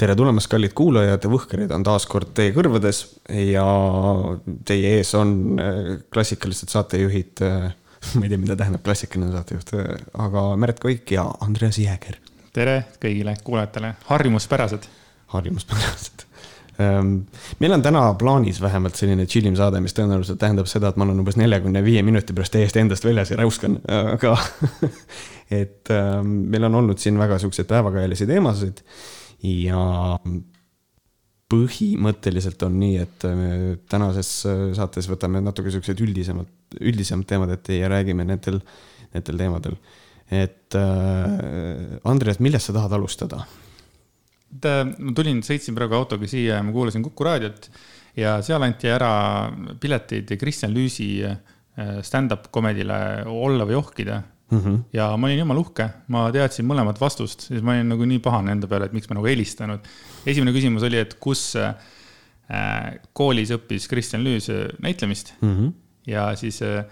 tere tulemast, kallid kuulajad, Võhkrid on taas kord teie kõrvades ja teie ees on äh, klassikalised saatejuhid. äh, ma ei tea, mida tähendab klassikaline saatejuht, äh, aga Märt Koik ja Andreas Jääger, tere kõigile kuulajatele, harjumuspärased. harjumuspärased. meil on täna plaanis vähemalt selline chillim saade, mis tõenäoliselt tähendab seda, et ma olen umbes neljakümne viie minuti pärast täiesti endast väljas ja räuskan, aga et ähm, meil on olnud siin väga siukseid päevakajalisi teemasid ja põhimõtteliselt on nii, et tänases saates võtame natuke siuksed üldisemad, üldisemad teemad ette ja räägime nendel, nendel teemadel. et äh, Andres, millest sa tahad alustada? ma tulin, sõitsin praegu autoga siia ja ma kuulasin Kuku raadiot ja seal anti ära pileteid Kristjan Lüüsi äh, stand-up komedile Olla või ohkida Mm -hmm. ja ma olin jumala uhke, ma teadsin mõlemat vastust, siis ma olin nagu nii pahane enda peale, et miks ma nagu helistanud. esimene küsimus oli, et kus äh, koolis õppis Kristjan Lüüs äh, näitlemist Mm -hmm. ja siis äh,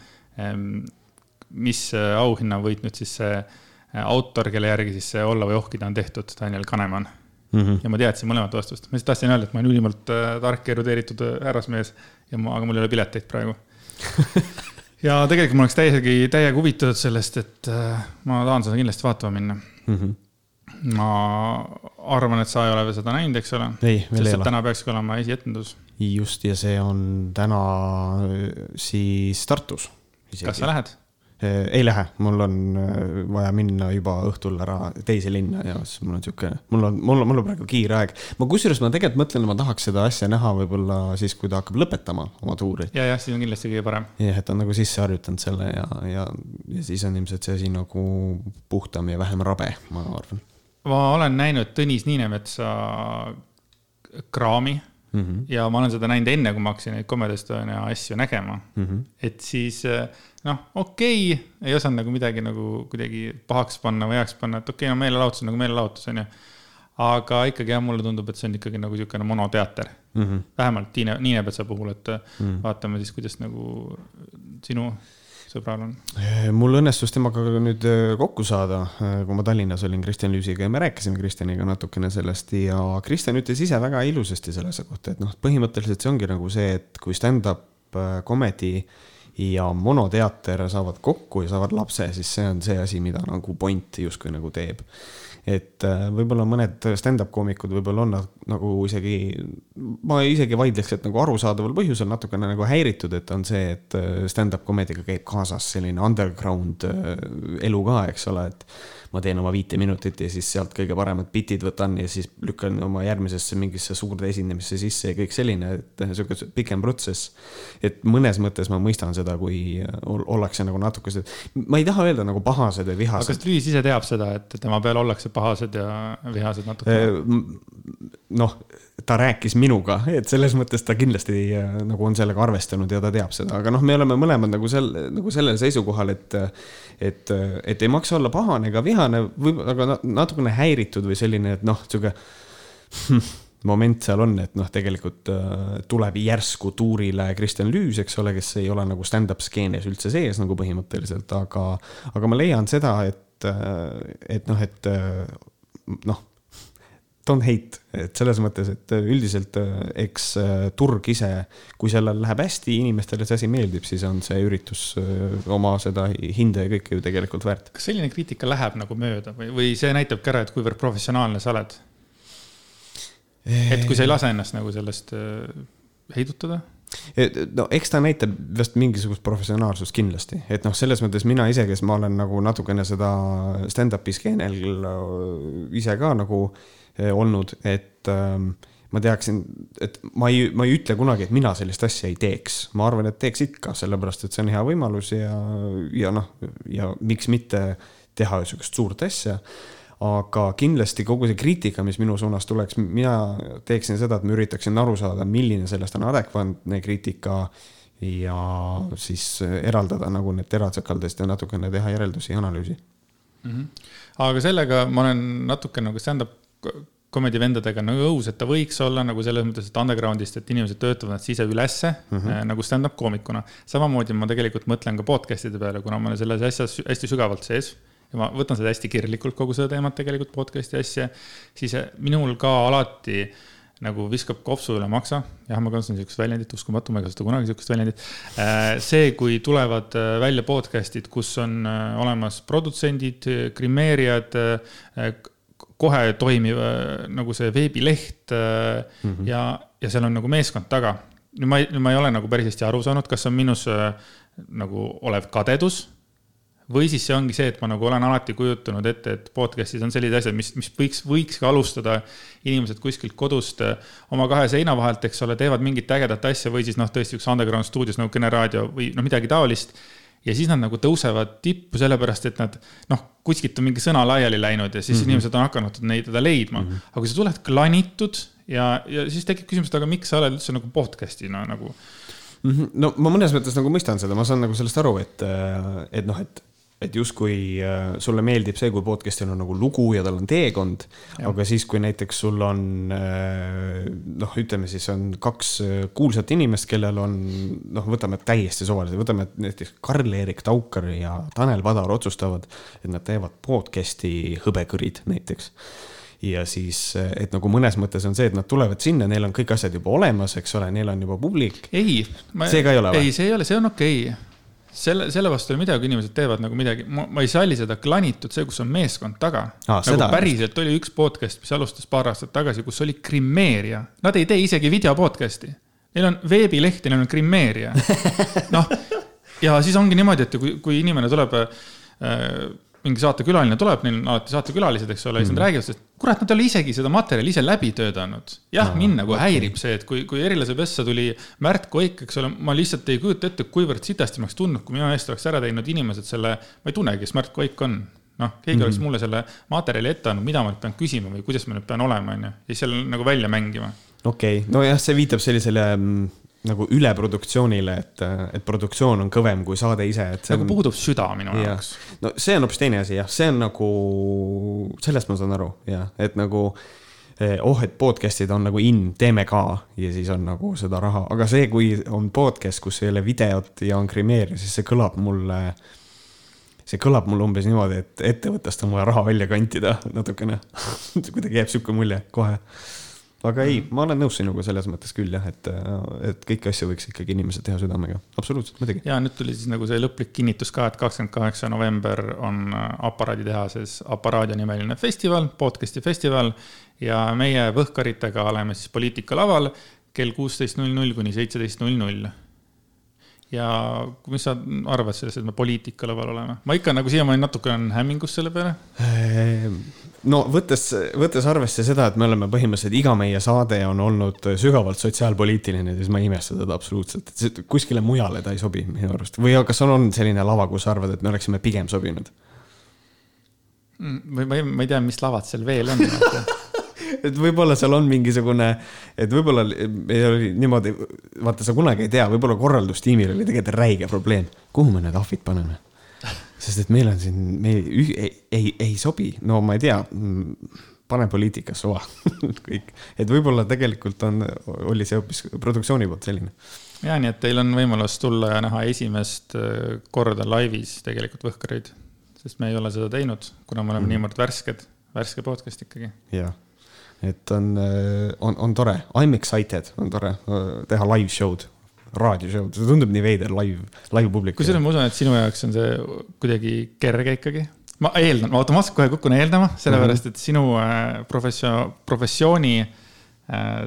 mis äh, auhinna võitnud siis see äh, autor, kelle järgi siis see Olla või ohkida on tehtud, Daniel Kaneman. Mm -hmm. ja ma teadsin mõlemat vastust, ma lihtsalt tahtsin öelda, et ma olen ülimalt äh, tark erudeeritud härrasmees ja ma, aga mul ei ole pileteid praegu ja tegelikult ma oleks täiesti, täiega huvitatud sellest, et äh, ma tahan seda kindlasti vaatama minna. Mm -hmm. ma arvan, et sa ei ole veel seda näinud, eks ole? ei, veel sest ei ole. täna peakski olema esietendus. just ja see on täna äh, siis Tartus. kas sa lähed? Ei lähe, mul on äh, vaja minna juba õhtul ära teise linna ja siis mul on sihuke, mul on, mul on, mul on praegu kiire aeg. ma kusjuures ma tegelikult mõtlen, ma tahaks seda asja näha võib-olla siis, kui ta hakkab lõpetama oma tuuri. ja, jah, siis on kindlasti kõige parem. jah, et on nagu sisse harjutanud selle ja, ja, ja siis on ilmselt see asi nagu puhtam ja vähem rabe, ma arvan ma olen näinud Tõnis Niinemetsa kraami mm. -hmm. ja ma olen seda näinud enne, kui ma hakkasin neid Comedy Estonia asju nägema Mm -hmm. et siis noh, okei okay,, ei osanud nagu midagi nagu kuidagi pahaks panna või heaks panna, et okei okay,, no meelelahutus on nagu meelelahutus, onju. aga ikkagi jah, mulle tundub, et see on ikkagi nagu niisugune monoteater Mm -hmm. vähemalt Tiine, Niinepetsa puhul, et Mm. mm. vaatame siis, kuidas nagu sinu sõbral on. mul õnnestus temaga nüüd äh, kokku saada, kui ma Tallinnas olin Kristjan Lüüsiga ja me rääkisime Kristjaniga natukene sellest ja Kristjan ütles ise väga ilusasti selle asja kohta, et noh, põhimõtteliselt see ongi nagu see, et kui stand-up äh, comedy ja monoteater saavad kokku ja saavad lapse, siis see on see asi, mida nagu point justkui nagu teeb. et äh, võib-olla mõned stand-up koomikud võib-olla on nagu isegi, ma isegi vaidleks, et nagu arusaadaval põhjusel natukene nagu häiritud, et on see, et äh, stand-up comedy'ga käib kaasas selline underground äh, elu ka, eks ole, et ma teen oma viite minutit ja siis sealt kõige paremad bitid võtan ja siis lükkan oma järgmisesse mingisse suurde esinemisse sisse ja kõik selline, et sihuke pikem protsess. et mõnes mõttes ma mõistan seda, kui ol- ollakse nagu natuke, ma ei taha öelda nagu pahased või aga vihased kas Lüüs ise teab seda, et tema peal ollakse pahased ja vihased natuke? noh, ta rääkis minuga, et selles mõttes ta kindlasti äh, nagu on sellega arvestanud ja ta teab seda, aga noh, me oleme mõlemad nagu sel, nagu sellel seisukohal, et. et, et ei maksa olla pahane ega vihane, võib-olla aga na- natukene häiritud või selline, et noh, sihuke moment seal on, et noh, tegelikult äh, tuleb järsku tuurile Kristjan Lüüs, eks ole, kes ei ole nagu stand-up skeenes üldse sees nagu põhimõtteliselt, aga, aga ma leian seda, et, et noh, et noh, don't hate, et selles mõttes, et üldiselt äh, eks äh, turg ise, kui sellel läheb hästi, inimestele see asi meeldib, siis on see üritus äh, oma seda hinda ja kõike ju tegelikult väärt. kas selline kriitika läheb nagu mööda või, või see näitabki ära, et kuivõrd professionaalne sa oled? et kui sa ei lase ennast nagu sellest äh, heidutada? no eks ta näitab vast mingisugust professionaalsust kindlasti, et noh, selles mõttes mina ise, kes ma olen nagu natukene seda stand-up'i skeenel ise ka nagu olnud, et ähm, ma teaksin, et ma ei, ma ei ütle kunagi, et mina sellist asja ei teeks, ma arvan, et teeks ikka, sellepärast et see on hea võimalus ja, ja noh, ja miks mitte teha sihukest suurt asja aga kindlasti kogu see kriitika, mis minu suunas tuleks, mina teeksin seda, et ma üritaksin aru saada, milline sellest on adekvaatne kriitika ja siis eraldada nagu need teratsakaldest ja natukene teha järeldusi ja analüüsi mm. -hmm. aga sellega ma olen natuke nagu stand-up comedy vendadega nagu nõus, et ta võiks olla nagu selles mõttes, et underground'ist, et inimesed töötavad ennast ise ülesse mm -hmm. nagu stand-up koomikuna. samamoodi ma tegelikult mõtlen ka podcast'ide peale, kuna ma olen selles asjas hästi sügavalt sees ja ma võtan seda hästi kirglikult, kogu seda teemat tegelikult, podcast'i asja, siis äh, minul ka alati nagu viskab kopsu üle maksa. jah, ma kasutan sihukest väljendit, uskumatu, ma ei kasuta kunagi sihukest väljendit. see, kui tulevad välja podcast'id, kus on olemas produtsendid, grimeerijad, kohe toimiv nagu see veebileht mm -hmm. ja, ja seal on nagu meeskond taga. nüüd ma ei, ma ei ole nagu päris hästi aru saanud, kas see on minus nagu olev kadedus või siis see ongi see, et ma nagu olen alati kujutanud ette, et podcast'is on sellised asjad, mis, mis võiks, võikski alustada inimesed kuskilt kodust äh, oma kahe seina vahelt, eks ole, teevad mingit ägedat asja või siis noh, tõesti üks underground stuudios nagu Kene raadio või noh, midagi taolist. Ja siis nad nagu tõusevad tippu sellepärast, et nad noh, kuskilt on mingi sõna laiali läinud ja siis mm -hmm. inimesed on hakanud neid teda leidma mm. -hmm. aga kui sa tuled klanitud ja, ja siis tekib küsimus, et aga miks sa oled üldse nagu podcast'ina nagu mm? -hmm. no ma mõnes mõttes nagu mõistan seda, ma saan nagu sellest aru, et, et noh, et et justkui äh, sulle meeldib see, kui podcast'il on nagu lugu ja tal on teekond, aga siis, kui näiteks sul on äh, noh, ütleme siis on kaks äh, kuulsat inimest, kellel on noh, võtame täiesti suvalise, võtame näiteks Karl-Erik Taukar ja Tanel Padar otsustavad, et nad teevad podcast'i Hõbekõrid näiteks ja siis, et nagu mõnes mõttes on see, et nad tulevad sinna, neil on kõik asjad juba olemas, eks ole, neil on juba publik. ei, see ka ei ole või? ei, see ei ole, see on okei okay selle, selle vastu ei ole midagi, inimesed teevad nagu midagi, ma ei salli seda klanitud, see, kus on meeskond taga ah,. nagu seda. päriselt oli üks podcast, mis alustas paar aastat tagasi, kus oli Grimeeria. Nad ei tee isegi video podcast'i. Neil on veebileht ja neil on Grimeeria. noh, ja siis ongi niimoodi, et kui, kui inimene tuleb äh, mingi saatekülaline tuleb, neil on alati saatekülalised, eks ole, siis nad mhm. räägivad sellest, kurat, nad ei ole isegi seda materjali ise läbi töötanud. jah no,, mind nagu okay. häirib see, et kui, kui erilase pessa tuli Märt Koik, eks ole, ma lihtsalt ei kujuta ette, kuivõrd sitasti ma oleks tundnud, kui minu eest oleks ära teinud inimesed selle, ma ei tunnegi, kes Märt Koik on. noh, keegi mm -hmm. oleks mulle selle materjali ette andnud, mida ma nüüd pean küsima või kuidas ma nüüd pean olema, on ju, ja siis seal nagu välja mängima. okei okay., nojah, see viitab sellisele mm, nagu üleproduktsioonile, et, et produktsioon on kõvem kui saade ise, et see nagu on. puudub süda minu jaoks. no see on hoopis teine asi jah, see on nagu, sellest ma saan aru jah, et nagu eh, oh, et podcast'id on nagu in, teeme ka ja siis on nagu seda raha, aga see, kui on podcast, kus ei ole videot ja on grimeer, siis see kõlab mulle, see kõlab mulle umbes niimoodi, et ettevõttest on vaja raha välja kantida natukene. Kuidagi jääb sihuke mulje kohe aga ei, ma olen nõus sinuga selles mõttes küll jah, et, et kõiki asju võiks ikkagi inimesed teha südamega, absoluutselt, muidugi. ja nüüd tuli siis nagu see lõplik kinnitus ka, et kakskümmend kaheksa november on aparaaditehases Aparaadia nimeline festival, podcast'i festival. ja meie Võhkaritega oleme siis poliitikalaval kell kuusteist null null kuni seitseteist null null ja mis sa arvad sellest, et me poliitikalaval oleme? ma ikka nagu siiamaani natuke olen hämmingus selle peale ehm, no võttes, võttes arvesse seda, et me oleme põhimõtteliselt iga meie saade on olnud sügavalt sotsiaalpoliitiline, siis ma ei imesta teda absoluutselt, et kuskile mujale ta ei sobi minu arust või kas on olnud selline lava, kus sa arvad, et me oleksime pigem sobinud? Mm, või ma ei, ma ei tea, mis lavad seal veel on et võib-olla seal on mingisugune, et võib-olla oli niimoodi, vaata, sa kunagi ei tea, võib-olla korraldustiimil oli tegelikult räige probleem, kuhu me need ahvid paneme sest et meil on siin, me ei, ei, ei, ei sobi, no ma ei tea, pane poliitikas suva kõik, et võib-olla tegelikult on, oli see hoopis produktsiooni poolt selline. ja nii, et teil on võimalus tulla ja näha esimest äh, korda laivis tegelikult Võhkareid, sest me ei ole seda teinud, kuna me oleme mm. niivõrd värsked, värske podcast ikkagi. jah, et on, äh, on, on tore, I m excited, on tore äh, teha live show'd raadioshow'd, see tundub nii veider live, live publik. kusjuures ma usun, et sinu jaoks on see kuidagi kerge ikkagi. ma eeldan, ma automaatselt kohe kukun eeldama, sellepärast mhm. et sinu äh, professio-, professiooni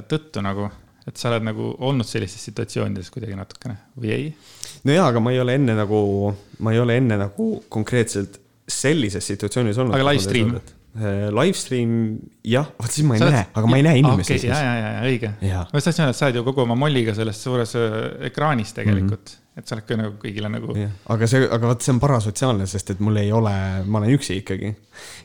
tõttu nagu, et sa oled nagu olnud sellistes situatsioonides kuidagi natukene või ei? no jaa, aga ma ei ole enne nagu, ma ei ole enne nagu konkreetselt sellises situatsioonis olnud. aga live stream? Äh, live stream, jah, vot siis ma ei sa näe, aga ma ei näe inimesi okay, siis. ja, ja, ja õige. ma just tahtsin öelda, et sa oled ju kogu oma molliga selles suures äh, ekraanis tegelikult mm, -hmm. et sa oled ka nagu kõigile nagu. aga see, aga vot see on parasotsiaalne, sest et mul ei ole, ma olen üksi ikkagi.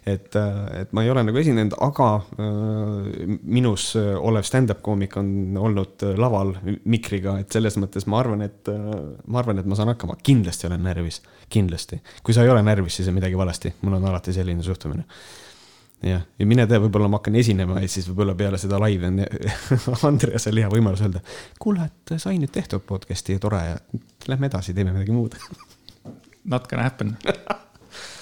et, äh, et ma ei ole nagu esinenud, aga äh, minus olev stand-up koomik on olnud laval mikriga, et selles mõttes ma arvan, et äh, ma arvan, et ma saan hakkama, kindlasti olen närvis, kindlasti. kui sa ei ole närvis, siis on midagi valesti, mul on alati selline suhtumine jah, ja mine tea, võib-olla ma hakkan esinema ja siis võib-olla peale seda laivi on Andreasel hea võimalus öelda. kuule, et sai nüüd tehtud podcast'i ja tore ja lähme edasi, teeme midagi muud Not gonna happen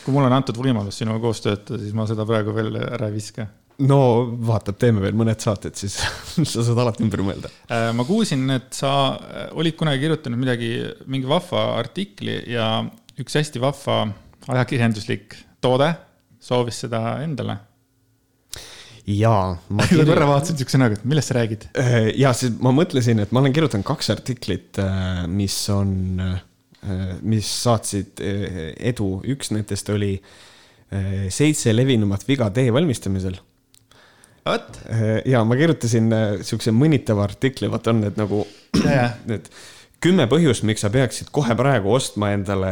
kui mulle on antud võimalus sinuga koos töötada, siis ma seda praegu veel ära ei viska. no vaatab, teeme veel mõned saated, siis sa saad alati ümber mõelda. Äh, ma kuulsin, et sa äh, olid kunagi kirjutanud midagi, mingi vahva artikli ja üks hästi vahva ajakirjanduslik toode soovis seda endale jaa. ma kirju... korra vaatasin siukse näoga, et millest sa räägid? Äh, ja siis ma mõtlesin, et ma olen kirjutanud kaks artiklit, äh, mis on, äh, mis saatsid edu, üks nendest oli seitse levinumat viga tee valmistamisel. vot. ja ma kirjutasin siukse mõnitava artikli, vaata on need nagu, need kümme põhjust, miks sa peaksid kohe praegu ostma endale,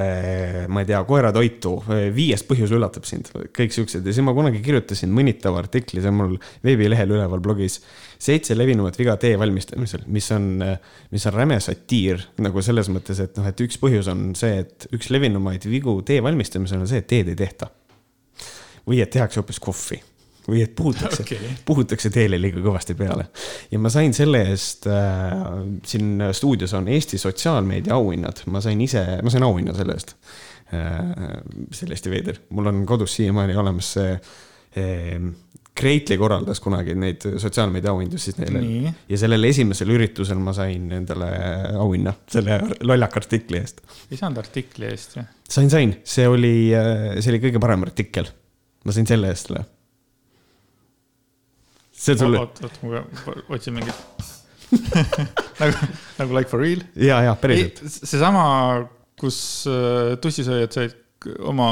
ma ei tea, koeratoitu. viies põhjus üllatab sind, kõik siuksed ja siis ma kunagi kirjutasin mõnitava artikli, see on mul veebilehel üleval blogis. seitse levinumat viga tee valmistamisel, mis on, mis on räme satiir nagu selles mõttes, et noh, et üks põhjus on see, et üks levinumaid vigu tee valmistamisel on see, et teed ei tehta. või et tehakse hoopis kohvi või et puhutakse okay., puhutakse teele liiga kõvasti peale. ja ma sain selle eest äh,, siin stuudios on Eesti sotsiaalmeedia auhinnad, ma sain ise, ma sain auhinna selle eest äh,. see oli hästi veider, mul on kodus siiamaani olemas see äh, Kreitli korraldas kunagi neid sotsiaalmeedia auhindu siis neile Nii. ja sellel esimesel üritusel ma sain endale auhinna selle lollaka artikli eest. ei saanud artikli eest ju? sain, sain, see oli, äh, see oli kõige parem artikkel. ma sain selle eest või? See sulle. oot, oot, ma otsin mingit nagu, nagu like for real. ja, ja päriselt. seesama, kus uh, tussisööjad said oma.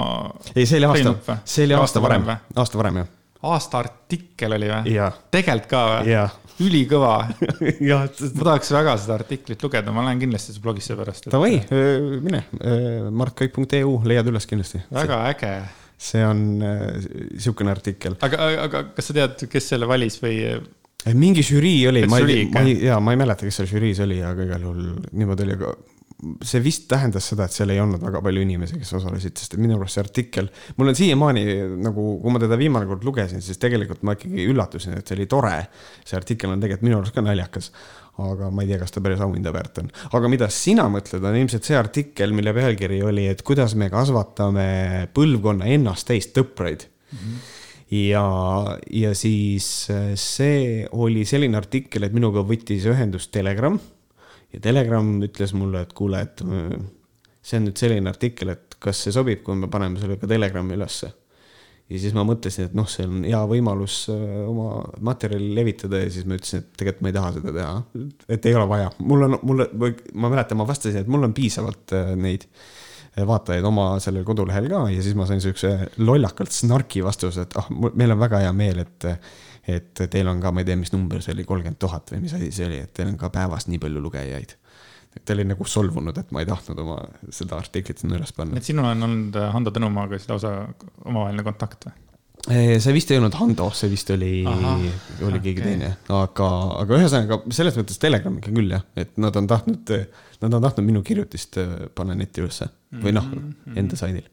ei, see oli aasta, see oli aasta varem, aasta varem jah. aasta artikkel oli või? tegelikult ka või? ülikõva ma tahaks väga seda artiklit lugeda, ma lähen kindlasti su blogisse pärast. Davai, mine, markkoik.eu leiad üles kindlasti. väga äge see on äh, sihukene artikkel. aga, aga kas sa tead, kes selle valis või? mingi žürii oli, ma ei, ma ei, jaa, ma ei mäleta, kes seal žüriis oli, aga igal juhul niimoodi oli, aga see vist tähendas seda, et seal ei olnud väga palju inimesi, kes osalesid, sest minu arust see artikkel, mul on siiamaani nagu, kui ma teda viimane kord lugesin, siis tegelikult ma ikkagi üllatusin, et see oli tore. see artikkel on tegelikult minu arust ka naljakas aga ma ei tea, kas ta päris auhinda väärt on. aga mida sina mõtled, on ilmselt see artikkel, mille pealkiri oli, et kuidas me kasvatame põlvkonna ennast täis tõpraid mm. -hmm ja, ja siis äh, see oli selline artikkel, et minuga võttis ühendust Telegram ja Telegram ütles mulle, et kuule, et äh, see on nüüd selline artikkel, et kas see sobib, kui me paneme selle ka Telegrami ülesse ja siis ma mõtlesin, et noh, see on hea võimalus äh, oma materjali levitada ja siis ma ütlesin, et tegelikult ma ei taha seda teha. et ei ole vaja, mul on, mulle, ma mäletan, ma vastasin, et mul on piisavalt äh, neid äh, vaatajaid oma sellel kodulehel ka ja siis ma sain siukse lollakalt snarki vastuse, et ah, meil on väga hea meel, et et teil on ka, ma ei tea, mis number see oli, kolmkümmend tuhat või mis asi see oli, et teil on ka päevas nii palju lugejaid ta oli nagu solvunud, et ma ei tahtnud oma seda artiklit sinna üles panna. et sinul on olnud äh, Hando Tõnumaaga siis lausa omavaheline kontakt või? see vist ei olnud Hando, see vist oli, oli keegi okay. teine, aga, aga ühesõnaga selles mõttes Telegram ikka küll jah, et nad on tahtnud, nad on tahtnud minu kirjutist äh, panna netti ülesse või noh -hmm., enda saidil.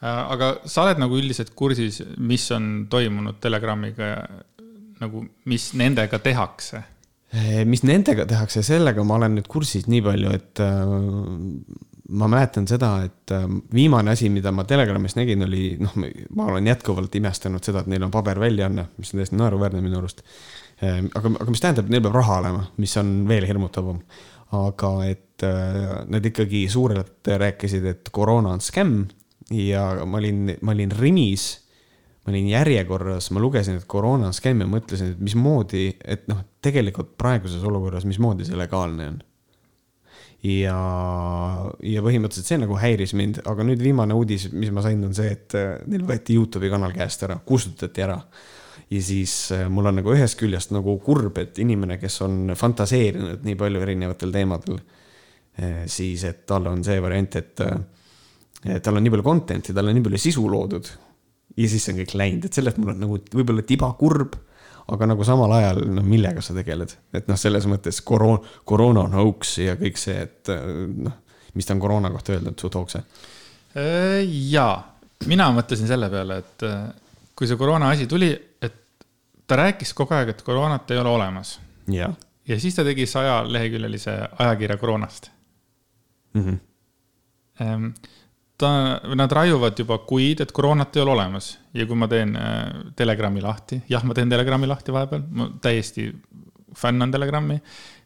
Äh, aga sa oled nagu üldiselt kursis, mis on toimunud Telegramiga, nagu, mis nendega tehakse Eh, mis nendega tehakse, sellega ma olen nüüd kursis nii palju, et äh, ma mäletan seda, et äh, viimane asi, mida ma Telegramis nägin, oli noh, ma olen jätkuvalt imestanud seda, et neil on paberväljaanne, mis on täiesti naeruväärne minu arust äh,. aga, aga mis tähendab, neil peab raha olema, mis on veel hirmutavam. aga et nad ikkagi suurelt rääkisid, et koroona on skämm ja ma olin, ma olin Rimis ma olin järjekorras, ma lugesin, et koroona on skämm ja mõtlesin, et mismoodi, et noh, tegelikult praeguses olukorras, mismoodi see legaalne on. ja, ja põhimõtteliselt see nagu häiris mind, aga nüüd viimane uudis, mis ma sain, on see, et äh, neil võeti Youtube'i kanal käest ära, kustutati ära. ja siis äh, mul on nagu ühest küljest nagu kurb, et inimene, kes on fantaseerinud nii palju erinevatel teemadel, äh, siis et tal on see variant, et tal on nii palju content'i, tal on nii palju sisu loodud ja siis see on kõik läinud, et sellest mul on nagu võib-olla tiba kurb, aga nagu samal ajal, no millega sa tegeled, et noh, selles mõttes koroona, koroona on hoax ja kõik see, et noh, mis ta on koroona kohta öelnud, su tookse? Äh, jaa, mina mõtlesin selle peale, et äh, kui see koroona asi tuli, et ta rääkis kogu aeg, et koroonat ei ole olemas. ja siis ta tegi sajaleheküljelise ajakirja koroonast mm. -hmm. Ta, nad raiuvad juba kuid, et koroonat ei ole olemas ja kui ma teen äh, Telegrami lahti, jah, ma teen Telegrami lahti vahepeal, ma täiesti fänn on Telegrami,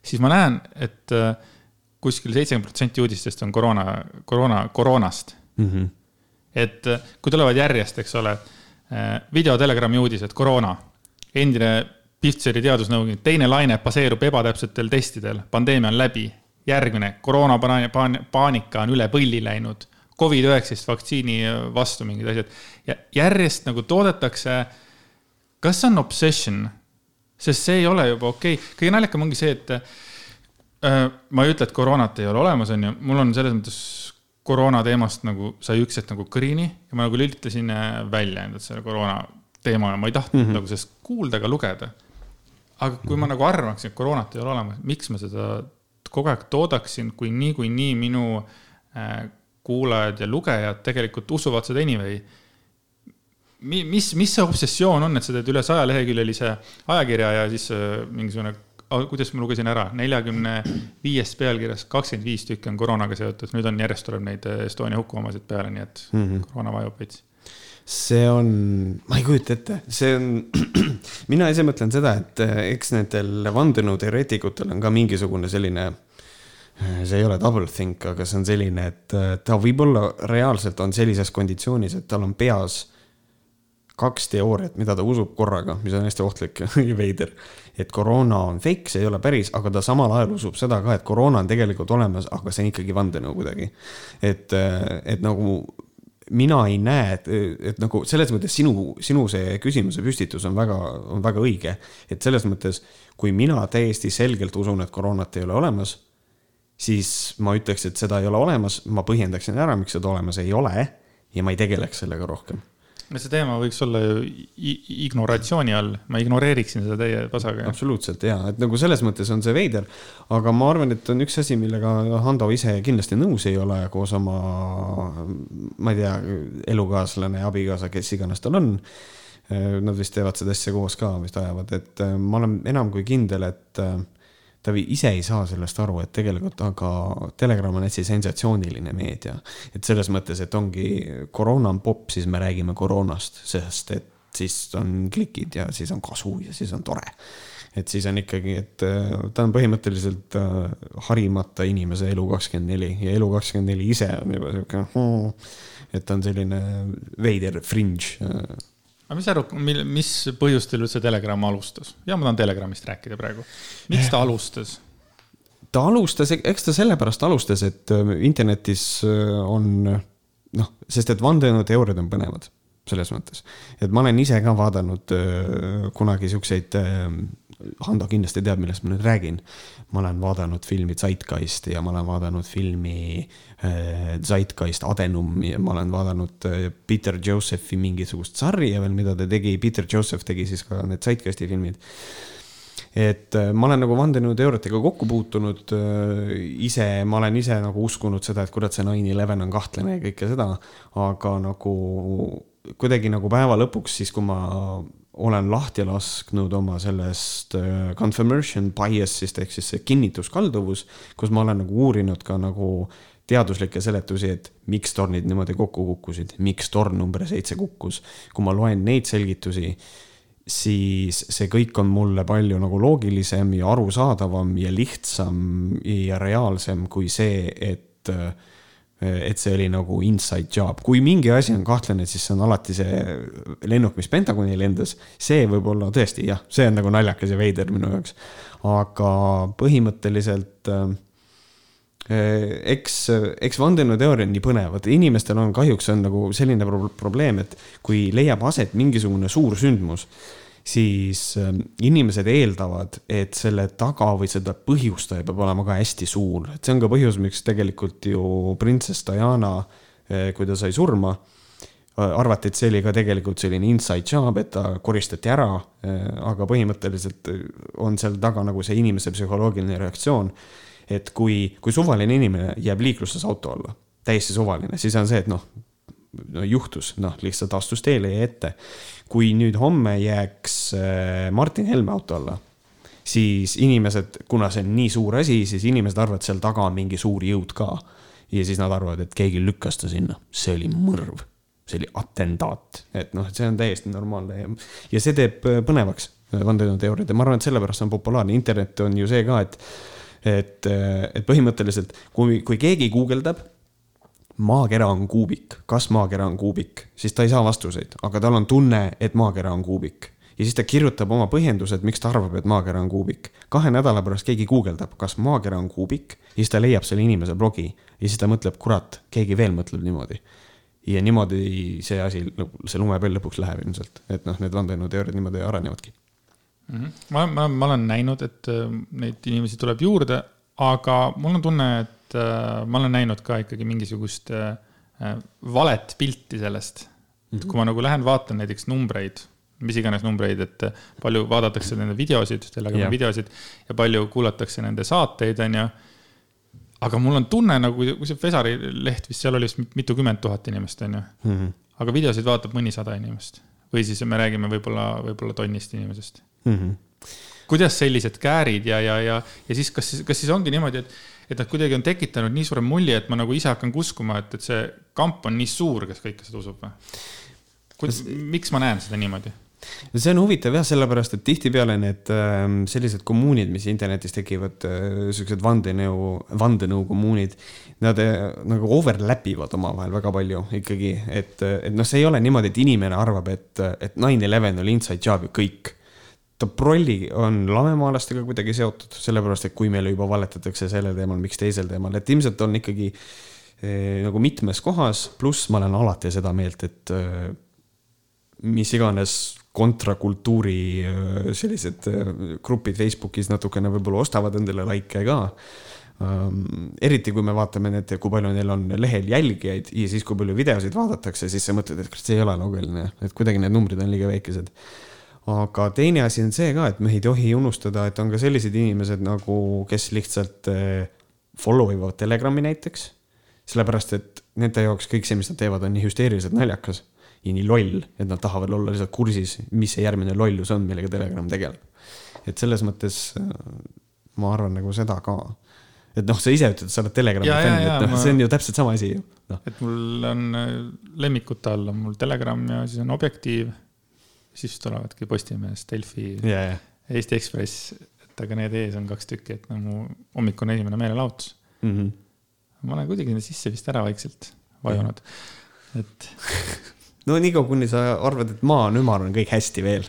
siis ma näen, et äh, kuskil seitsekümmend protsenti uudistest on koroona, koroona, koroonast mm. -hmm. et äh, kui tulevad järjest, eks ole, video Telegrami uudised, koroona, endine Pfitzeri teadusnõunik, teine laine baseerub ebatäpsetel testidel, pandeemia on läbi, järgmine koroonapaanika on üle põlli läinud Covid-19 vaktsiini vastu mingid asjad ja järjest nagu toodetakse. kas see on obsession? sest see ei ole juba okei okay., kõige naljakam ongi see, et äh, ma ei ütle, et koroonat ei ole olemas, on ju, mul on selles mõttes koroona teemast nagu sai üks hetk nagu kõrini ja ma nagu lülitasin äh, välja endalt selle koroona teema ja ma ei tahtnud mm -hmm. nagu sellest kuulda ega lugeda. aga kui ma nagu arvaksin, et koroonat ei ole olemas, miks ma seda kogu aeg toodaksin, kui niikuinii minu äh, kuulajad ja lugejad tegelikult usuvad seda anyway. mis, mis see obsessioon on, et sa teed üle saja leheküljelise ajakirja ja siis äh, mingisugune, kuidas ma lugesin ära, neljakümne viiest pealkirjast kakskümmend viis tükki on koroonaga seotud, nüüd on järjest tuleb neid äh, Estonia hukkumasid peale, nii et mm -hmm. koroona vajub veits see on, ma ei kujuta ette, see on, mina ise mõtlen seda, et äh, eks nendel vandenõuteoreetikutel on ka mingisugune selline see ei ole double think, aga see on selline, et ta võib-olla reaalselt on sellises konditsioonis, et tal on peas kaks teooriat, mida ta usub korraga, mis on hästi ohtlik ja veider. et koroona on fake, see ei ole päris, aga ta samal ajal usub seda ka, et koroona on tegelikult olemas, aga see on ikkagi vandenõu kuidagi. et, et nagu mina ei näe, et, et nagu selles mõttes sinu, sinu see küsimuse püstitus on väga, on väga õige. et selles mõttes, kui mina täiesti selgelt usun, et koroonat ei ole olemas siis ma ütleks, et seda ei ole olemas, ma põhjendaksin ära, miks seda olemas ei ole ja ma ei tegeleks sellega rohkem. no see teema võiks olla ju ignoratsiooni all, ma ignoreeriksin seda täie pasaga. absoluutselt ja, et nagu selles mõttes on see veider, aga ma arvan, et on üks asi, millega Hando ise kindlasti nõus ei ole koos oma, ma ei tea, elukaaslane, abikaasa, kes iganes tal on. Nad vist teevad seda asja koos ka, vist ajavad, et ma olen enam kui kindel, et ta ise ei saa sellest aru, et tegelikult aga Telegram on hästi sensatsiooniline meedia. et selles mõttes, et ongi, koroona on popp, siis me räägime koroonast, sest et siis on klikid ja siis on kasu ja siis on tore. et siis on ikkagi, et äh, ta on põhimõtteliselt äh, harimata inimese Elu24 ja Elu24 ise on juba sihuke, hmm, et ta on selline veider fringe äh, aga mis sa arvad, mil, mis põhjustel üldse Telegram alustas? ja ma tahan Telegramist rääkida praegu. miks ta alustas? ta alustas, eks ta sellepärast alustas, et äh, internetis äh, on noh, sest et vandenõuteooriad on põnevad selles mõttes, et ma olen ise ka vaadanud äh, kunagi siukseid Hando kindlasti teab, millest ma nüüd räägin. ma olen vaadanud filmi Zeitgeist ja ma olen vaadanud filmi äh, Zeitgeist Adenum ja ma olen vaadanud äh, Peter Josephi mingisugust sarja veel, mida ta tegi, Peter Joseph tegi siis ka need Zeitgeisti filmid et äh, ma olen nagu vandenõuteooriatega kokku puutunud ise, ma olen ise nagu uskunud seda, et kurat, see nine eleven on kahtlane ja kõike seda, aga nagu kuidagi nagu päeva lõpuks, siis kui ma olen lahti lasknud oma sellest äh, confirmation bias'ist ehk siis see kinnituskalduvus, kus ma olen nagu uurinud ka nagu teaduslikke seletusi, et miks tornid niimoodi kokku kukkusid, miks torn number seitse kukkus. kui ma loen neid selgitusi, siis see kõik on mulle palju nagu loogilisem ja arusaadavam ja lihtsam ja reaalsem kui see, et äh, et see oli nagu inside job, kui mingi asi on kahtlane, siis see on alati see lennuk, mis Pentagoni lendas. see võib olla tõesti jah, see on nagu naljakas ja veider minu jaoks. aga põhimõtteliselt äh, eks, eks vandenõuteooria on nii põnevad, inimestel on kahjuks on nagu selline probleem, et kui leiab aset mingisugune suur sündmus siis ähm, inimesed eeldavad, et selle taga või seda põhjustaja peab olema ka hästi suur, et see on ka põhjus, miks tegelikult ju printsess Diana, äh, kui ta sai surma, äh, arvati, et see oli ka tegelikult selline inside job, et ta koristati ära, äh, aga põhimõtteliselt on seal taga nagu see inimese psühholoogiline reaktsioon. et kui, kui suvaline inimene jääb liikluses auto alla, täiesti suvaline, siis on see, et noh, no juhtus, noh, lihtsalt astus teele ja ette kui nüüd homme jääks äh, Martin Helme auto alla, siis inimesed, kuna see on nii suur asi, siis inimesed arvavad, seal taga on mingi suur jõud ka. ja siis nad arvavad, et keegi lükkas ta sinna, see oli mõrv, see oli atendaat, et noh, et see on täiesti normaalne. Ja, ja see teeb äh, põnevaks äh, vandenõuteooriad. Ja ma arvan, et sellepärast on populaarne, internet on ju see ka, et, et, et põhimõtteliselt kui, kui keegi guugeldab maakera on kuubik, kas maakera on kuubik, siis ta ei saa vastuseid, aga tal on tunne, et maakera on kuubik ja siis ta kirjutab oma põhjendused, miks ta arvab, et maakera on kuubik. kahe nädala pärast keegi guugeldab, kas maakera on kuubik ja siis ta leiab selle inimese blogi ja siis ta mõtleb, kurat, keegi veel mõtleb niimoodi. ja niimoodi see asi, see lumepall lõpuks läheb ilmselt, et noh, need vandenõuteooriad niimoodi arenevadki mm. -hmm. ma, ma, ma olen näinud, et äh, neid inimesi tuleb juurde, aga mul on tunne, et äh, ma olen näinud ka ikkagi mingisugust äh, valet pilti sellest et kui ma nagu lähen vaatan näiteks numbreid mis iganes numbreid, et palju vaadatakse nende videosid, Telegrami videosid ja palju kuulatakse nende saateid, on ju. aga mul on tunne nagu, kui see Fesari leht vist seal oli vist mitukümmend tuhat inimest, on ju mm. -hmm. aga videosid vaatab mõnisada inimest või siis me räägime võib-olla, võib-olla tonnist inimesest mm. -hmm. kuidas sellised käärid ja, ja, ja, ja siis kas, kas siis ongi niimoodi, et, et nad kuidagi on tekitanud nii suure mulje, et ma nagu ise hakkan uskuma, et, et see kamp on nii suur, kes kõike seda usub või? miks ma näen seda niimoodi? see on huvitav jah, sellepärast et tihtipeale need äh, sellised kommuunid, mis internetis tekivad äh,, siuksed vandenõu, vandenõukommuunid, nad äh, nagu overlap ivad omavahel väga palju ikkagi, et, et noh, see ei ole niimoodi, et inimene arvab, et, et nine eleven oli inside job ja kõik. Ta prolli on lamemaalastega kuidagi seotud, sellepärast et kui meile juba valetatakse sellel teemal, miks teisel teemal, et ilmselt on ikkagi eh, nagu mitmes kohas, pluss ma olen alati seda meelt, et eh, mis iganes kontrakultuuri äh, sellised äh, grupid Facebookis natukene võib-olla ostavad endale likee ka um,. eriti kui me vaatame need, kui palju neil on lehel jälgijaid ja siis, kui palju videosid vaadatakse, siis sa mõtled, et kas see ei ole loogiline, et kuidagi need numbrid on liiga väikesed. Aga teine asi on see ka, et me ei tohi unustada, et on ka sellised inimesed nagu, kes lihtsalt äh, follow ivad Telegrami näiteks. sellepärast, et nende jaoks kõik see, mis nad teevad, on nii hüsteeriliselt naljakas ja nii loll, et nad tahavad olla lihtsalt kursis, mis see järgmine lollus on, millega Telegram tegeleb. et selles mõttes äh, ma arvan nagu seda ka. et noh, sa ise ütled, sa oled Telegrami fänn, et noh ma..., see on ju täpselt sama asi ju no.. et mul on äh, lemmikute all on mul Telegram ja siis on Objektiiv. Siis tulevadki Postimees, Delfi yeah,, yeah. Eesti Ekspress, et aga need ees on kaks tükki, et no mu hommikune esimene meelelahutus mm. -hmm. ma olen kuidagi sisse vist ära vaikselt vajunud, et no niikaua, kuni sa arvad, et maa on ümar, on kõik hästi veel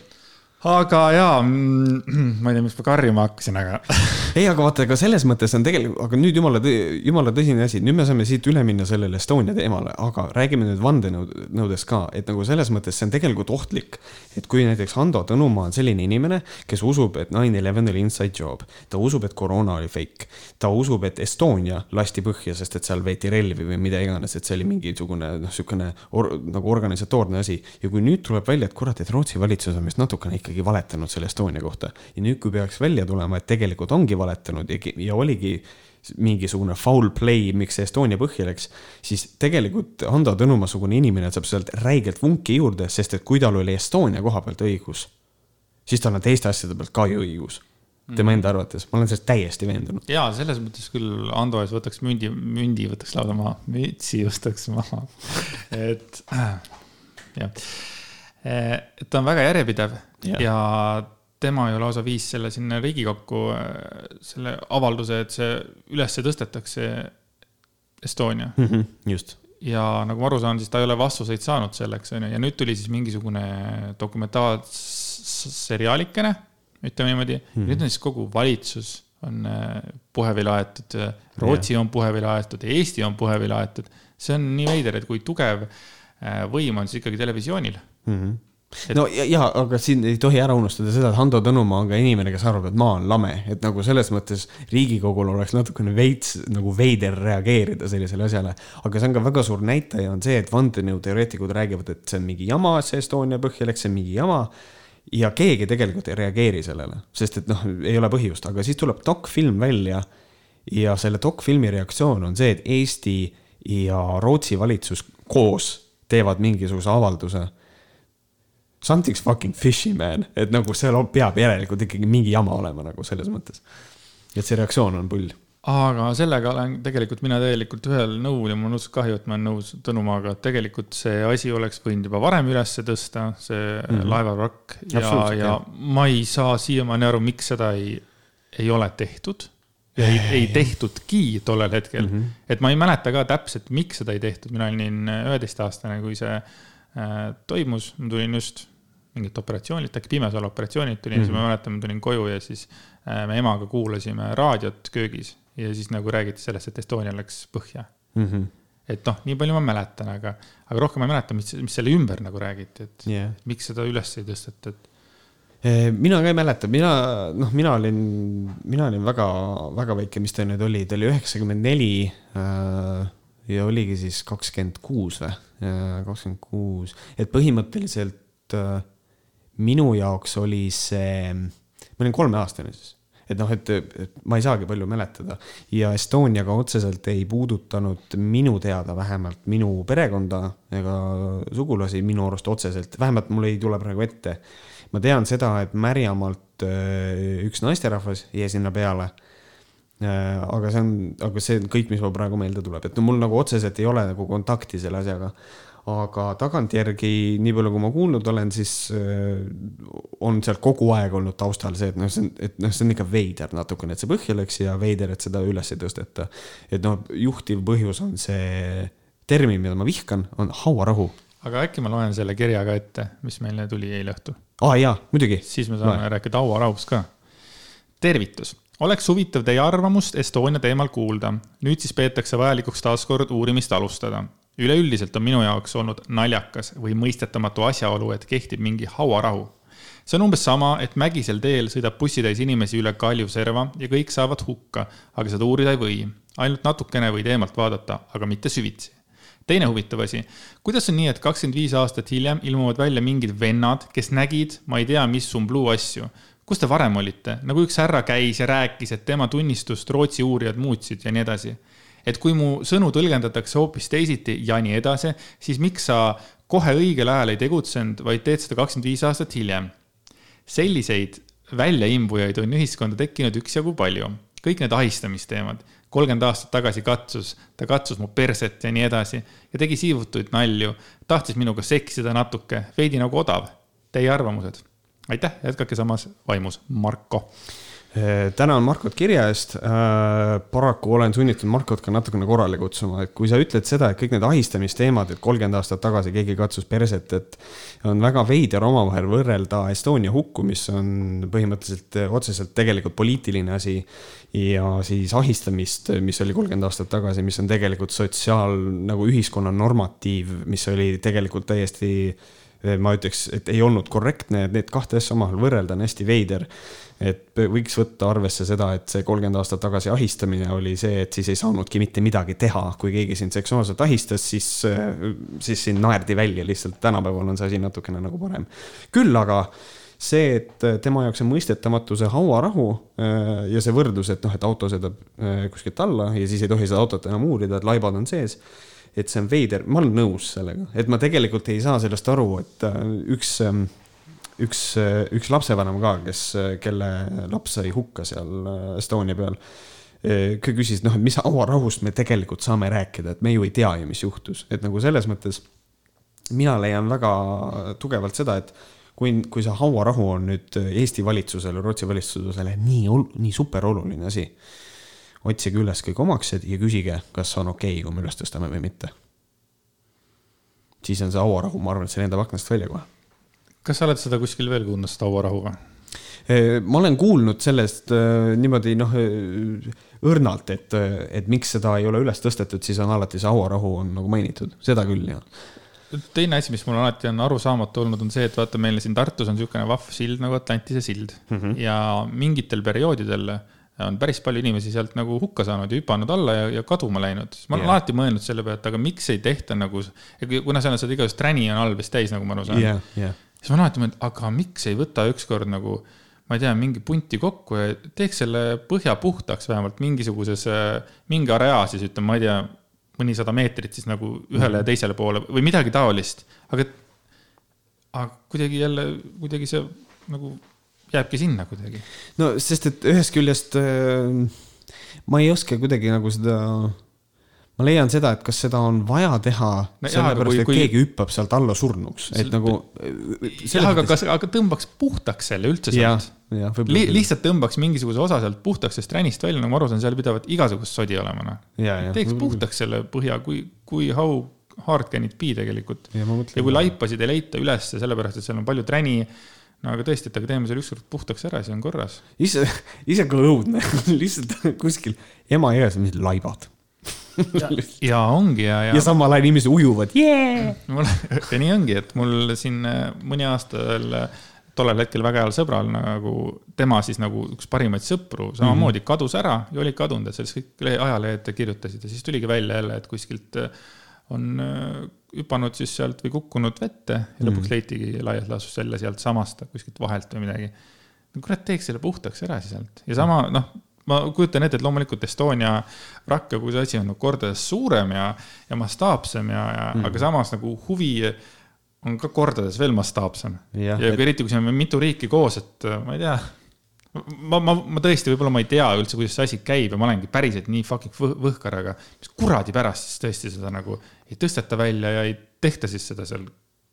aga jaa, mm, ma ei tea, miks ma karjuma hakkasin, aga ei, aga vaata, aga selles mõttes on tegelikult, aga nüüd jumala, jumala tõsine asi, nüüd me saame siit üle minna sellele Estonia teemale, aga räägime nüüd vandenõudest ka, et nagu selles mõttes see on tegelikult ohtlik. et kui näiteks Hando Tõnumaa on selline inimene, kes usub, et nine eleven oli inside job, ta usub, et koroona oli fake, ta usub, et Estonia lasti põhja, sest et seal veeti relvi või mida iganes, et see oli mingisugune noh, niisugune or, nagu organisatoorne asi. Ja kui nüüd tuleb välja, et kurat, et Rootsi valitsus on vist natukene ikka ikkagi valetanud selle Estonia kohta. ja nüüd, kui peaks välja tulema, et tegelikult ongi valetanud ja, ja oligi mingisugune foul play, miks see Estonia põhja läks, siis tegelikult Hando Tõnumaa-sugune inimene saab sealt räigelt vunki juurde, sest et kui tal oli Estonia koha pealt õigus, siis tal on teiste asjade pealt ka ju õigus. Tema enda arvates, ma olen sellest täiesti veendunud. ja selles mõttes küll Ando ees võtaks mündi, mündi võtaks lausa maha, mütsi võtaks maha. Et jah. Eh, et ta on väga järjepidev ja, ja tema ju lausa viis selle sinna Riigikokku, eh, selle avalduse, et see üles tõstetakse Estonia mm. -hmm, just. ja nagu ma aru saan, siis ta ei ole vastuseid saanud selleks, on ju, ja nüüd tuli siis mingisugune dokumentaalseriaalikene, ütleme niimoodi mm. -hmm. nüüd on siis kogu valitsus on eh, puhevili aetud, Rootsi ja. on puhevili aetud, Eesti on puhevili aetud. see on nii veider, et kui tugev võim on siis ikkagi televisioonil mm. -hmm. Et... no ja, ja, aga siin ei tohi ära unustada seda, et Hando Tõnumaa on ka inimene, kes arvab, et maa on lame, et nagu selles mõttes Riigikogul oleks natukene veits nagu veider reageerida sellisele asjale. aga see on ka väga suur näitaja, on see, et vandenõuteoreetikud räägivad, et see on mingi jama, see Estonia põhja läks, see on mingi jama. Ja keegi tegelikult ei reageeri sellele, sest et noh, ei ole põhjust, aga siis tuleb dokfilm välja ja selle dokfilmi reaktsioon on see, et Eesti ja Rootsi valitsus koos teevad mingisuguse avalduse something's fucking fishy man, et nagu seal peab järelikult ikkagi mingi jama olema nagu selles mõttes. et see reaktsioon on pull. aga sellega olen tegelikult mina täielikult ühel nõul ja mul on õudselt kahju, et ma olen nõus Tõnumaaga, et tegelikult see asi oleks võinud juba varem üles tõsta, see mm -hmm. laevavrakk ja, ja ma ei saa siiamaani aru, miks seda ei, ei ole tehtud. ei, ei tehtudki tollel hetkel mm, -hmm. et ma ei mäleta ka täpselt, miks seda ei tehtud, mina olin üheteistaastane, kui see äh, toimus, ma tulin just mingit operatsioonilt, äkki Pimesaare operatsioonilt tulin mm, -hmm. siis ma mäletan, ma tulin koju ja siis äh, me emaga kuulasime raadiot köögis ja siis nagu räägiti sellest, et Estonia läks põhja mm. -hmm. et noh, nii palju ma mäletan, aga, aga rohkem ma ei mäleta, mis, mis selle ümber nagu räägiti, et yeah. miks seda üles ei tõstetud eh, mina ka ei mäleta, mina, noh, mina olin, mina olin väga, väga väike, mis ta nüüd oli, ta oli üheksakümmend neli äh, ja oligi siis kakskümmend kuus või, kakskümmend kuus, et põhimõtteliselt äh, minu jaoks oli see, ma olin kolmeaastane siis. Et noh, et, ma ei saagi palju mäletada. Ja Estoniaga otseselt ei puudutanud minu teada vähemalt minu perekonda ega sugulasi minu arust otseselt, vähemalt mul ei tule praegu ette. ma tean seda, et Märjamaalt äh, üks naisterahvas jäi sinna peale aga see on, aga see on kõik, mis mul praegu meelde tuleb, et no mul nagu otseselt ei ole nagu kontakti selle asjaga aga tagantjärgi, nii palju kui ma kuulnud olen, siis äh, on seal kogu aeg olnud taustal see, et noh, see on, et noh, see on ikka veider natukene, et see põhja läks ja veider, et seda üles ei tõsteta. et noh, juhtiv põhjus on see termin, mida ma vihkan, on hauarahu. aga äkki ma loen selle kirja ka ette, mis meile tuli eile õhtul? aa jaa, muidugi. siis me saame Loe. rääkida hauarahust ka. tervitus oleks huvitav teie arvamust Estonia teemal kuulda. nüüd siis peetakse vajalikuks taaskord uurimist alustada üleüldiselt on minu jaoks olnud naljakas või mõistetamatu asjaolu, et kehtib mingi hauarahu. see on umbes sama, et mägisel teel sõidab bussitäis inimesi üle kalju serva ja kõik saavad hukka, aga seda uurida ei või. ainult natukene võid eemalt vaadata, aga mitte süvitsi teine huvitav asi, kuidas on nii, et kakskümmend viis aastat hiljem ilmuvad välja mingid vennad, kes nägid, ma ei tea, mis umbluu asju. Kus te varem olite, nagu üks härra käis ja rääkis, et tema tunnistust Rootsi uurijad muutsid ja nii edasi et kui mu sõnu tõlgendatakse hoopis teisiti ja nii edasi, siis miks sa kohe õigel ajal ei tegutsenud, vaid teed seda kakskümmend viis aastat hiljem? selliseid väljaimbujaid on ühiskonda tekkinud üksjagu palju. kõik need ahistamisteemad, kolmkümmend aastat tagasi katsus, ta katsus mu perset ja nii edasi ja tegi siivutuid nalju, tahtis minuga seksida natuke, veidi nagu odav. Teie arvamused? Aitäh, jätkake samas vaimus, Marko Eh, tänan Markot kirja eest. Eh, paraku olen sunnitud Markot ka natukene korrale kutsuma, et kui sa ütled seda, et kõik need ahistamisteemad, et kolmkümmend aastat tagasi keegi katsus perset, et on väga veider omavahel võrrelda Estonia hukku, mis on põhimõtteliselt otseselt tegelikult poliitiline asi. ja siis ahistamist, mis oli kolmkümmend aastat tagasi, mis on tegelikult sotsiaal nagu ühiskonna normatiiv, mis oli tegelikult täiesti ma ütleks, et ei olnud korrektne, et need kahte asja omavahel võrrelda on hästi veider. Et võiks võtta arvesse seda, et see kolmkümmend aastat tagasi ahistamine oli see, et siis ei saanudki mitte midagi teha, kui keegi sind seksuaalselt ahistas, siis, siis sind naerdi välja, lihtsalt tänapäeval on see asi natukene nagu parem. küll aga see, et tema jaoks on mõistetamatu see hauarahu äh, ja see võrdlus, et noh, et auto sõidab kuskilt alla ja siis ei tohi seda autot enam uurida, et laibad on sees et see on veider, ma olen nõus sellega, et ma tegelikult ei saa sellest aru, et äh, üks ähm, üks, üks lapsevanem ka, kes, kelle laps sai hukka seal äh, Estonia peal. küsis, noh, et mis hauarahust me tegelikult saame rääkida, et me ju ei tea ju, mis juhtus, et nagu selles mõttes mina leian väga tugevalt seda, et kui, kui see hauarahu on nüüd Eesti valitsusele, Rootsi valitsusele nii, nii super oluline asi, otsige üles kõik omaksed ja küsige, kas on okei okay,, kui me üles tõstame või mitte. siis on see hauarahu, ma arvan, et see lendab aknast välja kohe kas sa oled seda kuskil veel kuulnud, seda hauarahu või? ma olen kuulnud sellest äh, niimoodi noh, õrnalt, et, et miks seda ei ole üles tõstetud, siis on alati see hauarahu on nagu mainitud, seda küll, jah teine asi, mis mul alati on arusaamatu olnud, on see, et vaata, meil siin Tartus on niisugune vahv sild nagu Atlantise sild mm -hmm. ja mingitel perioodidel on päris palju inimesi sealt nagu hukka saanud ja hüpanud alla ja, ja kaduma läinud. ma olen yeah. alati mõelnud selle peale, et aga miks ei tehta nagu, kuna seal on seda igasugust räni on allvist täis, nagu ma aru saan yeah,. Yeah siis ma alati mõtlen, aga miks ei võta ükskord nagu, ma ei tea, mingi punti kokku ja teeks selle põhja puhtaks vähemalt mingisuguses, mingi area siis ütleme, ma ei tea, mõnisada meetrit siis nagu ühele ja mhm. teisele poole või midagi taolist, aga, aga kuidagi jälle, kuidagi see nagu jääbki sinna kuidagi. no sest, et ühest küljest äh ma ei oska kuidagi nagu seda ma leian seda, et kas seda on vaja teha no, sellepärast, et kui... keegi hüppab sealt alla surnuks, et nagu. jah, aga kas, aga tõmbaks puhtaks selle üldse sealt. Li, lihtsalt tõmbaks mingisuguse osa sealt puhtaks sellest ränist välja, nagu ma aru saan, seal pidavat igasugust sodi olema, noh. teeks puhtaks selle põhja, kui, kui how hard can it be tegelikult. ja, ja kui laipasid ei leita ülesse, sellepärast et seal on palju träni no aga tõesti, et aga teeme selle ükskord puhtaks ära, siis on korras. ise, ise ka õudne lihtsalt kuskil Emajões on mingid laibad ja ongi ja, ja. ja samal ajal inimesed ujuvad yeah!. ja nii ongi, et mul siin äh, mõni aasta veel äh, tollel hetkel väga heal sõbral nagu, tema siis nagu üks parimaid sõpru samamoodi mm -hmm. kadus ära ja oli kadunud, et sellest kõik ajalehed kirjutasid ja siis tuligi välja jälle, et kuskilt äh, on hüpanud siis sealt või kukkunud vette ja lõpuks mm leitigi laias laastus jälle sealtsamast kuskilt vahelt või midagi. kurat, teeks selle puhtaks ära siis sealt ja sama noh ma kujutan ette, et loomulikult Estonia vrakk ja kogu see asi on nagu kordades suurem ja, ja mastaapsem ja, ja mm. aga samas nagu huvi on ka kordades veel mastaapsem. ja, ja et... eriti, kui siin on mitu riiki koos, et äh, ma ei tea. ma, ma, ma tõesti, võib-olla ma ei tea üldse, kuidas see asi käib ja ma olengi päriselt nii fucking võh võhkar, aga mis kuradi pärast siis tõesti seda nagu ei tõsteta välja ja ei tehta siis seda seal,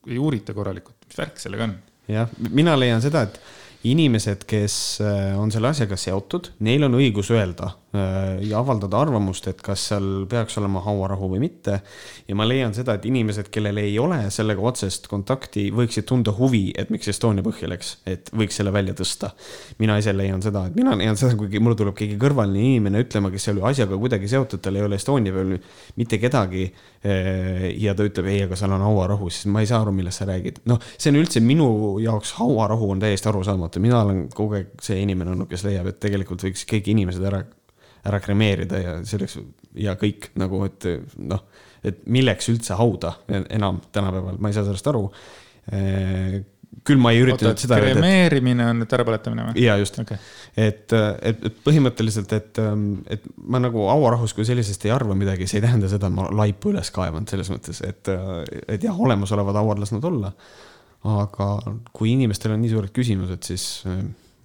ei uurita korralikult, mis värk sellega on? jah, mina leian seda, et inimesed, kes äh, on selle asjaga seotud, neil on õigus öelda ja avaldada arvamust, et kas seal peaks olema hauarahu või mitte. ja ma leian seda, et inimesed, kellel ei ole sellega otsest kontakti, võiksid tunda huvi, et miks Estonia põhja läks, et võiks selle välja tõsta. mina ise leian seda, et mina leian seda, kui mul tuleb keegi kõrvaline inimene ütlema, kes ei ole asjaga kuidagi seotud, tal ei ole Estonia peal mitte kedagi. Äh, ja ta ütleb, ei, aga seal on hauarahu, siis ma ei saa aru, millest sa räägid. noh, see on üldse minu jaoks hauarahu on täiesti arusaamatu mina olen kogu aeg see inimene olnud, kes leiab, et tegelikult võiks kõik inimesed ära, ära kremeerida ja selleks ja kõik nagu, et noh, et milleks üldse hauda enam tänapäeval, ma ei saa sellest aru küll ma ei üritanud seda kremeerimine on nüüd ärapõletamine või? ja just okay., et, et, et põhimõtteliselt, et, et ma nagu hauarahus kui sellisest ei arva midagi, see ei tähenda seda, et ma laipu üles kaevanud selles mõttes, et, et jah, olemasolevad hauad las nad olla aga kui inimestel on nii suured küsimused, siis äh,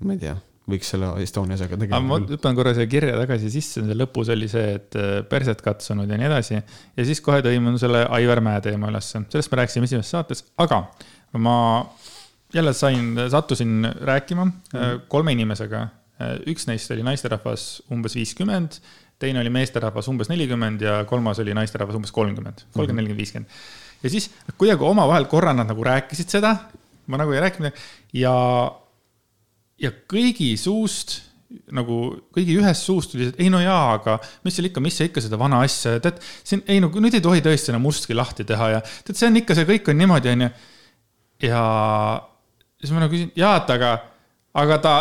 ma ei tea, võiks selle Estonia asjaga tegema. ma hüppan korra siia kirja tagasi sisse, see lõpus oli see, et äh, perset katsunud ja nii edasi. ja siis kohe tõi mul selle Aivar Mäe teema ülesse, sellest me rääkisime esimeses saates, aga ma jälle sain, sattusin rääkima mm kolme inimesega. üks neist oli naisterahvas umbes viiskümmend, teine oli meesterahvas umbes nelikümmend ja kolmas oli naisterahvas umbes kolmkümmend, kolmkümmend, nelikümmend, viiskümmend ja siis kuidagi omavahel korra nad nagu rääkisid seda, ma nagu ei rääkinud ja, ja kõigi suust nagu kõigi ühest suust tuli, et ei no jaa, aga mis seal ikka, mis sa ikka seda vana asja, tead, siin ei no nüüd ei tohi tõesti enam mustki lahti teha ja tead, see on ikka, see kõik on niimoodi, onju. ja siis ma nagu küsin, jaa, et aga, aga ta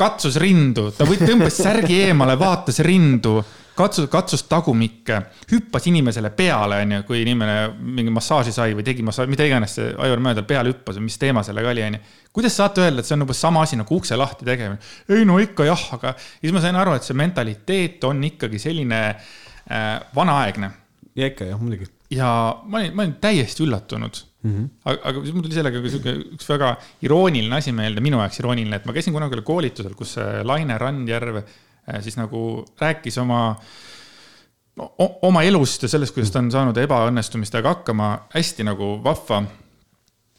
katsus rindu, ta tõmbas särgi eemale, vaatas rindu katsus, katsus tagumikke, hüppas inimesele peale, onju, kui inimene mingi massaaži sai või tegi massaaži, mida iganes see Aivar Mäe tal peale hüppas või mis teema sellega oli, onju. kuidas saate öelda, et see on umbes sama asi nagu ukse lahti tegemine? ei no ikka jah, aga siis ma sain aru, et see mentaliteet on ikkagi selline äh, vanaaegne. ja ikka jah, muidugi. ja ma olin, ma olin täiesti üllatunud Mm -hmm. aga, aga siis mul tuli sellega sihuke üks väga irooniline asi meelde, minu jaoks irooniline, et ma käisin kunagi ühel koolitusel, kus Laine Randjärv Äh, siis nagu rääkis oma, oma elust ja sellest, kuidas ta on saanud ebaõnnestumistega hakkama, hästi nagu vahva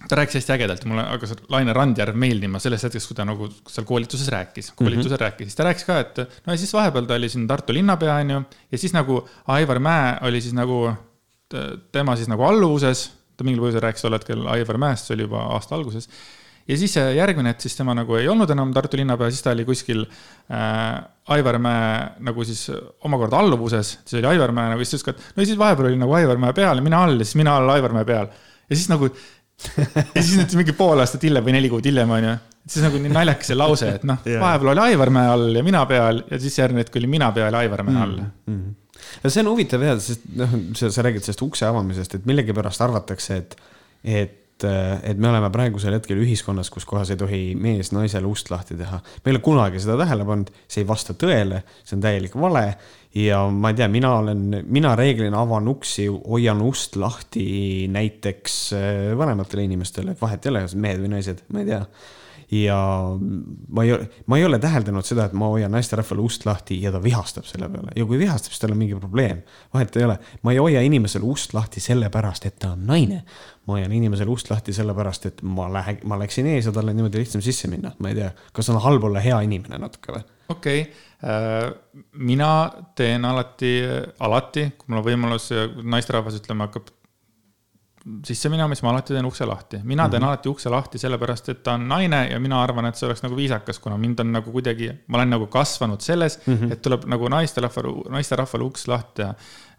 ta rääkis hästi ägedalt mulle hakkas Laine Randjärv meeldima sellest hetkest, kui ta nagu seal koolituses rääkis, koolitusel mm -hmm. rääkis, siis ta rääkis ka, et no ja siis vahepeal ta oli siin Tartu linnapea, onju. ja siis nagu Aivar Mäe oli siis nagu, tema siis nagu alluvuses, ta mingil põhjusel rääkis tol hetkel Aivar Mäest, see oli juba aasta alguses ja siis järgmine, et siis tema nagu ei olnud enam Tartu linnapea, siis ta oli kuskil äh, Aivar Mäe nagu siis omakorda alluvuses, siis oli Aivar Mäe nagu, siis ta ütles ka, et no siis vahepeal oli nagu Aivar Mäe peal ja mina all ja siis mina all Aivar Mäe peal. ja siis nagu ja siis nüüd mingi pool aastat hiljem või neli kuud hiljem onju, et siis nagu nii naljakas see lause, et noh yeah., vahepeal oli Aivar Mäe all ja mina peal ja siis järgmine hetk oli mina peal ja Aivar Mäe all mm. -hmm. Ja see on huvitav jah, sest noh, sa, sa räägid sellest ukse avamisest, et millegipärast arvatakse, et, et et, me oleme praegusel hetkel ühiskonnas, kus kohas ei tohi mees naisele ust lahti teha. ma ei ole kunagi seda tähele pannud, see ei vasta tõele, see on täielik vale. ja ma ei tea, mina olen, mina reeglina avan uksi, hoian ust lahti näiteks äh, vanematele inimestele, vahet ei ole, kas mehed või naised, ma ei tea ja ma ei, ma ei ole täheldanud seda, et ma hoian naisterahvale ust lahti ja ta vihastab selle peale ja kui vihastab, siis tal on mingi probleem. vahet ei ole, ma ei hoia inimesele ust lahti sellepärast, et ta on naine. ma hoian inimesele ust lahti sellepärast, et ma lähe-, ma läksin ees ja tal on niimoodi lihtsam sisse minna, ma ei tea, kas on halb olla hea inimene natuke või? okei okay., äh, mina teen alati, alati, kui mul on võimalus, naisterahvas ütleme, hakkab sisse minema, siis ma alati teen ukse lahti. mina teen mm -hmm. alati ukse lahti sellepärast, et ta on naine ja mina arvan, et see oleks nagu viisakas, kuna mind on nagu kuidagi, ma olen nagu kasvanud selles mm, -hmm. et tuleb nagu naisterahval, naisterahval uks lahti teha.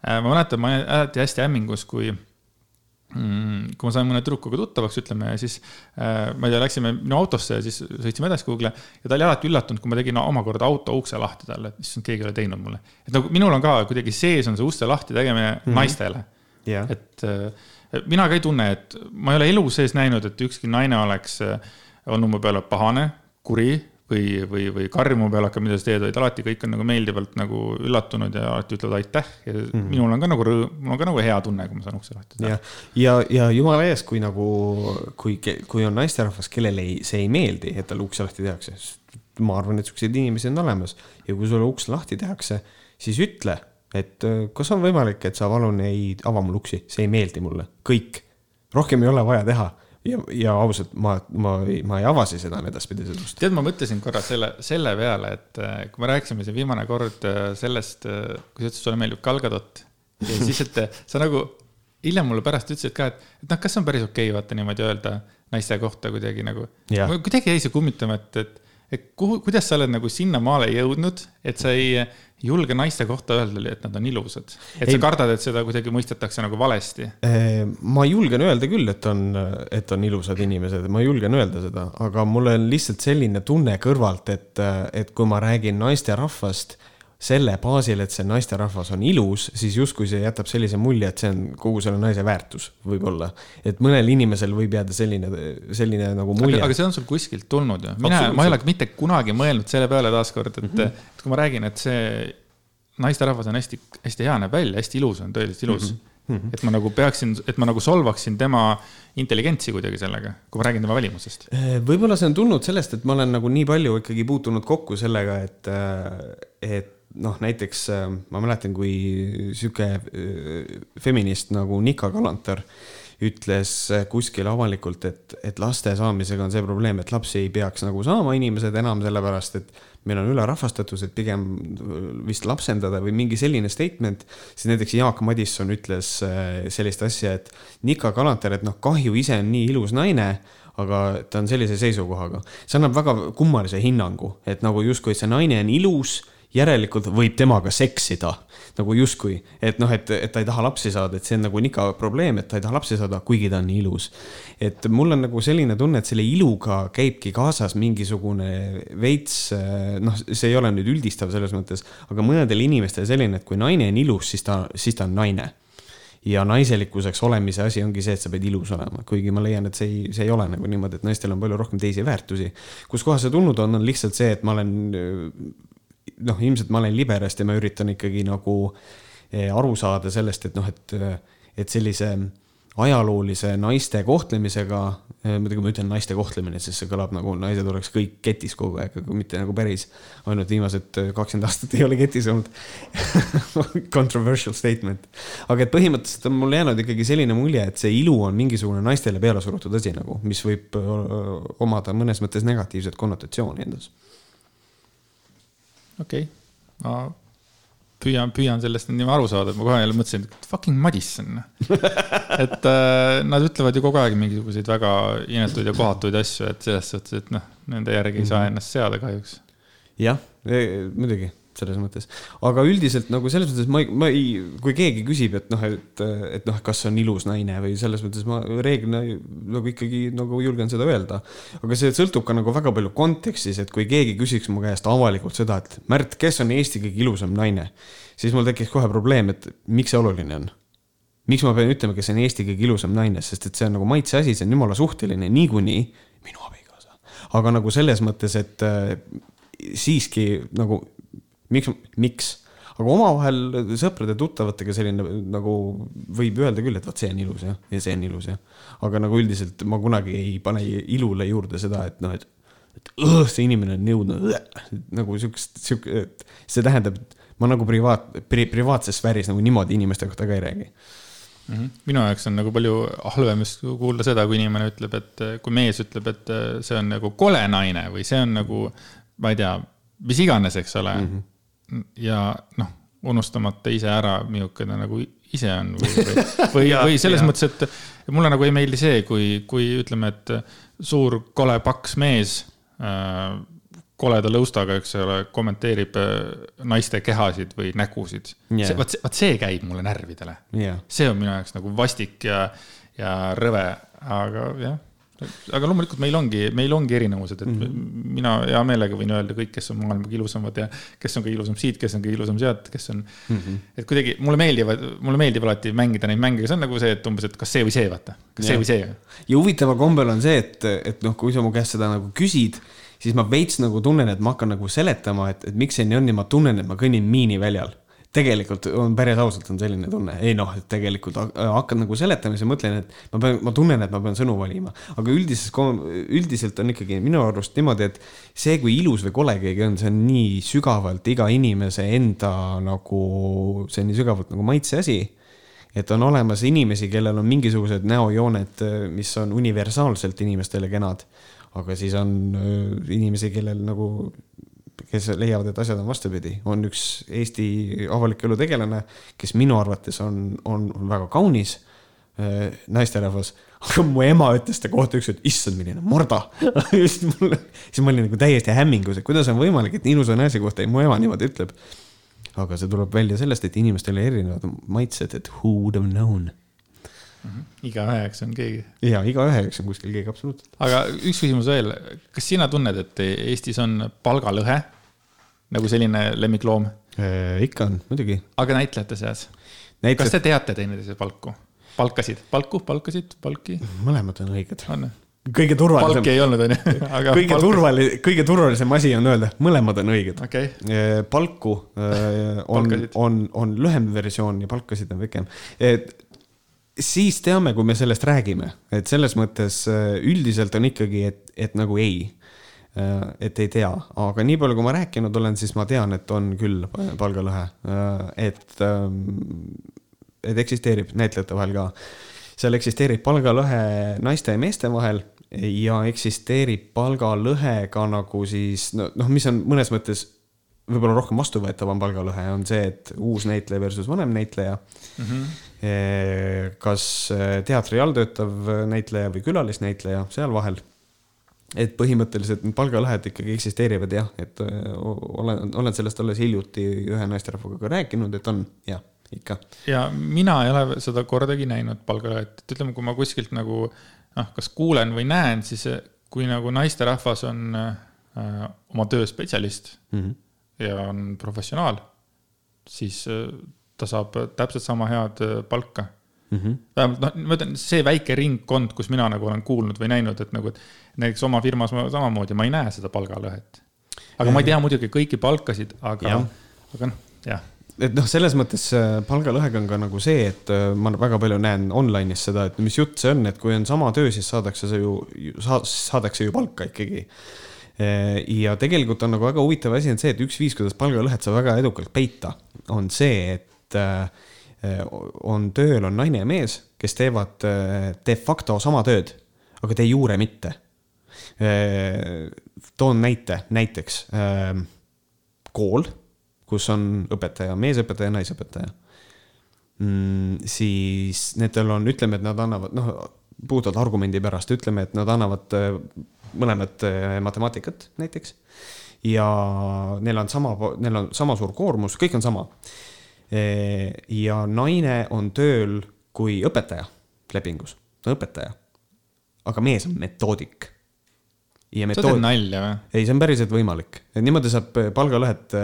Äh, ma mäletan, ma olin alati hästi hämmingus, kui mm, kui ma sain mõne tüdrukuga tuttavaks, ütleme, ja siis äh, ma ei tea, läksime minu autosse ja siis sõitsime edasi kuhugile ja ta oli alati üllatunud, kui ma tegin no, omakorda auto ukse lahti talle, et issand, keegi ei ole teinud mulle. et nagu minul on ka kuidagi sees on see uste lahti tegemine mm -hmm. naistele yeah.. et äh, mina ka ei tunne, et ma ei ole elu sees näinud, et ükski naine oleks äh, olnud mu peale pahane, kuri või, või, või karjuma peale hakkab, mida sa teed, vaid alati kõik on nagu meeldivalt nagu üllatunud ja alati ütlevad aitäh ja mm -hmm. minul on ka nagu rõõm, mul on ka nagu hea tunne, kui ma saan ukse lahti teha. ja, ja, ja jumala ees, kui nagu, kui, kui on naisterahvas, kellele ei, see ei meeldi, et talle ukse lahti tehakse, ma arvan, et siukseid inimesi on olemas ja kui sulle uks lahti tehakse, siis ütle et äh, kas on võimalik, et sa palun ei ava mul uksi, see ei meeldi mulle, kõik. rohkem ei ole vaja teha ja, ja ausalt, ma, ma, ma ei avasi seda edaspidi ust. tead, ma mõtlesin korra selle, selle peale, et äh, kui me rääkisime siin viimane kord äh, sellest, kui sa ütlesid, sulle meeldib Galgadot ja siis, et sa nagu hiljem mulle pärast ütlesid ka, et, et noh, kas on päris okei okay, vaata niimoodi öelda naiste kohta kuidagi nagu. kuidagi jäi see kummitama, et, et, et kuhu, kuidas sa oled nagu sinnamaale jõudnud, et sa ei julge naiste kohta öelda, et nad on ilusad? et ei, sa kardad, et seda kuidagi mõistetakse nagu valesti? ma julgen öelda küll, et on, et on ilusad inimesed, ma julgen öelda seda, aga mul on lihtsalt selline tunne kõrvalt, et, et kui ma räägin naisterahvast selle baasil, et see naisterahvas on ilus, siis justkui see jätab sellise mulje, et see on kogu selle naise väärtus, võib-olla. et mõnel inimesel võib jääda selline, selline nagu mulje. aga see on sul kuskilt tulnud ju, mina, ma ei ole mitte kunagi mõelnud selle peale taaskord, et mm, -hmm. et kui ma räägin, et see naisterahvas on hästi, hästi hea, näeb välja, hästi ilus on, tõeliselt ilus mm. -hmm. Mm -hmm. et ma nagu peaksin, et ma nagu solvaksin tema intelligentsi kuidagi sellega, kui ma räägin tema välimusest. võib-olla see on tulnud sellest, et ma olen nagu nii palju ikkagi puutunud kokku sellega, et, et noh, näiteks äh, ma mäletan, kui sihuke äh, feminist nagu Nika Kalantar ütles äh, kuskil avalikult, et, et laste saamisega on see probleem, et lapsi ei peaks nagu saama inimesed enam sellepärast, et meil on ülerahvastatus, et pigem vist lapsendada või mingi selline statement. siis näiteks Jaak Madisson ütles sellist asja, et Nika Kalantar, et noh, kahju ise on nii ilus naine aga ta on sellise seisukohaga. see annab väga kummalise hinnangu, et nagu justkui see naine on ilus järelikult võib temaga seksida nagu justkui, et noh, et, et ta ei taha lapsi saada, et see on nagu nika probleem, et ta ei taha lapsi saada, kuigi ta on nii ilus. et mul on nagu selline tunne, et selle iluga käibki kaasas mingisugune veits, noh, see ei ole nüüd üldistav selles mõttes, aga mõnedel inimestel selline, et kui naine on ilus, siis ta, siis ta on naine ja naiselikkuseks olemise asi ongi see, et sa pead ilus olema, kuigi ma leian, et see ei, see ei ole nagu niimoodi, et naistel on palju rohkem teisi väärtusi. kuskohast see tulnud on, on lihtsalt see, et ma olen noh, ilmselt ma olen liberast ja ma üritan ikkagi nagu eh, aru saada sellest, et noh, et, et sellise ajaloolise naiste kohtlemisega, eh, muidugi ma ütlen naiste kohtlemine, sest see kõlab nagu naised oleks kõik ketis kogu aeg, aga mitte nagu päris. ainult viimased kakskümmend aastat ei ole ketis olnud Controversial statement. aga et põhimõtteliselt on mul jäänud ikkagi selline mulje, et see ilu on mingisugune naistele peale surutud asi nagu, mis võib omada mõnes mõttes negatiivset konnotatsiooni endas okei okay., ma püüan, püüan sellest nüüd aru saada, et ma kohe jälle mõtlesin, et fucking Madisson et äh, nad ütlevad ju kogu aeg mingisuguseid väga inetuid ja kohatuid asju, et selles suhtes, et noh, nende järgi ei saa mhm. ennast seada kahjuks. jah, muidugi selles mõttes. aga üldiselt nagu selles mõttes ma ei, ma ei, kui keegi küsib, et noh, et, et noh, kas on ilus naine või selles mõttes ma reeglina nagu ikkagi nagu julgen seda öelda. aga see sõltub ka nagu väga palju kontekstis, et kui keegi küsiks mu käest avalikult seda, et Märt, kes on Eesti kõige ilusam naine, siis mul tekiks kohe probleem, et miks see oluline on miks ma pean ütlema, kes on Eesti kõige ilusam naine, sest et see on nagu maitse asi, see on jumala suhteline niikuinii, minu abikaasa. aga nagu selles mõttes, et äh, siiski nagu miks, miks? aga omavahel sõprade-tuttavatega selline nagu võib öelda küll, et vot see on ilus jah, ja see on ilus jah. aga nagu üldiselt ma kunagi ei pane ilule juurde seda, et noh, et et õh, see inimene on jõudnud nagu siukest, siuke, see tähendab, et ma nagu privaat pri,, privaatses sfääris nagu niimoodi inimeste kohta ka ei räägi mm. -hmm. minu jaoks on nagu palju halvem just kuulda seda, kui inimene ütleb, et kui mees ütleb, et see on nagu kole naine või see on nagu, ma ei tea, mis iganes, eks ole mm. -hmm. Ja noh, unustamata ise ära, milline nagu ise on või, või, või, või selles ja. mõttes, et mulle nagu ei meeldi see, kui, kui ütleme, et suur kole paks mees äh, koleda lõustaga, eks ole, kommenteerib äh, naiste kehasid või nägusid yeah.. vot, vot see käib mulle närvidele yeah.. see on minu jaoks nagu vastik ja, ja rõve, aga jah. Aga loomulikult meil ongi, meil ongi erinevused, et mm -hmm. mina hea meelega võin öelda kõik, kes on maailma kõige ilusamad ja kes on kõige ilusam siit, kes on kõige ilusam sealt, kes on mm. -hmm. et kuidagi mulle meeldivad, mulle meeldib alati mängida neid mänge, see on nagu see, et umbes, et kas see või see, vaata, kas yeah. see või see. ja huvitaval kombel on see, et, et noh, kui sa mu käest seda nagu küsid siis ma veits nagu tunnen, et ma hakkan nagu seletama, et, et miks see nii on ja ma tunnen, et ma kõnnin miiniväljal. Tegelikult on päris ausalt on selline tunne, ei noh, et tegelikult hakkan nagu seletama, siis mõtlen, et ma pean, ma tunnen, et ma pean sõnu valima. aga üldises, üldiselt on ikkagi minu arust niimoodi, et see, kui ilus või kole keegi on, see on nii sügavalt iga inimese enda nagu, see on nii sügavalt nagu maitse asi et on olemas inimesi, kellel on mingisugused näojooned, mis on universaalselt inimestele kenad. Aga siis on äh, inimesi, kellel nagu, kes leiavad, et asjad on vastupidi, on üks Eesti avaliku elu tegelane, kes minu arvates on, on, väga kaunis äh, naisterahvas, aga mu ema ütles ta kohta üks, et issand, milline morda siis mulle, siis ma olin nagu täiesti hämmingus, et kuidas on võimalik, et nii ilusa naise kohta mu ema niimoodi ütleb. aga see tuleb välja sellest, et inimestel on erinevad maitsed, et who would have known. Igaühe jaoks on keegi. ja igaühe jaoks on kuskil keegi, absoluutselt. aga üks küsimus veel, kas sina tunned, et Eestis on palgalõhe nagu selline lemmikloom äh,? ikka on, muidugi. aga näitlejate seas Näitlejad...? kas te teate teineteise palku? palkasid, palku, palkasid, palki? mõlemad on õiged. on kõige turvalisem. palki ei olnud, onju. kõige palk... turvaline, kõige turvalisem asi on öelda, mõlemad on õiged okay.. palku äh, on, on, on lühem versioon ja palkasid on pikem. Siis teame, kui me sellest räägime, et selles mõttes äh, üldiselt on ikkagi, et, et nagu ei. Äh, et ei tea, aga nii palju, kui ma rääkinud olen, siis ma tean, et on küll palgalõhe, äh, et, ähm, et eksisteerib näitlejate vahel ka. seal eksisteerib palgalõhe naiste ja meeste vahel ja eksisteerib palgalõhe ka nagu siis noh, mis on mõnes mõttes võib-olla rohkem vastuvõetavam palgalõhe on see, et uus näitleja versus vanem näitleja mm. -hmm. Kas eh, teatri all töötav näitleja või külalisnäitleja seal vahel. et põhimõtteliselt need palgalõhed ikkagi eksisteerivad jah, et eh, olen, olen sellest alles hiljuti ühe naisterahvaga ka rääkinud, et on jah, ikka. ja mina ei ole seda kordagi näinud palgalõhet, et ütleme, kui ma kuskilt nagu noh, kas kuulen või näen, siis kui nagu naisterahvas on äh, oma töö spetsialist mm. -hmm ja on professionaal, siis äh, ta saab täpselt sama head äh, palka mm. -hmm. vähemalt noh, ma ütlen, see väike ringkond, kus mina nagu olen kuulnud või näinud, et nagu, et näiteks oma firmas ma samamoodi, ma ei näe seda palgalõhet. aga ja, ma ei tea muidugi kõiki palkasid, aga, aga noh, jah et noh, selles mõttes äh, palgalõhega on ka nagu see, et ma väga palju näen online'is seda, et mis jutt see on, et kui on sama töö, siis saadakse see ju, saadakse ju palka ikkagi ja tegelikult on nagu väga huvitav asi on see, et üks viis, kuidas palgalõhet saab väga edukalt peita, on see, et eh, on tööl on naine ja mees, kes teevad eh, de facto sama tööd, aga de jure mitte. toon näite, näiteks kool, kus on õpetaja, meesõpetaja, naisõpetaja mm,. siis nendel on, ütleme, et nad annavad, noh, puhtalt argumendi pärast, ütleme, et nad annavad mõlemad äh, matemaatikat näiteks. ja neil on sama, neil on sama suur koormus, kõik on sama. Äh, ja naine on tööl kui õpetaja lepingus, õpetaja. aga mees on metoodik. Metood... sa teed nalja või? ei, see on päriselt võimalik, et niimoodi saab äh, palgalõhet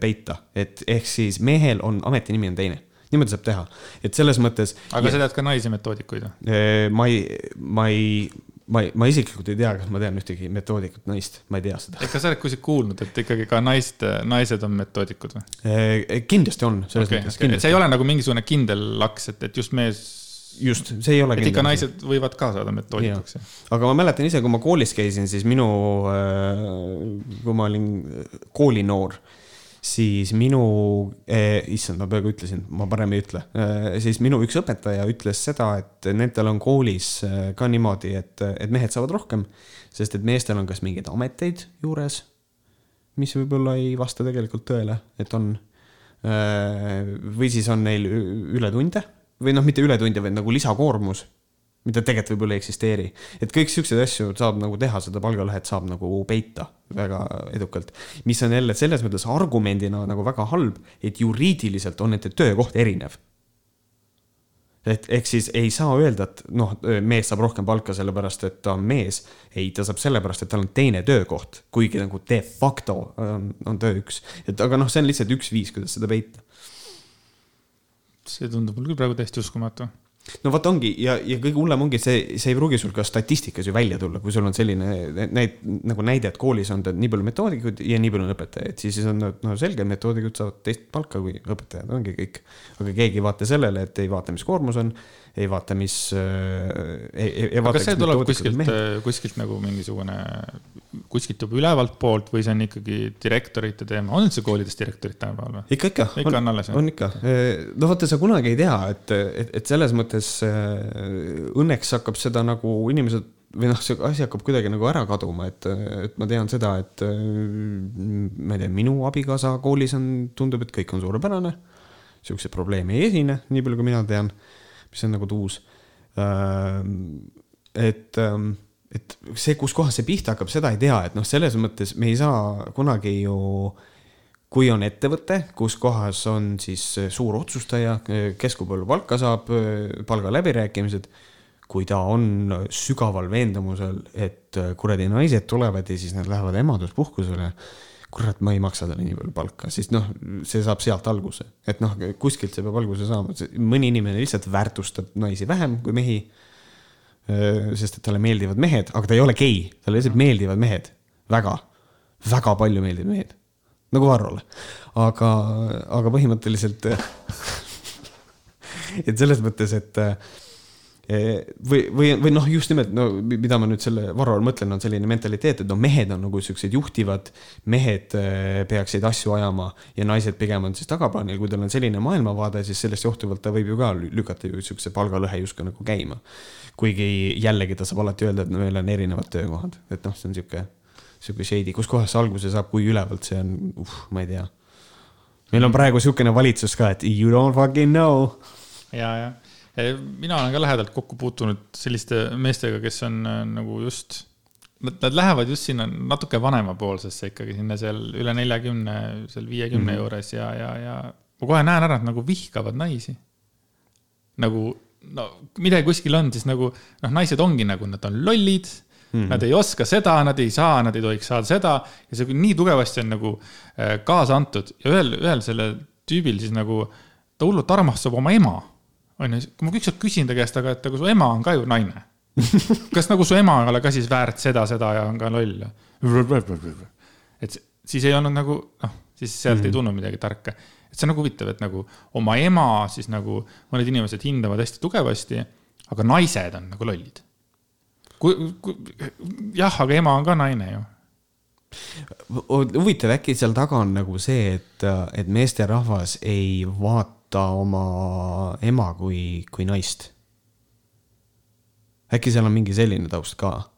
peita, et ehk siis mehel on ametinimi on teine niimoodi saab teha, et selles mõttes. aga ja... sa tead ka naisi metoodikuid või? ma ei, ma ei, ma ei, ma isiklikult ei tea, kas ma tean ühtegi metoodikat naist, ma ei tea seda. kas sa oled kuskilt kuulnud, et ikkagi ka naist, naised on metoodikud või? kindlasti on, selles okay, mõttes okay.. et see ei ole nagu mingisugune kindel laks, et, et just mees just, see ei ole. et ikka naised võivad ka saada metoodikuks. aga ma mäletan ise, kui ma koolis käisin, siis minu, äh, kui ma olin koolinoor, siis minu eh,, issand, ma peaaegu ütlesin, ma parem ei ütle. Eh,, siis minu üks õpetaja ütles seda, et nendel on koolis ka niimoodi, et, et mehed saavad rohkem, sest et meestel on kas mingeid ameteid juures, mis võib-olla ei vasta tegelikult tõele, et on või siis on neil ületunde või noh, mitte ületunde, vaid nagu lisakoormus, mida tegelikult võib-olla ei eksisteeri. et kõik siukseid asju saab nagu teha, seda palgalõhet saab nagu peita väga edukalt. mis on jälle selles mõttes argumendina nagu väga halb, et juriidiliselt on nende töökoht erinev et ehk siis ei saa öelda, et noh, mees saab rohkem palka sellepärast, et ta on mees. ei, ta saab sellepärast, et tal on teine töökoht, kuigi nagu de facto on, on töö üks. et aga noh, see on lihtsalt üks viis, kuidas seda peita. see tundub mul küll praegu täiesti uskumatu no vot ongi ja, ja kõige hullem ongi see, see ei pruugi sul ka statistikas ju välja tulla, kui sul on selline näid, nagu näide, et koolis on nii palju metoodikuid ja nii palju on õpetajaid, siis on no selge, metoodikud saavad teist palka kui õpetajad, ongi kõik. aga keegi ei vaata sellele, et ei vaata, mis koormus on, ei vaata, mis äh,. aga kas see tuleb kuskilt, äh, kuskilt nagu mingisugune, kuskilt juba ülevalt poolt või see on ikkagi direktorite teema, on üldse koolides direktorid tänapäeval või? ikka, ikka. ikka on, on alles? on ikka, no vaata, sa kunagi ei tea, et, et, et selles mõttes äh, õnneks hakkab seda nagu inimesed või noh, see asi hakkab kuidagi nagu ära kaduma, et, et ma tean seda, et äh, ma ei tea, minu abikaasa koolis on, tundub, et kõik on suurepärane. Siukseid probleeme ei esine, nii palju kui mina tean mis on nagu tuus. et, et see, kuskohast see pihta hakkab, seda ei tea, et noh, selles mõttes me ei saa kunagi ju kui on ettevõte, kus kohas on siis suur otsustaja, kes kui palju palka saab, palgaläbirääkimised, kui ta on sügaval veendumusel, et kuradi naised tulevad ja siis nad lähevad emaduspuhkusele kurat, ma ei maksa talle nii palju palka, siis noh, see saab sealt alguse, et noh, kuskilt see peab alguse saama, mõni inimene lihtsalt väärtustab naisi vähem kui mehi. sest et talle meeldivad mehed, aga ta ei ole gei, talle lihtsalt meeldivad mehed, väga, väga palju meeldivad mehed, nagu Varrole, aga, aga põhimõtteliselt et selles mõttes, et või, või, või noh, just nimelt, no mida ma nüüd selle Varro all mõtlen, on selline mentaliteet, et no mehed on nagu siuksed juhtivad, mehed äh, peaksid asju ajama ja naised pigem on siis tagaplaanil, kui tal on selline maailmavaade, siis sellest johtuvalt ta võib ju ka lükata ju siukse palgalõhe justkui nagu käima. kuigi jällegi ta saab alati öelda, et meil on erinevad töökohad, et noh, see on sihuke, sihuke shady, kuskohast see alguse saab, kui ülevalt see on, uh, ma ei tea. meil on praegu sihukene valitsus ka, et you don't fucking know. ja, ja mina olen ka lähedalt kokku puutunud selliste meestega, kes on äh, nagu just, nad lähevad just sinna natuke vanemapoolsesse ikkagi sinna seal üle neljakümne, seal viiekümne mm -hmm. juures ja, ja, ja ma kohe näen ära, et nagu vihkavad naisi. nagu no midagi kuskil on, siis nagu noh, naised ongi nagu, nad on lollid Mm -hmm. Nad ei oska seda, nad ei saa, nad ei tohiks saada seda ja see nii tugevasti on nagu äh, kaasa antud ja ühel, ühel sellel tüübil siis nagu ta hullult armastab oma ema on ju, kui ma ükskord küsin ta käest, aga et aga su ema on ka ju naine. kas nagu su ema ei ole ka siis väärt seda, seda ja on ka loll? et siis ei olnud nagu noh, siis sealt mm. ei tulnud midagi tarka. et see on nagu huvitav, et nagu oma ema siis nagu mõned inimesed hindavad hästi tugevasti, aga naised on nagu lollid. kui, kui jah, aga ema on ka naine ju huvitav, äkki seal taga on nagu see, et, et meesterahvas ei vaata vaata oma ema kui, kui naist. äkki seal on mingi selline taust ka?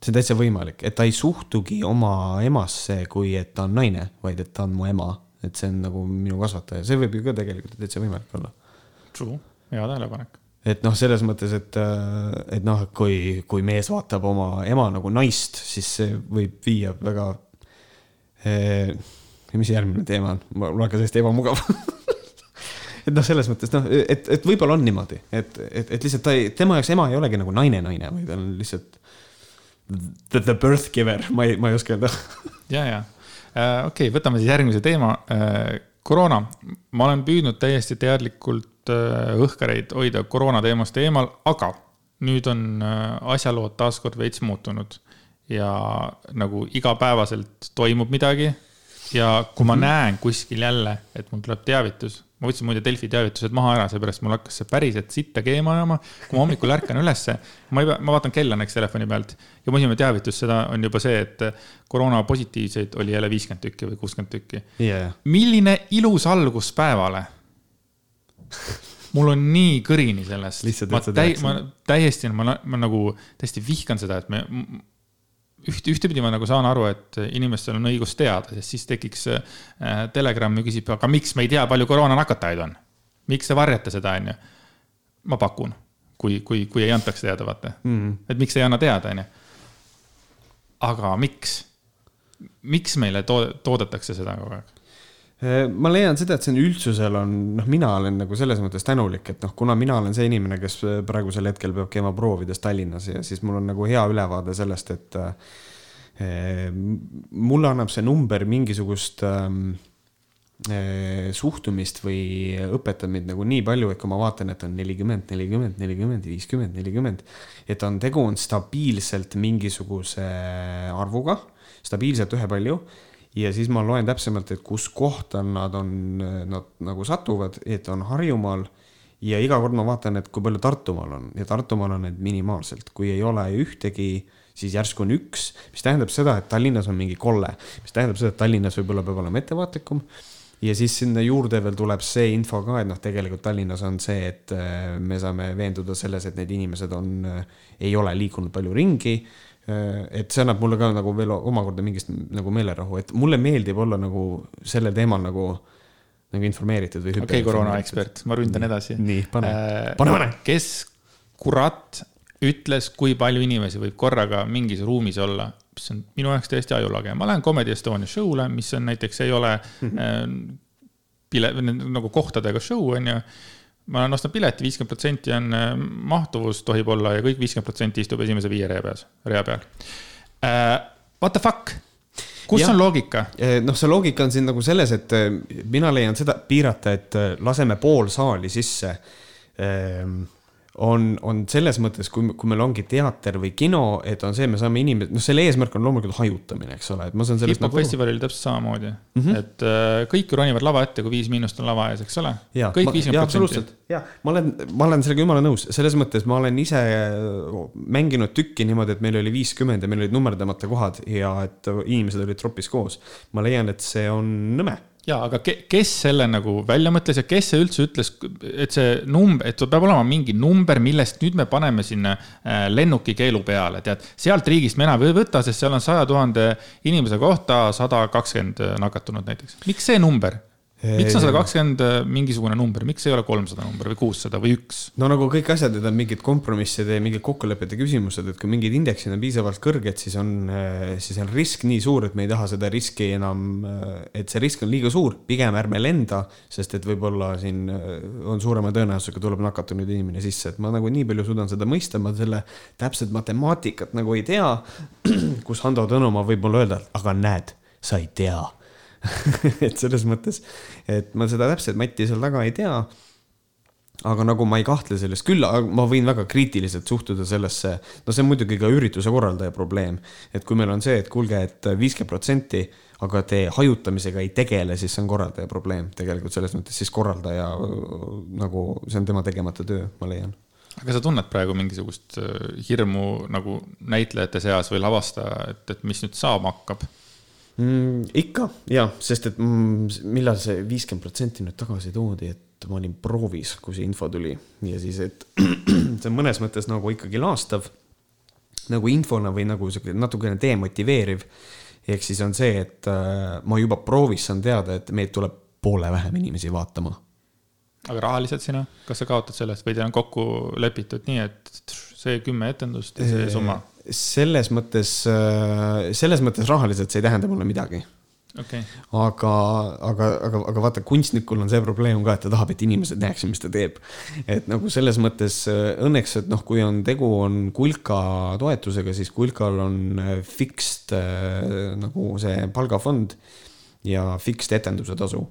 see on täitsa võimalik, et ta ei suhtugi oma emasse, kui et ta on naine, vaid et ta on mu ema, et see on nagu minu kasvataja, see võib ju ka tegelikult täitsa võimalik olla. True, hea tähelepanek. et noh, selles mõttes, et, et noh, kui, kui mees vaatab oma ema nagu naist, siis see võib viia väga eh,. mis järgmine teema on, mul hakkas hästi ebamugav et noh, selles mõttes noh, et, et võib-olla on niimoodi, et, et, et lihtsalt ta ei, tema jaoks ema ei olegi nagu naine-naine, vaid ta on lihtsalt the, the birth giver, ma ei, ma ei oska öelda. ja, ja uh,, okei okay,, võtame siis järgmise teema uh,. koroona, ma olen püüdnud täiesti teadlikult uh, õhkareid hoida koroona teemast eemal, aga nüüd on asjalood taaskord veits muutunud ja nagu igapäevaselt toimub midagi ja kui ma -hmm. näen kuskil jälle, et mul tuleb teavitus, ma võtsin muide Delfi teavitused maha ära, seepärast mul hakkas see päriselt sitta keema ajama. kui ma hommikul ärkan ülesse, ma ei pea, ma vaatan kella näiteks telefoni pealt. Ja mu esimene teavitus seda on juba see, et koroona positiivseid oli jälle viiskümmend tükki või kuuskümmend tükki. Yeah.. milline ilus algus päevale? Mul on nii kõrini sellest. ma täi-, ma täiesti, ma, ma nagu täiesti vihkan seda, et me üht, ühtepidi ma nagu saan aru, et inimestel on õigus teada, sest siis tekiks äh, Telegram ja küsib, aga miks me ei tea, palju koroona nakatajaid on? miks te varjate seda, onju? ma pakun, kui, kui, kui ei antaks teada, vaata mm.. et miks ei anna teada, onju. aga miks? miks meile to-, toodetakse seda kogu aeg? Äh, ma leian seda, et see on üldsusel on, noh, mina olen nagu selles mõttes tänulik, et noh, kuna mina olen see inimene, kes praegusel hetkel peab käima proovides Tallinnas ja siis mul on nagu hea ülevaade sellest, et eh, mulle annab see number mingisugust eh, suhtumist või õpetab mind nagu nii palju, et kui ma vaatan, et on nelikümmend, nelikümmend, nelikümmend, viiskümmend, nelikümmend, et on, tegu on stabiilselt mingisuguse arvuga, stabiilselt ühepalju ja siis ma loen täpsemalt, et kus kohta nad on, nad nagu satuvad, et on Harjumaal. Ja iga kord ma vaatan, et kui palju Tartumaal on. Ja Tartumaal on need minimaalselt, kui ei ole ühtegi, siis järsku on üks, mis tähendab seda, et Tallinnas on mingi kolle, mis tähendab seda, et Tallinnas võib-olla peab olema ettevaatlikum. ja siis sinna juurde veel tuleb see info ka, et noh, tegelikult Tallinnas on see, et äh, me saame veenduda selles, et need inimesed on, äh, ei ole liikunud palju ringi et see annab mulle ka nagu veel omakorda mingist nagu meelerahu, et mulle meeldib olla nagu sellel teemal nagu, nagu informeeritud või. okei okay,, koroonaekspert, ma ründan edasi. nii, pane äh,, pane, pane. kes kurat ütles, kui palju inimesi võib korraga mingis ruumis olla, mis on minu jaoks täiesti ajulage, ma lähen Comedy Estonia show'le, mis on näiteks, ei ole mm -hmm. äh, pile-, nagu kohtadega show, on ju ma olen ostnud pileti, viiskümmend protsenti on äh, mahtuvus tohib olla ja kõik viiskümmend protsenti istub esimese viie rea peas, rea peal uh,. What the fuck? kus ja, on loogika? Äh, noh, see loogika on siin nagu selles, et mina leian seda piirata, et laseme pool saali sisse ehm, on, on selles mõttes, kui, kui meil ongi teater või kino, et on see, me saame inimesed, noh, selle eesmärk on loomulikult hajutamine, eks ole, et ma saan sellest. hip-hop nagu... festivalil oli täpselt samamoodi mm, -hmm. et äh, kõik ronivad lava ette, kui Viis Miinust on lava ees, eks ole. kõik viiskümmend protsenti. ja ma olen, ma olen sellega jumala nõus, selles mõttes ma olen ise mänginud tükki niimoodi, et meil oli viiskümmend ja meil olid nummerdamata kohad ja et inimesed olid tropis koos. ma leian, et see on nõme ja aga ke, kes selle nagu välja mõtles ja kes see üldse ütles, et see number, et peab olema mingi number, millest nüüd me paneme sinna äh, lennukikeelu peale, tead. sealt riigist me enam ei võta, sest seal on saja tuhande inimese kohta sada kakskümmend nakatunut näiteks. miks see number? Miks on sada kakskümmend äh, mingisugune number, miks ei ole kolmsada number või kuussada või üks? no nagu kõik asjad, need on mingid kompromisside ja mingid kokkulepete küsimused, et kui mingid indeksid on piisavalt kõrged, siis on, äh, siis on risk nii suur, et me ei taha seda riski enam, äh, et see risk on liiga suur, pigem ärme lenda, sest et võib-olla siin on suurema tõenäosusega tuleb nakatunud inimene sisse, et ma nagu nii palju suudan seda mõista, ma selle täpset matemaatikat nagu ei tea, kus Hando Tõnumaa võib mulle öelda, aga näed, sa ei tea et selles mõttes, et ma seda täpset matti seal taga ei tea. aga nagu ma ei kahtle selles, küll ma võin väga kriitiliselt suhtuda sellesse, no see on muidugi ka ürituse korraldaja probleem. et kui meil on see, et kuulge et, et viiskümmend protsenti, aga te hajutamisega ei tegele, siis see on korraldaja probleem tegelikult selles mõttes, siis korraldaja nagu see on tema tegemata töö, ma leian aga sa tunned praegu mingisugust äh, hirmu nagu näitlejate seas või lavastaja, et, et mis nüüd saama hakkab? Mm,? ikka ja, sest et mm, millal see viiskümmend protsenti nüüd tagasi toodi, et ma olin proovis, kui see info tuli ja siis, et see on mõnes mõttes nagu ikkagi laastav nagu infona või nagu sihuke natukene demotiveeriv. ehk siis on see, et äh, ma juba proovis saan teada, et meid tuleb poole vähem inimesi vaatama. aga rahaliselt sina, kas sa kaotad sellest või teil on kokku lepitud nii, et see kümme etendust ja see summa? Selles mõttes, äh, selles mõttes rahaliselt see ei tähenda mulle midagi okay.. aga, aga, aga, aga vaata, kunstnikul on see probleem ka, et ta tahab, et inimesed näeksid, mis ta teeb. et nagu selles mõttes äh, õnneks, et noh, kui on tegu, on Kulka toetusega, siis Kulkal on äh, fixed nagu see palgafond ja fixed etenduse tasu.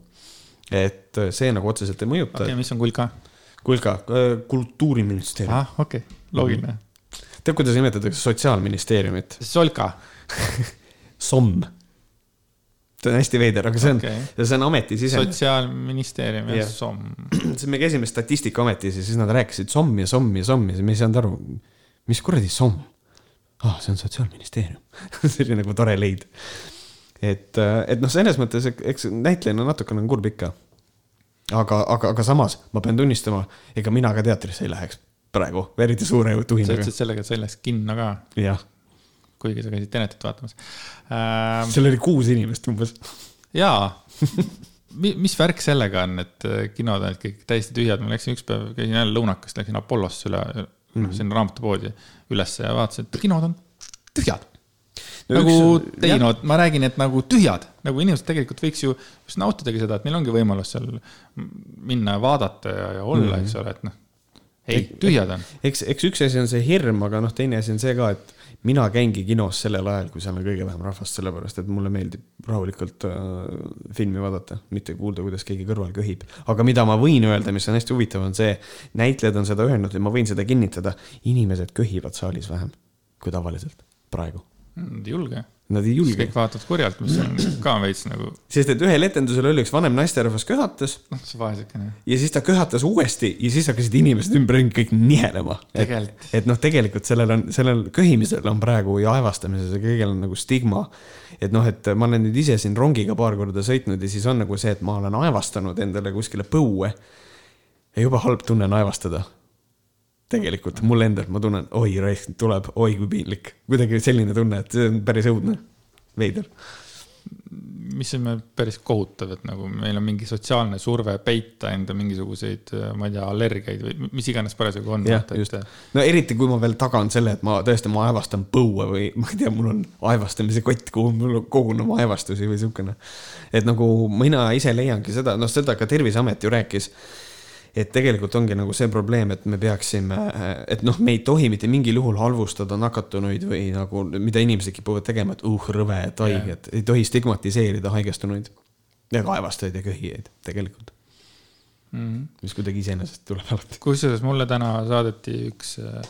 et see nagu otseselt ei mõjuta. okei okay,, mis on Kulka? Kulka, kultuuriministeerium. ah, okei okay., loogiline mm. -hmm tead, kuidas nimetatakse sotsiaalministeeriumit? Solka Somm. see on hästi veider, aga see on okay., see on ametisisene. sotsiaalministeerium ja Jah. SOM. siis me käisime Statistikaametis ja siis nad rääkisid SOM ja SOM ja SOM ja siis me ei saanud aru, mis kuradi SOM ah,. see on Sotsiaalministeerium see oli nagu tore leid. et, et noh, selles mõttes, eks näitlejana natukene on kurb ikka. aga, aga, aga samas ma pean tunnistama, ega mina ka teatrisse ei läheks praegu, eriti suure sa tuhinaga. ütlesid sellega, et sa ei läks kinno ka, jah, kuigi sa käisid Tenetit vaatamas äh,. seal oli kuus inimest umbes. jaa, mis värk sellega on, et äh, kinod olid kõik täiesti tühjad, ma läksin üks päev, käisin jälle lõunakast, läksin Apollosse üle, noh sinna raamatupoodi ülesse ja vaatasin, et kinod on tühjad. nagu teinod, ma räägin, et nagu tühjad, nagu inimesed tegelikult võiks ju just nautidagi seda, et neil ongi võimalus seal minna ja vaadata ja, ja olla mm, -hmm. eks ole, et noh. ei, tühjad on. eks, eks üks asi on see hirm, aga noh, teine asi on see ka, et mina käingi kinos sellel ajal, kui seal on kõige vähem rahvast, sellepärast et mulle meeldib rahulikult äh, filmi vaadata, mitte kuulda, kuidas keegi kõrval köhib. aga mida ma võin öelda, mis on hästi huvitav, on see, näitlejad on seda öelnud ja ma võin seda kinnitada, inimesed köhivad saalis vähem kui tavaliselt praegu. Ei julge. Nad ei julge kõik, vaatavad kurjalt, mis on ka veits nagu, sest et ühel etendusel oli üks vanem naisterahvas köhatas noh, see vaesekene. ja siis ta köhatas uuesti ja siis hakkasid inimesed ümberringi kõik nihelema. Tegelikult. et noh, tegelikult sellel on, sellel köhimisel on praegu ja aevastamises ja kõigil on nagu stigma. et noh, et ma olen nüüd ise siin rongiga paar korda sõitnud ja siis on nagu see, et ma olen aevastanud endale kuskile põue. ja jube halb tunne on aevastada. Tegelikult mul endal, ma tunnen, oi raisk, tuleb, oi kui piinlik. kuidagi selline tunne, et see on päris õudne, veider. mis on päris kohutav, et nagu meil on mingi sotsiaalne surve peita enda mingisuguseid, ma ei tea, allergiaid või mis iganes parasjagu on. jah, just. no eriti, kui ma veel tagan selle, et ma tõesti, ma aevastan põue või ma ei tea, mul on aevastamise kott, kuhu mul kogun oma aevastusi või siukene. et nagu mina ise leiangi seda, noh, seda ka Terviseamet ju rääkis et tegelikult ongi nagu see probleem, et me peaksime, et noh, me ei tohi mitte mingil juhul halvustada nakatunuid või nagu, mida inimesed kipuvad tegema, et uh, rõve, et haige, et ei tohi stigmatiseerida haigestunuid ja kaevastajaid ja köhijaid tegelikult, mm. -hmm. mis kuidagi iseenesest tuleb alati. kusjuures mulle täna saadeti üks äh,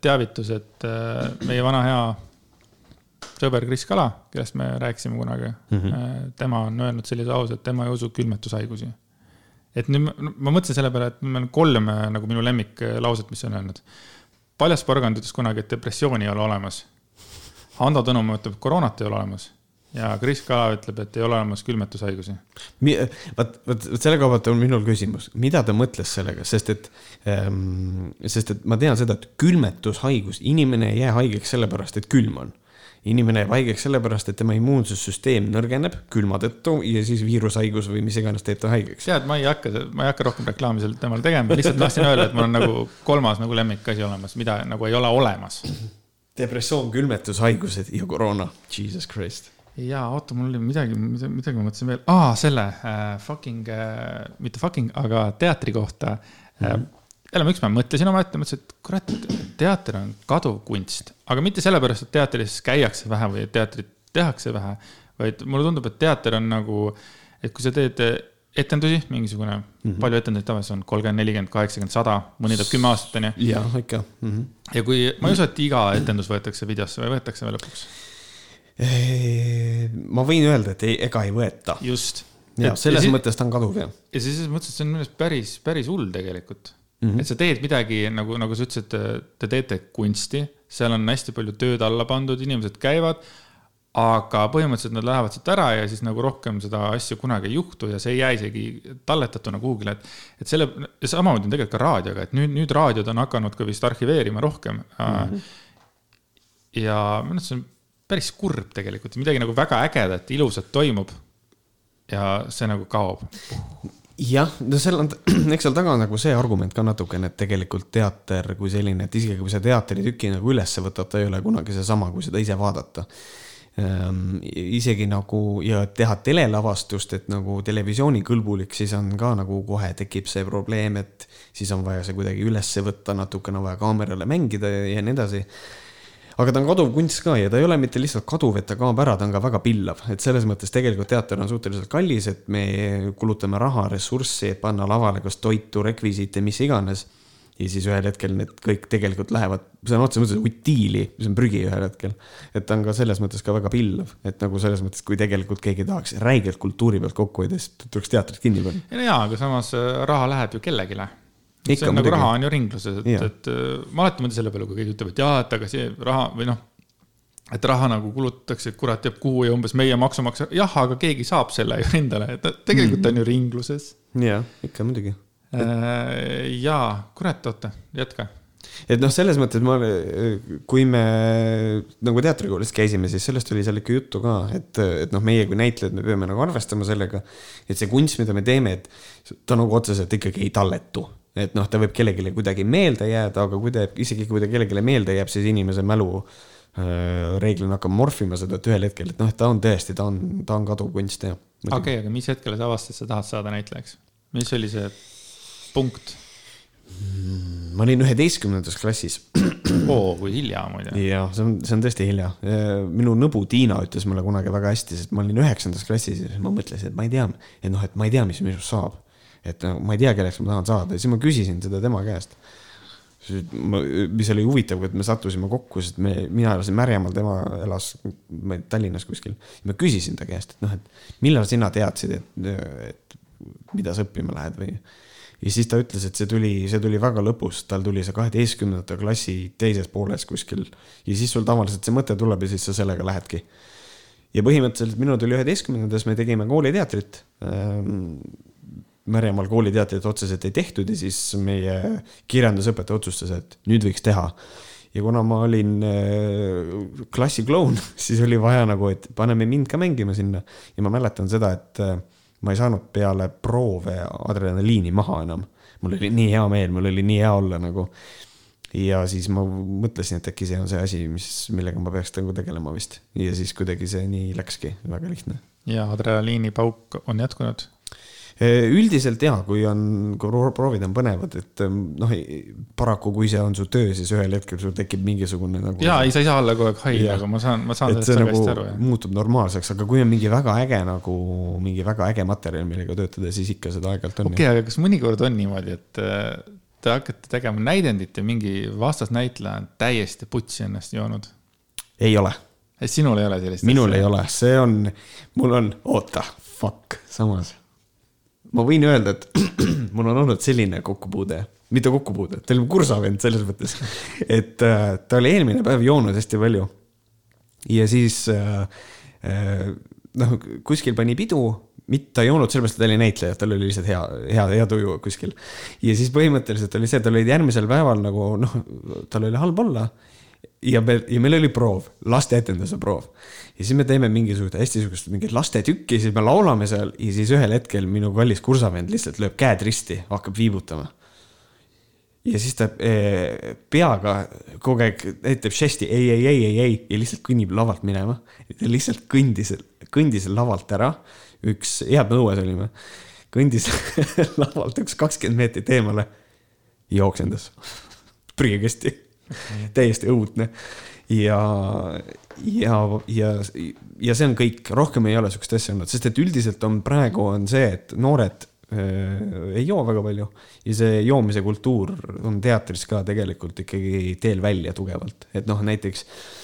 teavitus, et äh, meie vana hea sõber Kris Kala, kellest me rääkisime kunagi mm, -hmm. tema on öelnud sellise lause, et tema ei usu külmetushaigusi. Et nüüd ma, ma mõtlesin selle peale, et meil on kolm äh, nagu minu lemmiklauset, mis on öelnud. Paljas Porgand ütles kunagi, et depressiooni ei ole olemas. Hando Tõnumaa ütleb, et koroonat ei ole olemas ja Kris Kala ütleb, et ei ole olemas külmetushaigusi. vot, vot, vot selle koha pealt on minul küsimus, mida ta mõtles sellega, sest et ähm,, sest et ma tean seda, et külmetushaigus, inimene ei jää haigeks sellepärast, et külm on. Inimene jääb haigeks sellepärast, et tema immuunsussüsteem nõrgeneb külma tõttu ja siis viirushaigus või mis iganes teeb ta haigeks. tead, ma ei hakka, ma ei hakka rohkem reklaami sel teemal tegema, lihtsalt tahtsin öelda, et mul on nagu kolmas nagu lemmikasi olemas, mida nagu ei ole olemas. depressioon, külmetushaigused ja koroona, jesus christ. ja oota, mul oli midagi, midagi, ma mõtlesin veel, aa selle äh, fucking äh,, mitte fucking, aga teatri kohta mm. -hmm. Jälle ma ükspäev mõtlesin omaette, mõtlesin, et kurat, teater on kaduv kunst, aga mitte sellepärast, et teatris käiakse vähe või teatrit tehakse vähe, vaid mulle tundub, et teater on nagu, et kui sa teed etendusi, mingisugune mm, -hmm. palju etendusi tavaliselt on, kolmkümmend, nelikümmend, kaheksakümmend, sada, mõni teeb kümme aastat, onju. jah, ikka mm. -hmm. ja kui, ma ei usu, et iga etendus võetakse videosse või võetakse veel lõpuks. ma võin öelda, et ei, ega ei võeta. just. ja selles ja mõttes ta on kaduv jah. ja siis mõtlesin, et see on minu arust päris, päris hull tegelikult mm. -hmm. et sa teed midagi nagu, nagu sa ütlesid, te teete kunsti, seal on hästi palju tööd alla pandud, inimesed käivad. aga põhimõtteliselt nad lähevad siit ära ja siis nagu rohkem seda asja kunagi ei juhtu ja see ei jää isegi talletatuna kuhugile, et. et selle, samamoodi on tegelikult ka raadioga, et nüüd, nüüd raadiod on hakanud ka vist arhiveerima rohkem mm. -hmm. ja minu arust see on päris kurb tegelikult, midagi nagu väga ägedat, ilusat toimub. ja see nagu kaob jah, no seal on, eks seal taga on nagu see argument ka natukene, et tegelikult teater kui selline, et isegi kui sa teatritüki nagu ülesse võtad, ta ei ole kunagi seesama, kui seda ise vaadata. isegi nagu ja teha telelavastust, et nagu televisioonikõlbulik, siis on ka nagu kohe tekib see probleem, et siis on vaja see kuidagi ülesse võtta, natukene vaja kaamerale mängida ja, ja nii edasi aga ta on kaduv kunst ka ja ta ei ole mitte lihtsalt kaduv, et ta kaob ära, ta on ka väga pillav, et selles mõttes tegelikult teater on suhteliselt kallis, et me kulutame raha, ressurssi, et panna lavale kas toitu, rekvisiite, mis iganes. ja siis ühel hetkel need kõik tegelikult lähevad sõna otseses mõttes utiili, mis on prügi ühel hetkel. et ta on ka selles mõttes ka väga pillav, et nagu selles mõttes, kui tegelikult keegi tahaks räigelt kultuuri pealt kokku hoida, siis tuleks teatrit kinni panna. jaa, aga samas äh, raha läheb ju kellelegi see on nagu raha on ju ringluses, et, et äh, ma alati mõtlen selle peale, kui keegi ütleb, et jaa, et aga see raha või noh, et raha nagu kulutatakse, et kurat teab kuhu ja umbes meie maksumaksja, jah, aga keegi saab selle ju endale, et tegelikult mm. on ju ringluses. jah, ikka muidugi. Äh, jaa, kurat, oota, jätka et noh, selles mõttes ma, kui me nagu teatrikoolis käisime, siis sellest oli seal ikka juttu ka, et, et noh, meie kui näitlejad, me peame nagu arvestama sellega, et see kunst, mida me teeme, et ta nagu otseselt ikkagi ei talletu et noh, ta võib kellelegi kuidagi meelde jääda, aga kui ta, isegi kui ta kellelegi meelde jääb, siis inimese mälu äh, reeglina hakkab morfima seda, et ühel hetkel, et noh, et ta on tõesti, ta on, ta on kaduv kunst ja. okei okay,, aga mis hetkel sa avastasid, sa tahad saada näitlejaks? mis oli see punkt? Ma olin üheteistkümnendas klassis. oo, kui hilja muide. jah, see on, see on tõesti hilja. minu nõbu Tiina ütles mulle kunagi väga hästi, sest ma olin üheksandas klassis ja siis ma mõtlesin, et ma ei tea, et noh, et ma ei tea, mis minust saab et ma ei tea, kelleks ma tahan saada ja siis ma küsisin seda tema käest. mis oli huvitav, et me sattusime kokku, sest me, mina elasin Märjamaal, tema elas Tallinnas kuskil. ma küsisin ta käest, et noh, et millal sina teadsid, et, et mida sa õppima lähed või. ja siis ta ütles, et see tuli, see tuli väga lõpus, tal tuli see kaheteistkümnendate klassi teises pooles kuskil. ja siis sul tavaliselt see mõte tuleb ja siis sa sellega lähedki ja põhimõtteliselt minul tuli üheteistkümnendas, me tegime kooliteatrit ähm, Märjamaal kooliteatrit otseselt ei tehtud ja siis meie kirjandusõpetaja otsustas, et nüüd võiks teha. ja kuna ma olin äh, klassikloun, siis oli vaja nagu, et paneme mind ka mängima sinna ja ma mäletan seda, et äh, ma ei saanud peale proove adrenaliini maha enam. mul oli nii hea meel, mul oli nii hea olla nagu. ja siis ma mõtlesin, et äkki see on see asi, mis, millega ma peaks nagu tegelema vist ja siis kuidagi see nii läkski, väga lihtne. ja adrenaliinipauk on jätkunud üldiselt ja, kui on, kui proovid on põnevad, et noh, paraku, kui see on su töö, siis ühel hetkel sul tekib mingisugune nagu. ja, ei, sa ei saa olla kogu aeg hai, aga ma saan, ma saan sellest väga nagu hästi aru. muutub normaalseks, aga kui on mingi väga äge nagu, mingi väga äge materjal, millega töötada, siis ikka seda aeg-ajalt on. okei okay,, aga kas mõnikord on niimoodi, et eh, te hakkate tegema näidendit ja mingi vastasnäitleja on täiesti putsi ennast joonud? ei ole. et sinul ei ole sellist? minul asja? ei ole, see on, mul on, oota, fuck, samas ma võin öelda, et mul on olnud selline kokkupuude, mitte kokkupuude, ta oli kursavend selles mõttes, et äh, ta oli eelmine päev joonud hästi palju. ja siis äh, äh, noh, kuskil pani pidu, mitte ta ei joonud sellepärast, et ta oli näitleja, tal oli lihtsalt hea, hea, hea tuju kuskil. ja siis põhimõtteliselt oli see, tal oli järgmisel päeval nagu noh, tal oli halb olla ja me, ja meil oli proov, lasteetenduse proov. ja siis me teeme mingisugust hästi sihukest mingit lastetükki, siis me laulame seal ja siis ühel hetkel minu kallis kursavend lihtsalt lööb käed risti, hakkab viibutama. ja siis ta e, peaga kogu aeg teeb žesti ei, ei, ei, ei, ei ja lihtsalt kõnnib lavalt minema. ta lihtsalt kõndis, kõndis lavalt ära, üks, head me õues olime, kõndis lavalt üks kakskümmend meetrit eemale, jooksendas prügikasti täiesti õudne. ja, ja, ja, ja see on kõik, rohkem ei ole sihukest asja olnud, sest et üldiselt on praegu on see, et noored äh, ei joo väga palju ja see joomise kultuur on teatris ka tegelikult ikkagi teel välja tugevalt, et noh, näiteks Äh,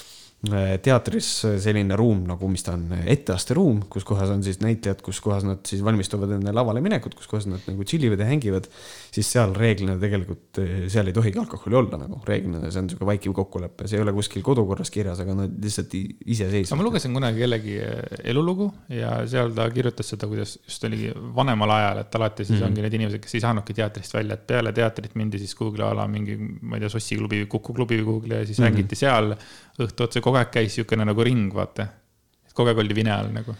teatris selline ruum nagu, mis ta on, etteasteruum, kus kohas on siis näitlejad, kus kohas nad siis valmistuvad enne lavale minekut, kus kohas nad nagu chill ivad ja hängivad. siis seal reeglina tegelikult, äh, seal ei tohigi alkoholi olla nagu reeglina, see on sihuke vaikiv kokkulepe, see ei ole kuskil kodukorras kirjas, aga nad lihtsalt iseseisvalt. ma lugesin kunagi kellegi äh, elulugu ja seal ta kirjutas seda, kuidas just oligi vanemal ajal, et alati siis mm -hmm. ongi need inimesed, kes ei saanudki teatrist välja, et peale teatrit mindi siis kuhugile a la mingi, ma ei tea, Sossi klubi, Kuku klubi või kuhugile ja siis mm -hmm. mängiti seal õhtu otsa, kogu aeg käis niisugune nagu ring, vaata. kogu aeg oldi vine all nagu.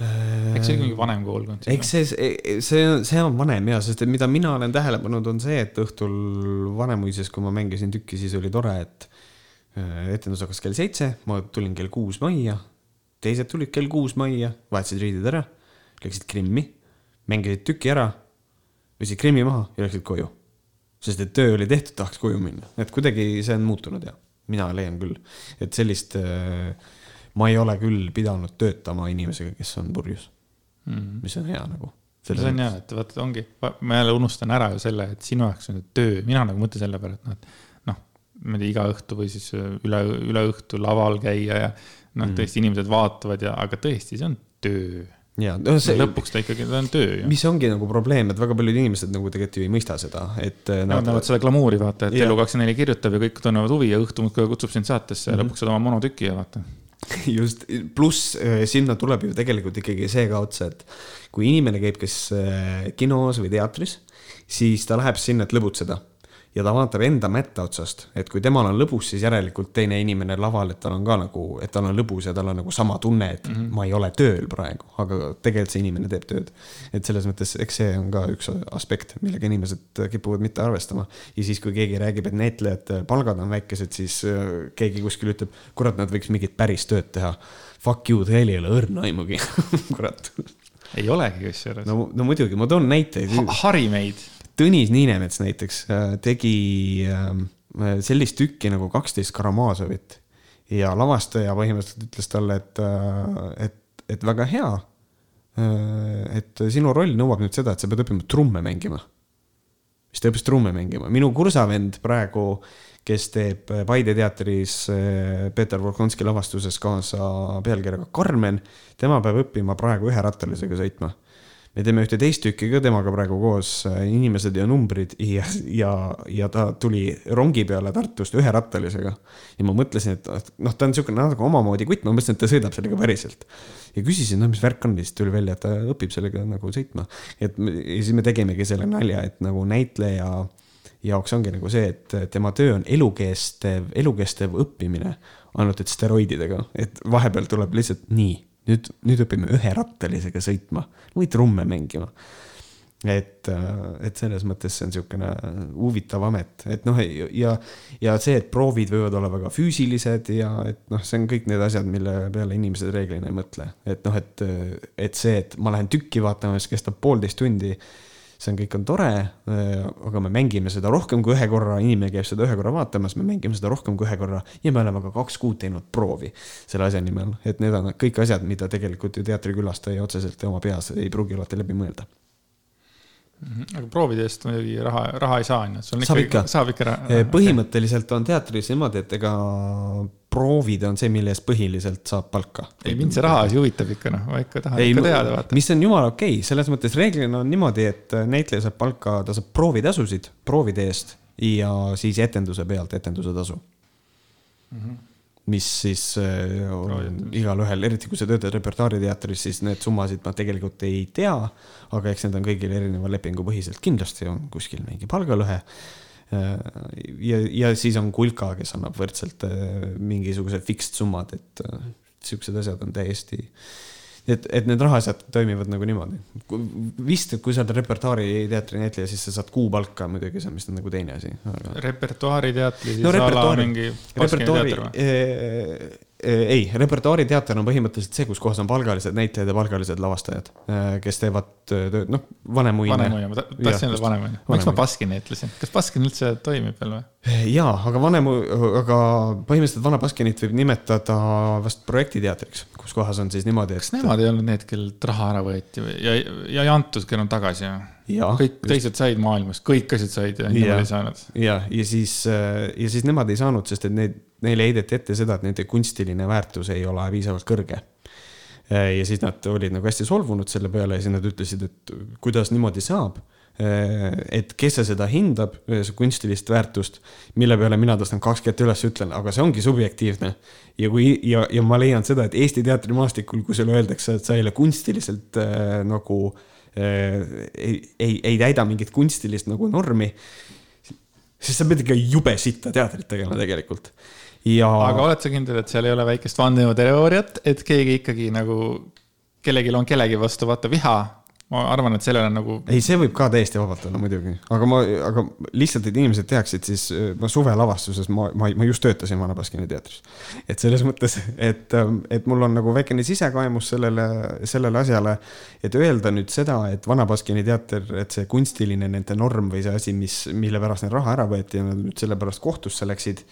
eks see oli mingi vanem koolkond. eks see, see, see on vanem ja, sest et mida mina olen tähele pannud, on see, et õhtul Vanemuises, kui ma mängisin tükki, siis oli tore, et äh, etendus hakkas kell seitse, ma tulin kell kuus majja. teised tulid kell kuus majja, vahetasid riided ära, läksid Krimmi, mängisid tüki ära, võtsid Krimmi maha ja läksid koju. sest et töö oli tehtud, tahaks koju minna, et kuidagi see on muutunud ja mina leian küll, et sellist, äh, ma ei ole küll pidanud töötama inimesega, kes on purjus mm. -hmm. mis on hea nagu, see on jah, et vaata, ongi, ma jälle unustan ära ju selle, et sinu jaoks on töö, mina nagu mõtlen selle peale, et noh, et noh, ma ei tea, iga õhtu või siis üle, üle õhtu laval käia ja noh mm., tõesti inimesed vaatavad ja, aga tõesti, see on töö ja no see. lõpuks ta ikkagi, ta on töö ju. mis ongi nagu probleem, et väga paljud inimesed nagu tegelikult ju ei mõista seda, et. Nad näevad seda glamuuri, vaata, et Elu24 kirjutab ja kõik tunnevad huvi ja õhtu muudkui kutsub sind saatesse ja mm -hmm. lõpuks saad oma monotüki ja vaata just, pluss äh, sinna tuleb ju tegelikult ikkagi see ka otsa, et kui inimene käib kas äh, kinos või teatris, siis ta läheb sinna, et lõbutseda ja ta vaatab enda mätta otsast, et kui temal on lõbus, siis järelikult teine inimene laval, et tal on ka nagu, et tal on lõbus ja tal on nagu sama tunne, et mm -hmm. ma ei ole tööl praegu, aga tegelikult see inimene teeb tööd. et selles mõttes, eks see on ka üks aspekt, millega inimesed kipuvad mitte arvestama. ja siis, kui keegi räägib, et näitlejate palgad on väikesed, siis äh, keegi kuskil ütleb, kurat, nad võiks mingit päris tööd teha. Fuck you, teil ei ole õrna aimugi kurat ei olegi kusjuures. no, no muidugi, ma toon näiteid ha. hari meid Tõnis Niinemets näiteks äh, tegi ähm, sellist tükki nagu kaksteist Karamazovit ja lavastaja põhimõtteliselt ütles talle, et, äh, et, et väga hea. Äh, et sinu roll nõuab nüüd seda, et sa pead õppima trumme mängima. siis ta õppis trumme mängima, minu kursavend praegu, kes teeb Paide teatris Peeter Volkonski lavastuses kaasa pealkirjaga Carmen, tema peab õppima praegu üherattalisega sõitma me teeme ühte teist tükki ka temaga praegu koos, äh, inimesed ja numbrid ja, ja, ja ta tuli rongi peale Tartust üherattalisega. ja ma mõtlesin, et noh, ta on niisugune natuke omamoodi kutt, ma mõtlesin, et ta sõidab sellega päriselt. ja küsisin, no mis värk on, siis tuli välja, et ta õpib sellega nagu sõitma. et ja siis me tegimegi selle nalja, et nagu näitleja jaoks ongi nagu see, et tema töö on elukestev, elukestev õppimine, ainult et steroididega, et vahepeal tuleb lihtsalt nii nüüd, nüüd õpime üherattalisega sõitma või trumme mängima. et, et selles mõttes see on niisugune huvitav amet, et noh, ja, ja see, et proovid võivad olla väga füüsilised ja et noh, see on kõik need asjad, mille peale inimesed reeglina ei mõtle. et noh, et, et see, et ma lähen tükki vaatama, mis kestab poolteist tundi see on, kõik on tore, äh, aga me mängime seda rohkem kui ühe korra, inimene käib seda ühe korra vaatamas, me mängime seda rohkem kui ühe korra ja me oleme ka kaks kuud teinud proovi selle asja nimel, et need on kõik asjad, mida tegelikult ju teatrikülastaja otseselt oma peas ei pruugi alati läbi mõelda. Aga proovide eest muidugi raha, raha ei saa, on ju, sul on saab ikka, saab ikka raha. põhimõtteliselt on teatris niimoodi, et ega proovid on see, mille eest põhiliselt saab palka. ei, mind see raha asi huvitab ikka, noh, ma ikka tahan ei, ikka teada, vaata. mis on jumala okei okay., selles mõttes reeglina on niimoodi, et näitleja saab palka, ta saab proovitasusid proovide eest ja siis etenduse pealt etenduse tasu mm. -hmm mis siis äh, on igalühel, eriti kui sa töötad repertuaariteatris, siis need summasid ma tegelikult ei tea. aga eks need on kõigil erineva lepingu põhiselt, kindlasti on kuskil mingi palgalõhe. Äh, ja, ja siis on kulka, kes annab võrdselt äh, mingisugused fixed summad, et siuksed asjad on täiesti et, et need rahaasjad toimivad nagu niimoodi. vist, kui sa oled repertuaariteatri näitleja, siis sa saad kuupalka muidugi, see on vist nagu teine asi aga.... repertuaariteatri siis no, repertuaari, mingi repertuaari, ei, repertuaariteater on põhimõtteliselt see, kus kohas on palgalised näitlejad ja palgalised lavastajad, kes teevad tööd, noh, Vanemuine. Vanemuine, ma tahtsin öelda Vanemuine. miks ma Baskini ütlesin, kas Baskin üldse toimib veel või? jaa, aga Vanemu, aga põhimõtteliselt Vana Baskinit võib nimetada vast projektiteatriks, kus kohas on siis niimoodi, et. kas nemad ei olnud need, kellelt raha ära võeti ja, ja ei antud, kellel on tagasi ja? kõik just. teised said maailmas, kõik asjad said ja nemad ei saanud. ja, ja siis, ja siis nemad ei saanud, sest et neid neile heideti ette seda, et nende kunstiline väärtus ei ole piisavalt kõrge. ja siis nad olid nagu hästi solvunud selle peale ja siis nad ütlesid, et kuidas niimoodi saab. et kes see seda hindab, see kunstilist väärtust, mille peale mina tõstan kaks kätt üles ütlen, aga see ongi subjektiivne. ja kui, ja, ja ma leian seda, et Eesti teatrimaastikul, kui sulle öeldakse, et sa ei ole kunstiliselt äh, nagu äh, ei, ei, ei täida mingit kunstilist nagu normi siis sa pead ikka jube sitta teatrit tegema tegelikult ja. aga oled sa kindel, et seal ei ole väikest vandenõuteooriat, et keegi ikkagi nagu, kellelgi on kellegi vastu vaata viha ma arvan, et sellel on nagu. ei, see võib ka täiesti vabalt olla muidugi, aga ma, aga lihtsalt, et inimesed teaksid, siis äh, ma suvelavastuses ma, ma, ma just töötasin Vana Baskini teatris. et selles mõttes, et, ähm, et mul on nagu väikene sisekaemus sellele, sellele asjale. et öelda nüüd seda, et Vana Baskini teater, et see kunstiline nende norm või see asi, mis, mille pärast neil raha ära võeti ja nad nüüd selle pärast kohtusse läksid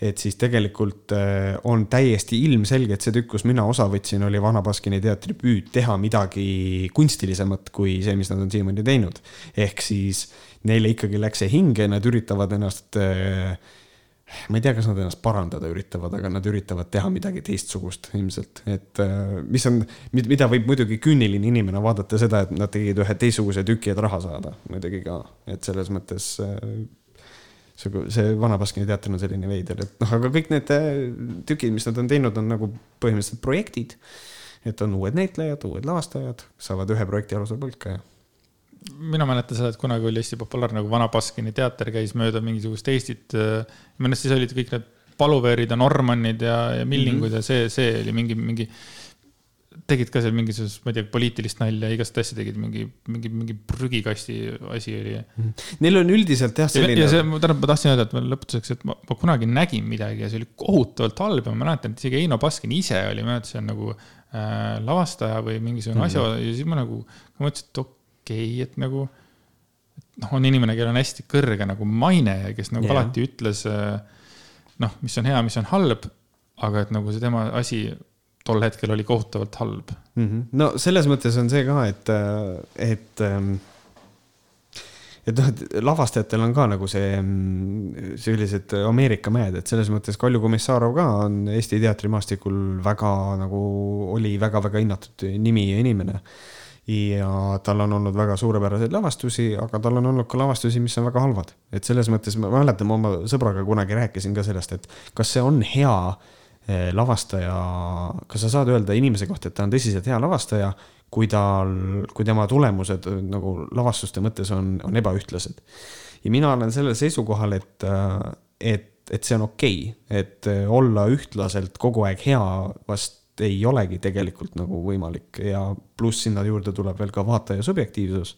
et siis tegelikult äh, on täiesti ilmselge, et see tükk, kus mina osa võtsin, oli Vana Baskini teatri püüd teha midagi kunstilisemat kui see, mis nad on siiamaani teinud. ehk siis neile ikkagi läks see hinge, nad üritavad ennast äh, ma ei tea, kas nad ennast parandada üritavad, aga nad üritavad teha midagi teistsugust ilmselt, et äh, mis on, mida võib muidugi küüniline inimene vaadata seda, et nad tegid ühe teistsuguse tüki, et raha saada muidugi ka, et selles mõttes see, see Vana Baskini teater on selline veider, et noh, aga kõik need äh, tükid, mis nad on teinud, on nagu põhimõtteliselt projektid. et on uued näitlejad, uued lavastajad, saavad ühe projekti alusel palka ja mina mäletan seda, et kunagi oli hästi populaarne, nagu Vana Baskini teater käis mööda mingisugust Eestit. minu arust siis olid kõik need Paluveerid ja Normannid ja, ja Millingud mm -hmm. ja see, see oli mingi, mingi. Tegid ka seal mingisugust, ma ei tea, poliitilist nalja, igast asja tegid, mingi, mingi, mingi prügikasti asi oli. -hmm. Neil on üldiselt jah selline. ja see, tähendab, ma tahtsin öelda, et ma lõpetuseks, et ma, ma kunagi nägin midagi ja see oli kohutavalt halb ja ma mäletan, et isegi Eino Baskin ise oli, ma on nagu äh, lavastaja või mingisugune mm -hmm. asja ja siis ma nagu, ma mõtlesin, et okei okay,, et nagu. noh, on inimene, kellel on hästi kõrge nagu maine ja kes nagu yeah. alati ütles. noh, mis on hea, mis on halb, aga et nagu see tema asi tol hetkel oli kohutavalt halb mm. -hmm. no selles mõttes on see ka, et, et ähm, et noh, et lavastajatel on ka nagu see, sellised Ameerika mehed, et selles mõttes Kalju Komissarov ka on Eesti teatrimaastikul väga nagu, oli väga-väga hinnatud nimi ja inimene ja tal on olnud väga suurepäraseid lavastusi, aga tal on olnud ka lavastusi, mis on väga halvad. et selles mõttes ma mäletan, ma oma sõbraga kunagi rääkisin ka sellest, et kas see on hea eh, lavastaja, kas sa saad öelda inimese kohta, et ta on tõsiselt hea lavastaja, kui tal, kui tema tulemused nagu lavastuste mõttes on, on ebaühtlased. ja mina olen sellel seisukohal, et, et, et see on okei okay,, et olla ühtlaselt kogu aeg hea vast ei olegi tegelikult nagu võimalik ja pluss sinna juurde tuleb veel ka vaataja subjektiivsus.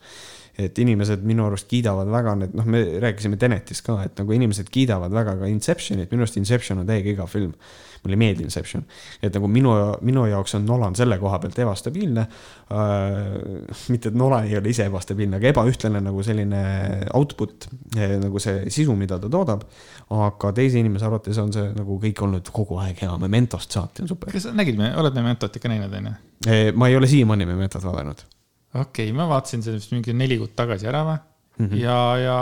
et inimesed minu arust kiidavad väga need, noh, me rääkisime Tenetist ka, et nagu inimesed kiidavad väga ka Inceptionit, minu arust Inception on täiega igav film mulle ei meeldi Inception. et nagu minu, minu jaoks on Nolan selle koha pealt ebastabiilne äh,. mitte, et Nolan ei ole ise ebastabiilne, aga ebaühtlane nagu selline output, eh, nagu see sisu, mida ta toodab. aga teise inimese arvates on see nagu kõik olnud kogu aeg hea, Mementost saati on super. kas sa nägid, oled Mementot ikka näinud, on ju? Eh, ma ei ole siiamaani Mementot vaadanud. okei okay,, ma vaatasin seda vist mingi neli kuud tagasi ära või mm -hmm. ja, ja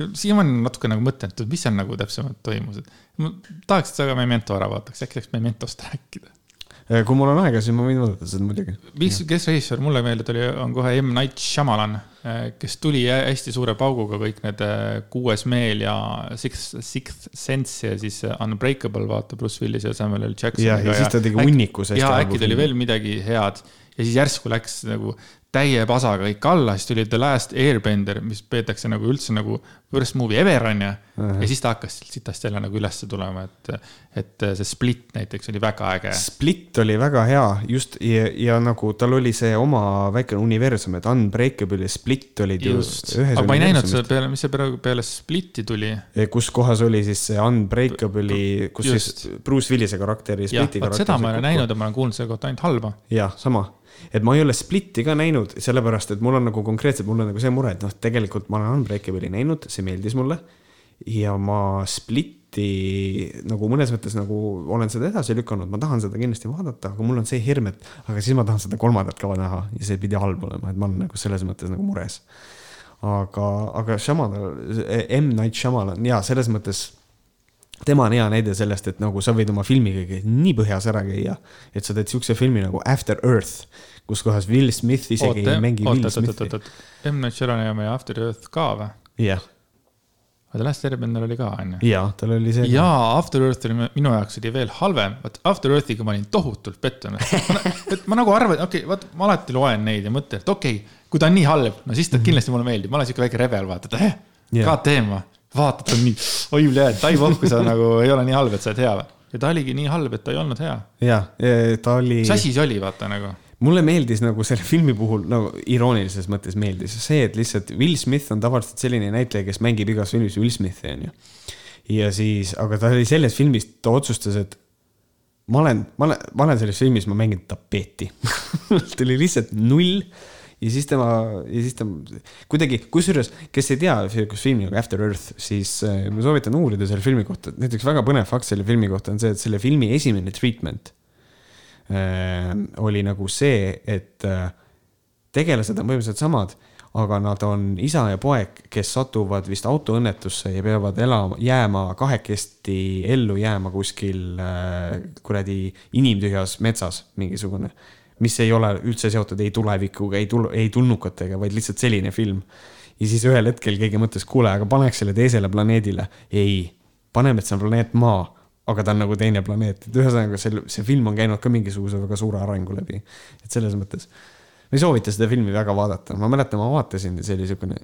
siiamaani natuke nagu mõtlen, et mis seal nagu täpsemalt toimus, et ma tahaks, et sa ka Memento ära vaataks, äkki saaks Mementost rääkida. Eh, kui mul on aega, siis ma võin vaadata seda muidugi. mis, kes režissöör, mulle meeldib, oli, on kohe M. Night Shyamalan, eh, kes tuli hästi suure pauguga kõik need eh, Kuues meel ja Sixth, Sixth Sense ja siis Unbreakable, vaata, Bruce Willis ja Samuel L. Jackson. ja, ja siis ta tegi hunnikus hästi. ja äkki tuli veel midagi head ja siis järsku läks nagu täie pasaga kõik alla, siis tuli The Last Airbender, mis peetakse nagu üldse nagu worst movie ever on ju uh. -huh. ja siis ta hakkas sitast jälle nagu ülesse tulema, et, et see Split näiteks oli väga äge. Split oli väga hea, just ja, ja nagu tal oli see oma väike universum, et Unbreakable ja Split olid just. ju. aga ma ei näinud seda peale, mis see peale, peale Spliti tuli. kus kohas oli siis see Unbreakable'i, kus just. siis Bruce Willise karakteri. seda ma ei ole näinud ja ma olen kuulnud selle kohta ainult halba. jah, sama et ma ei ole Splitti ka näinud, sellepärast et mul on nagu konkreetselt, mul on nagu see mure, et noh, tegelikult ma olen Unbreakable'i näinud, see meeldis mulle. ja ma Splitti nagu mõnes mõttes nagu olen seda edasi lükanud, ma tahan seda kindlasti vaadata, aga mul on see hirm, et aga siis ma tahan seda kolmandat ka näha ja see pidi halb olema, et ma olen nagu selles mõttes nagu mures. aga, aga Shyamalan, M. Night Shyamalan ja selles mõttes tema on hea näide sellest, et nagu sa võid oma filmiga nii põhjas ära käia, et sa teed siukse filmi nagu After Earth, kus kohas Will Smith isegi oot, ei mängi oot, Will oot, Smithi. M. Night Shyamalan ja After Earth ka või? jah. aga The Last Airbender oli ka, on ju? jaa, tal oli see. jaa, After Earth oli minu jaoks oli veel halvem, vot After Earthiga ma olin tohutult pettunud. et ma nagu arvan, okei okay,, vaat ma alati loen neid ja mõtlen, et okei okay,, kui ta on nii halb, no siis ta mm -hmm. kindlasti mulle meeldib, ma olen siuke väike rebel, vaata, et eh, yeah. God damn vaatad, ta on nii, oi üle, tai pohku, sa nagu ei ole nii halb, et sa oled hea või? ja ta oligi nii halb, et ta ei olnud hea. ja, ta oli. mis asi see oli, vaata nagu? Mulle meeldis nagu selle filmi puhul nagu iroonilises mõttes meeldis see, et lihtsalt Will Smith on tavaliselt selline näitleja, kes mängib igas filmis Will Smithi, onju. ja siis, aga ta oli selles filmis, ta otsustas, et ma olen, ma olen, ma olen selles filmis, ma mängin tapeeti tal oli lihtsalt null ja siis tema, ja siis ta kuidagi, kusjuures, kes ei tea sihukest filmi nagu After Earth, siis äh, ma soovitan uurida selle filmi kohta, näiteks väga põnev fakt selle filmi kohta on see, et selle filmi esimene treatment oli nagu see, et äh, tegelased on põhimõtteliselt samad aga nad on isa ja poeg, kes satuvad vist autoõnnetusse ja peavad elama, jääma kahekesti ellu jääma kuskil äh, kuradi inimtühjas metsas mingisugune. mis ei ole üldse seotud ei tulevikuga, ei tul-, ei tulnukatega, vaid lihtsalt selline film. ja siis ühel hetkel keegi mõtles, kuule, aga paneks selle teisele planeedile. ei, paneme, et see on planeet Maa aga ta on nagu teine planeet, et ühesõnaga see, see film on käinud ka mingisuguse väga suure arengu läbi. et selles mõttes ma ei soovita seda filmi väga vaadata, ma mäletan, ma vaatasin ja see oli siukene.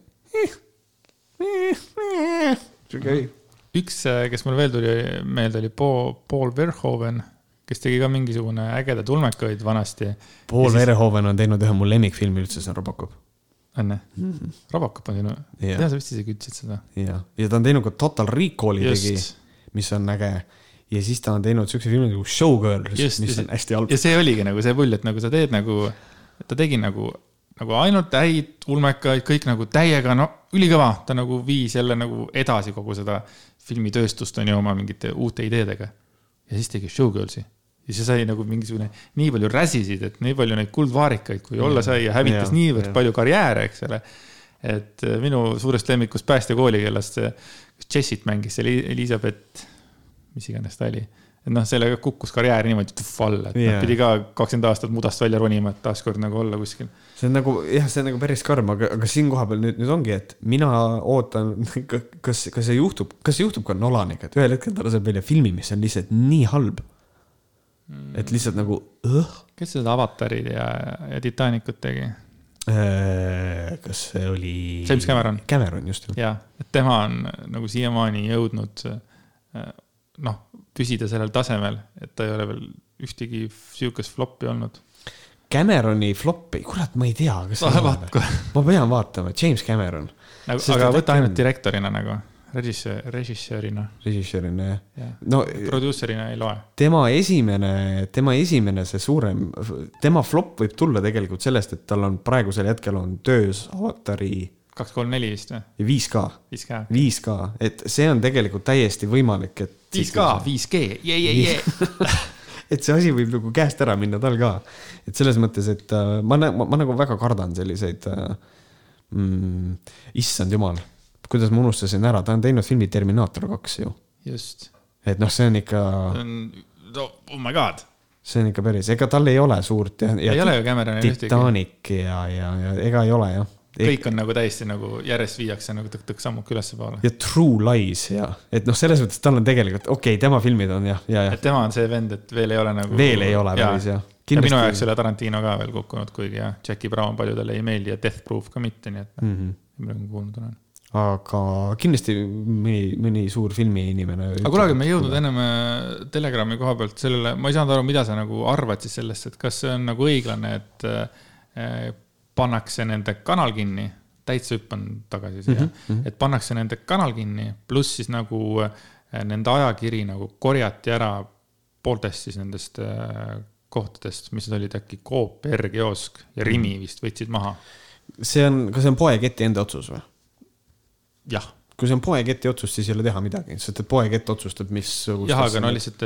üks, äh, kes mul veel tuli meelde, oli Paul, Paul Verhoeven, kes tegi ka mingisugune ägedaid ulmekaid vanasti. Paul siis... Verhoeven on teinud ühe mu lemmikfilmi üldse, see on Robocop. on jah mm -hmm.? Robocop on sinu, tead sa vist isegi ütlesid seda? ja, ja ta on teinud ka Total Recall'i tegi, mis on äge ja siis ta on teinud siukse filmi nagu Showgirls, mis on hästi halb. ja see oligi nagu see pull, et nagu sa teed nagu ta tegi nagu, nagu ainult häid ulmekaid, kõik nagu täiega, no ülikõva, ta nagu viis jälle nagu edasi kogu seda filmitööstust on ju oma mingite uute ideedega. ja siis tegi Showgirlsi ja see sai nagu mingisugune, nii palju räsisid, et nii palju neid kuldvaarikaid, kui olla sai ja hävitas ja, niivõrd ja. palju karjääre, eks ole. et äh, minu suurest lemmikust päästekooli, kellest Jessit mängis, see Elizabeth, mis iganes ta oli et noh, sellega kukkus karjäär niimoodi tuff alla, et yeah. noh, pidi ka kakskümmend aastat mudast välja ronima, et taaskord nagu olla kuskil. see on nagu jah, see on nagu päris karm, aga, aga siin kohapeal nüüd, nüüd ongi, et mina ootan, kas, kas see juhtub, kas see juhtub ka Nolaniga, et ühel hetkel ta laseb välja filmi, mis on lihtsalt nii halb mm.. et lihtsalt nagu õh. kes seda Avatarid ja, ja Titanicut tegi? Äh, kas see oli? James Cameron. Cameron, just. jah, et tema on nagu siiamaani jõudnud äh, noh püsida sellel tasemel, et ta ei ole veel ühtegi sihukest flop'i olnud. Cameroni flop'i, kurat, ma ei tea, kas ah, vaat, ma pean vaatama, James Cameron. nagu, aga võta ainult direktorina nagu, režissöör, režissöörina. režissöörina, jah ja.. no. produusserina ei loe. tema esimene, tema esimene see suurem, tema flop võib tulla tegelikult sellest, et tal on praegusel hetkel on töös avatari kaks, kolm, neli vist või? ja 5K. 5K. 5K, et see on tegelikult täiesti võimalik, et. 5K, 5G, jee, jee, jee. et see asi võib nagu käest ära minna tal ka. et selles mõttes, et uh, ma, ma, ma nagu väga kardan selliseid uh,, mm, issand jumal, kuidas ma unustasin ära, ta on teinud filmi Terminaator kaks ju. just. et noh, see on ikka. no oh my god see on ikka päris, ega tal ei ole suurt ja, ja. ei ole ju Cameronil ühtegi. Titanic ja, ja, ja ega ei ole jah kõik on nagu täiesti nagu järjest viiakse nagu tõk-tõk sammuke ülespoole. ja True Lies ja, et noh, selles mõttes tal on tegelikult, okei okay,, tema filmid on jah, ja, ja. et tema on see vend, et veel ei ole nagu. veel ei ole päris jah. Ja minu jaoks ei ole Tarantino ka veel kukkunud, kuigi jah, Jackie Brown paljudele ei meeldi ja Death Proof ka mitte, nii et mm -hmm. midagi ma kuulnud olen aga kindlasti mõni, mõni suur filmiinimene. aga kuule, aga me ei jõudnud ennem äh, Telegrami koha pealt sellele, ma ei saanud aru, mida sa nagu arvad siis sellest, et kas see on nagu õiglane, et äh, pannakse nende kanal kinni, täitsa hüppan tagasi siia mm, -hmm. et pannakse nende kanal kinni, pluss siis nagu äh, nende ajakiri nagu korjati ära pooltest siis nendest äh, kohtadest, mis need olid äkki Coop, R-kiosk ja Rimi vist võtsid maha. see on, kas see on poeketi enda otsus või? jah kui see on poeketi otsus, siis ei ole teha midagi, sest et poekett otsustab, mis. jah, aga no lihtsalt.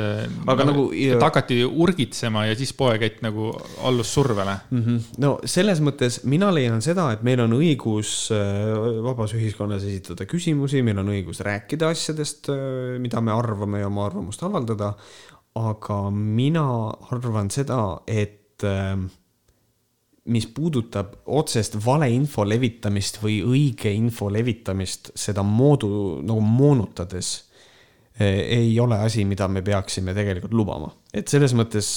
aga nagu. hakati urgitsema ja siis poekett nagu allus survele mm. -hmm. no selles mõttes mina leian seda, et meil on õigus äh, vabas ühiskonnas esitada küsimusi, meil on õigus rääkida asjadest, äh, mida me arvame ja oma arvamust avaldada. aga mina arvan seda, et äh, mis puudutab otsest valeinfo levitamist või õige info levitamist, seda moodu nagu moonutades eh, ei ole asi, mida me peaksime tegelikult lubama. et selles mõttes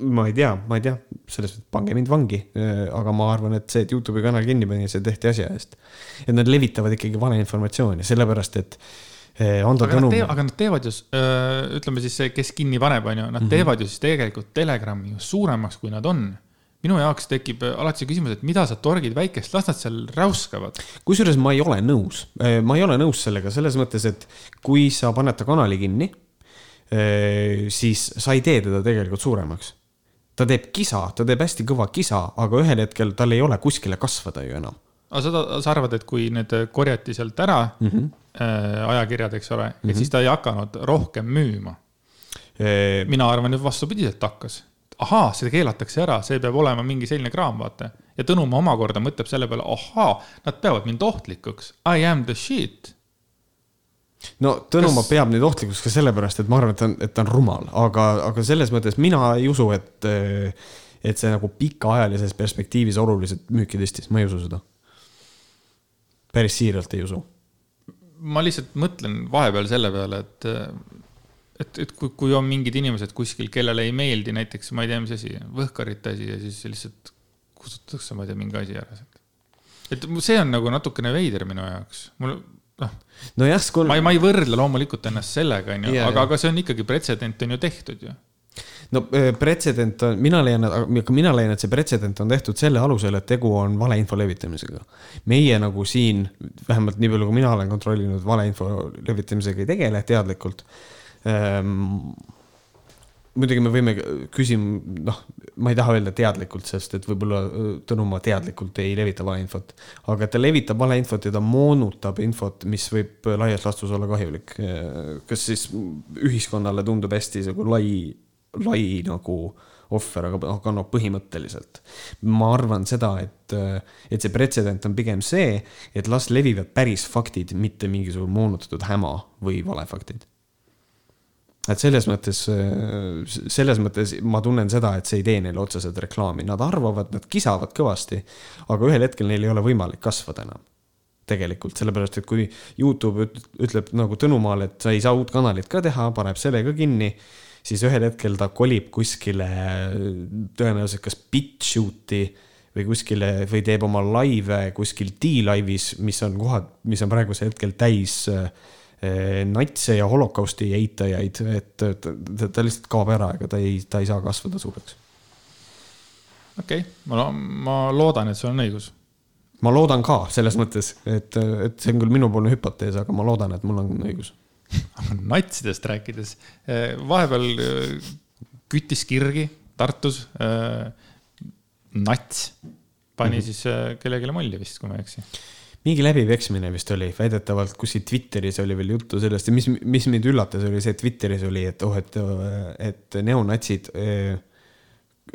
ma ei tea, ma ei tea, selles mõttes pange mind vangi, eh, aga ma arvan, et see, et Youtube'i kanal kinni pani, see tehti asja eest. et nad levitavad ikkagi valeinformatsiooni, sellepärast et eh, Ando aga Tõnum. aga nad teevad ju, ütleme siis see, kes kinni paneb, on ju, nad mm -hmm. teevad ju siis tegelikult Telegrami ju suuremaks, kui nad on minu jaoks tekib äh, alati see küsimus, et mida sa torgid väikest, las nad seal räuskavad. kusjuures ma ei ole nõus, äh, ma ei ole nõus sellega selles mõttes, et kui sa paned ta kanali kinni, äh, siis sa ei tee teda tegelikult suuremaks. ta teeb kisa, ta teeb hästi kõva kisa, aga ühel hetkel tal ei ole kuskile kasvada ju enam. aga sa, sa arvad, et kui need korjati sealt ära mm, -hmm. ajakirjad, eks ole mm, -hmm. et siis ta ei hakanud rohkem müüma mina arvan, et vastupidiselt hakkas. Ahaa, see keelatakse ära, see peab olema mingi selline kraam, vaata. ja Tõnumaa omakorda mõtleb selle peale, ahaa, nad peavad mind ohtlikuks, I am the shit no Tõnumaa Kas... peab nüüd ohtlikuks ka sellepärast, et ma arvan, et ta on, et ta on rumal, aga, aga selles mõttes mina ei usu, et, et see nagu pikaajalises perspektiivis oluliselt müüki tõstis, ma ei usu seda. päris siiralt ei usu. ma lihtsalt mõtlen vahepeal selle peale, et, et, et kui, kui on mingid inimesed kuskil, kellele ei meeldi näiteks, ma ei tea, mis asi, võhkarite asi ja siis lihtsalt kustutatakse, ma ei tea, mingi asi ära sealt. et see on nagu natukene veider minu jaoks, mul noh nojah, skol... ma ei, ma ei võrdle loomulikult ennast sellega, onju, aga, aga see on ikkagi pretsedent on ju tehtud ju no äh, pretsedent on, mina leian, aga mina leian, et see pretsedent on tehtud selle alusel, et tegu on valeinfo levitamisega. meie nagu siin, vähemalt nii palju, kui mina olen kontrollinud, valeinfo levitamisega ei tegele teadlikult muidugi me võime küsima, noh, ma ei taha öelda teadlikult, sest et võib-olla Tõnumaa teadlikult ei levita valeinfot, aga ta levitab valeinfot ja ta moonutab infot, mis võib laias laastus olla kahjulik. kas siis ühiskonnale tundub hästi nagu lai, lai nagu ohver, aga, aga noh, põhimõtteliselt. Ma arvan seda, et, et see pretsedent on pigem see, et las levivad päris faktid, mitte mingisugune moonutatud häma või valefaktid et selles mõttes, selles mõttes ma tunnen seda, et see ei tee neile otseselt reklaami, nad arvavad, nad kisavad kõvasti, aga ühel hetkel neil ei ole võimalik kasvada enam. tegelikult, sellepärast et kui Youtube ütleb nagu Tõnumaal, et sa ei saa uut kanalit ka teha, paneb selle ka kinni, siis ühel hetkel ta kolib kuskile tõenäoliselt kas BitChute'i või kuskile või teeb oma laive kuskil D-Live'is, mis on kohad, mis on praegusel hetkel täis äh, natse ja holokausti eitajaid, et ta, ta, ta lihtsalt kaob ära, ega ta ei, ta ei saa kasvada suureks. okei okay., ma, ma loodan, et sul on õigus. ma loodan ka selles mõttes, et, et see on küll minupoolne hüpotees, aga ma loodan, et mul on õigus natsidest rääkides, eh, vahepeal eh, küttis kirgi Tartus nats, pani mm -hmm. siis kellelegi molli vist, kui ma ei eksi mingi läbipeksmine vist oli, väidetavalt kuskil Twitteris oli veel juttu sellest ja mis, mis mind üllatas, oli see, et Twitteris oli, et oh, et, et neonatsid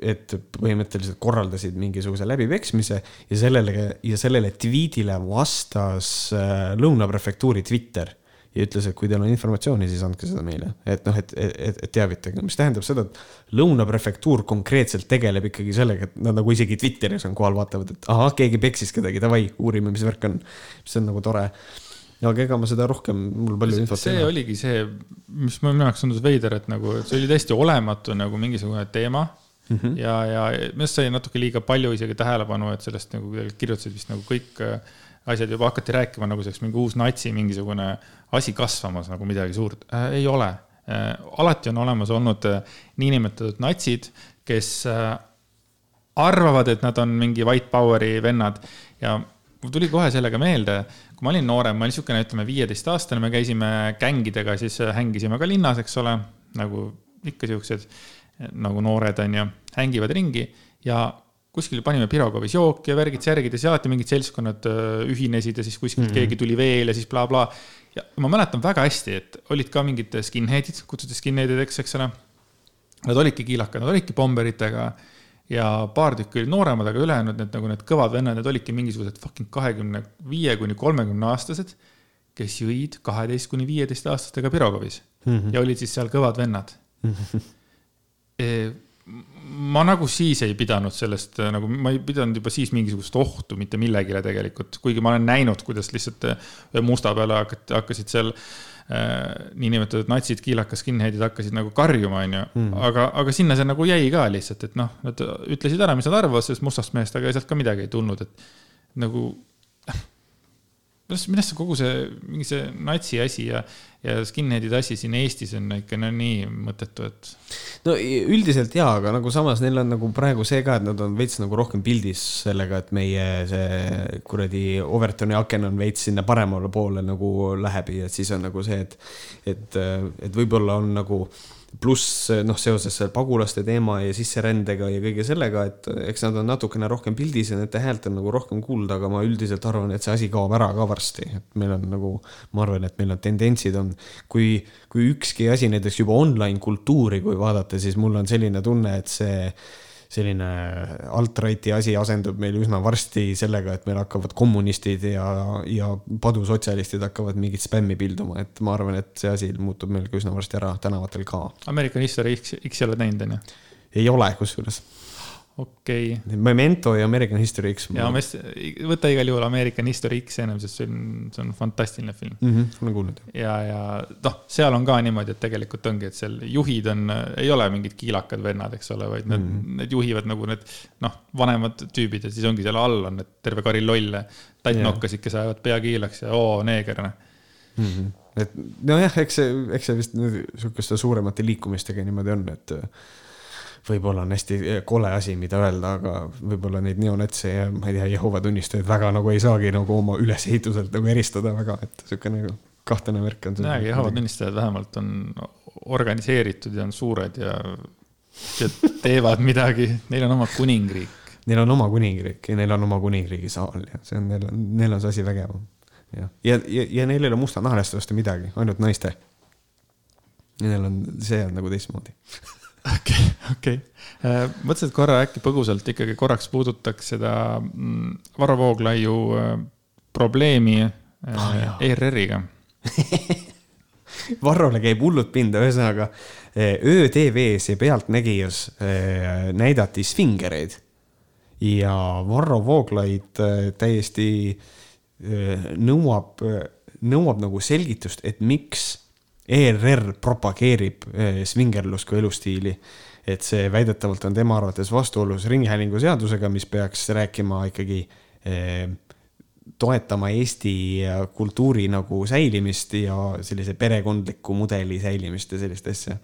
et põhimõtteliselt korraldasid mingisuguse läbipeksmise ja sellele ja sellele tweetile vastas äh, Lõuna prefektuuri Twitter ja ütles, et kui teil on informatsiooni, siis andke seda meile, et noh, et, et, et teavitage, mis tähendab seda, et Lõuna prefektuur konkreetselt tegeleb ikkagi sellega, et nad nagu isegi Twitteris on kohal, vaatavad, et ahah, keegi peksis kedagi, davai, uurime, mis värk on. see on nagu tore aga ega ma seda rohkem, mul palju infot ei ole. see oligi see, mis minu jaoks tundus veider, et nagu, et see oli täiesti olematu nagu mingisugune teema mm. -hmm. ja, ja minu arust sai natuke liiga palju isegi tähelepanu, et sellest nagu kirjutasid vist nagu kõik äh, asjad juba hakati rääkima nagu selleks mingi uus natsi mingisugune asi kasvamas nagu midagi suurt äh,. ei ole äh,. alati on olemas olnud äh, niinimetatud natsid, kes äh, arvavad, et nad on mingi white power'i vennad ja mul tuli kohe sellega meelde, kui ma olin noorem, ma olin niisugune, ütleme viieteistaastane, me käisime gängidega, siis äh, hängisime ka linnas, eks ole, nagu ikka siuksed nagu noored on ju, hängivad ringi ja kuskil panime Pirogovis jooki ja värgid-särgid ja siis alati mingid seltskonnad äh, ühinesid ja siis kuskilt mm -hmm. keegi tuli veel ja siis blablabla bla.. Ja ma mäletan väga hästi, et olid ka mingid skinhead'id, kutsuti skinhead'ideks, eks ole. Nad olidki kiilakad, nad olidki pomberitega ja paar tükki olid nooremad, aga ülejäänud need nagu need kõvad vennad, need olidki mingisugused fucking kahekümne viie kuni kolmekümne aastased, kes jõid kaheteist kuni viieteist aastastega Pirogovis mm -hmm. ja olid siis seal kõvad vennad mm. -hmm. Ma nagu siis ei pidanud sellest nagu, ma ei pidanud juba siis mingisugust ohtu mitte millegile tegelikult, kuigi ma olen näinud, kuidas lihtsalt ühe musta peale hakati, hakkasid seal äh, niinimetatud natsid, kiilakas skinhead'id hakkasid nagu karjuma, onju. Hmm. aga, aga sinna see nagu jäi ka lihtsalt, et noh, nad ütlesid ära, mis nad arvavad sellest mustast mehest, aga sealt ka midagi ei tulnud, et nagu millest, millest see kogu see, mingi see natsi asi ja, ja skinhead'ide asi siin Eestis on ikka no nii mõttetu, et. no üldiselt jaa, aga nagu samas neil on nagu praegu see ka, et nad on veits nagu rohkem pildis sellega, et meie see kuradi Overtoni aken on veits sinna paremale poole nagu läheb ja siis on nagu see, et, et, et võib-olla on nagu pluss noh, seoses pagulaste teema ja sisserändega ja kõige sellega, et eks nad on natukene rohkem pildis ja nende häält on nagu rohkem kuulda, aga ma üldiselt arvan, et see asi kaob ära ka varsti, et meil on nagu, ma arvan, et meil on tendentsid on, kui, kui ükski asi näiteks juba online kultuuri, kui vaadata, siis mul on selline tunne, et see selline alt-righti asi asendub meil üsna varsti sellega, et meil hakkavad kommunistid ja, ja padusotsialistid hakkavad mingit spämmi pilduma, et ma arvan, et see asi muutub meil ka üsna varsti ära tänavatel ka. American History X, X ei ole näinud, on ju? ei ole, kusjuures okei okay.. Memento ja American History X. ja ma just, võta igal juhul American History X ennem, sest see on, see on fantastiline film mm. -hmm, olen kuulnud. ja, ja noh, seal on ka niimoodi, et tegelikult ongi, et seal juhid on, ei ole mingid kiilakad vennad, eks ole, vaid need mm, -hmm. need juhivad nagu need noh, vanemad tüübid ja siis ongi seal all on need terve kari lolle tattnokkasid, kes ajavad pea kiilaks ja oo, neeger noh mm -hmm. et nojah, eks see, eks see vist sihukeste suuremate liikumistega niimoodi on, et võib-olla on hästi kole asi, mida öelda, aga võib-olla neid neonatse ja ma ei tea, Jehova tunnistajaid väga nagu ei saagi nagu oma ülesehituselt nagu eristada väga, et sihuke nagu kahtlane värk on. jaa, Jehova tunnistajad vähemalt on organiseeritud ja on suured ja, ja teevad midagi, neil on oma kuningriik. Neil on oma kuningriik ja neil on oma kuningriigi saal ja see on, neil on, neil on see asi vägev. jah, ja, ja, ja neil ei ole mustanahaliste vastu midagi, ainult naiste. ja neil on, see on nagu teistmoodi okei, okei. Äh, mõtlesin, et korra äkki põgusalt ikkagi korraks puudutaks seda mm, Varro Vooglaiu äh, probleemi oh, ERR-iga Varrole käib hullult pinda, ühesõnaga öö-TV-s ja Pealtnägijas näidati svingereid ja Varro Vooglaid täiesti nõuab, nõuab nagu selgitust, et miks ERR propageerib eh, svingerlust kui elustiili. et see väidetavalt on tema arvates vastuolus ringhäälingu seadusega, mis peaks rääkima ikkagi eh, toetama Eesti kultuuri nagu säilimist ja sellise perekondliku mudeli säilimist ja sellist asja.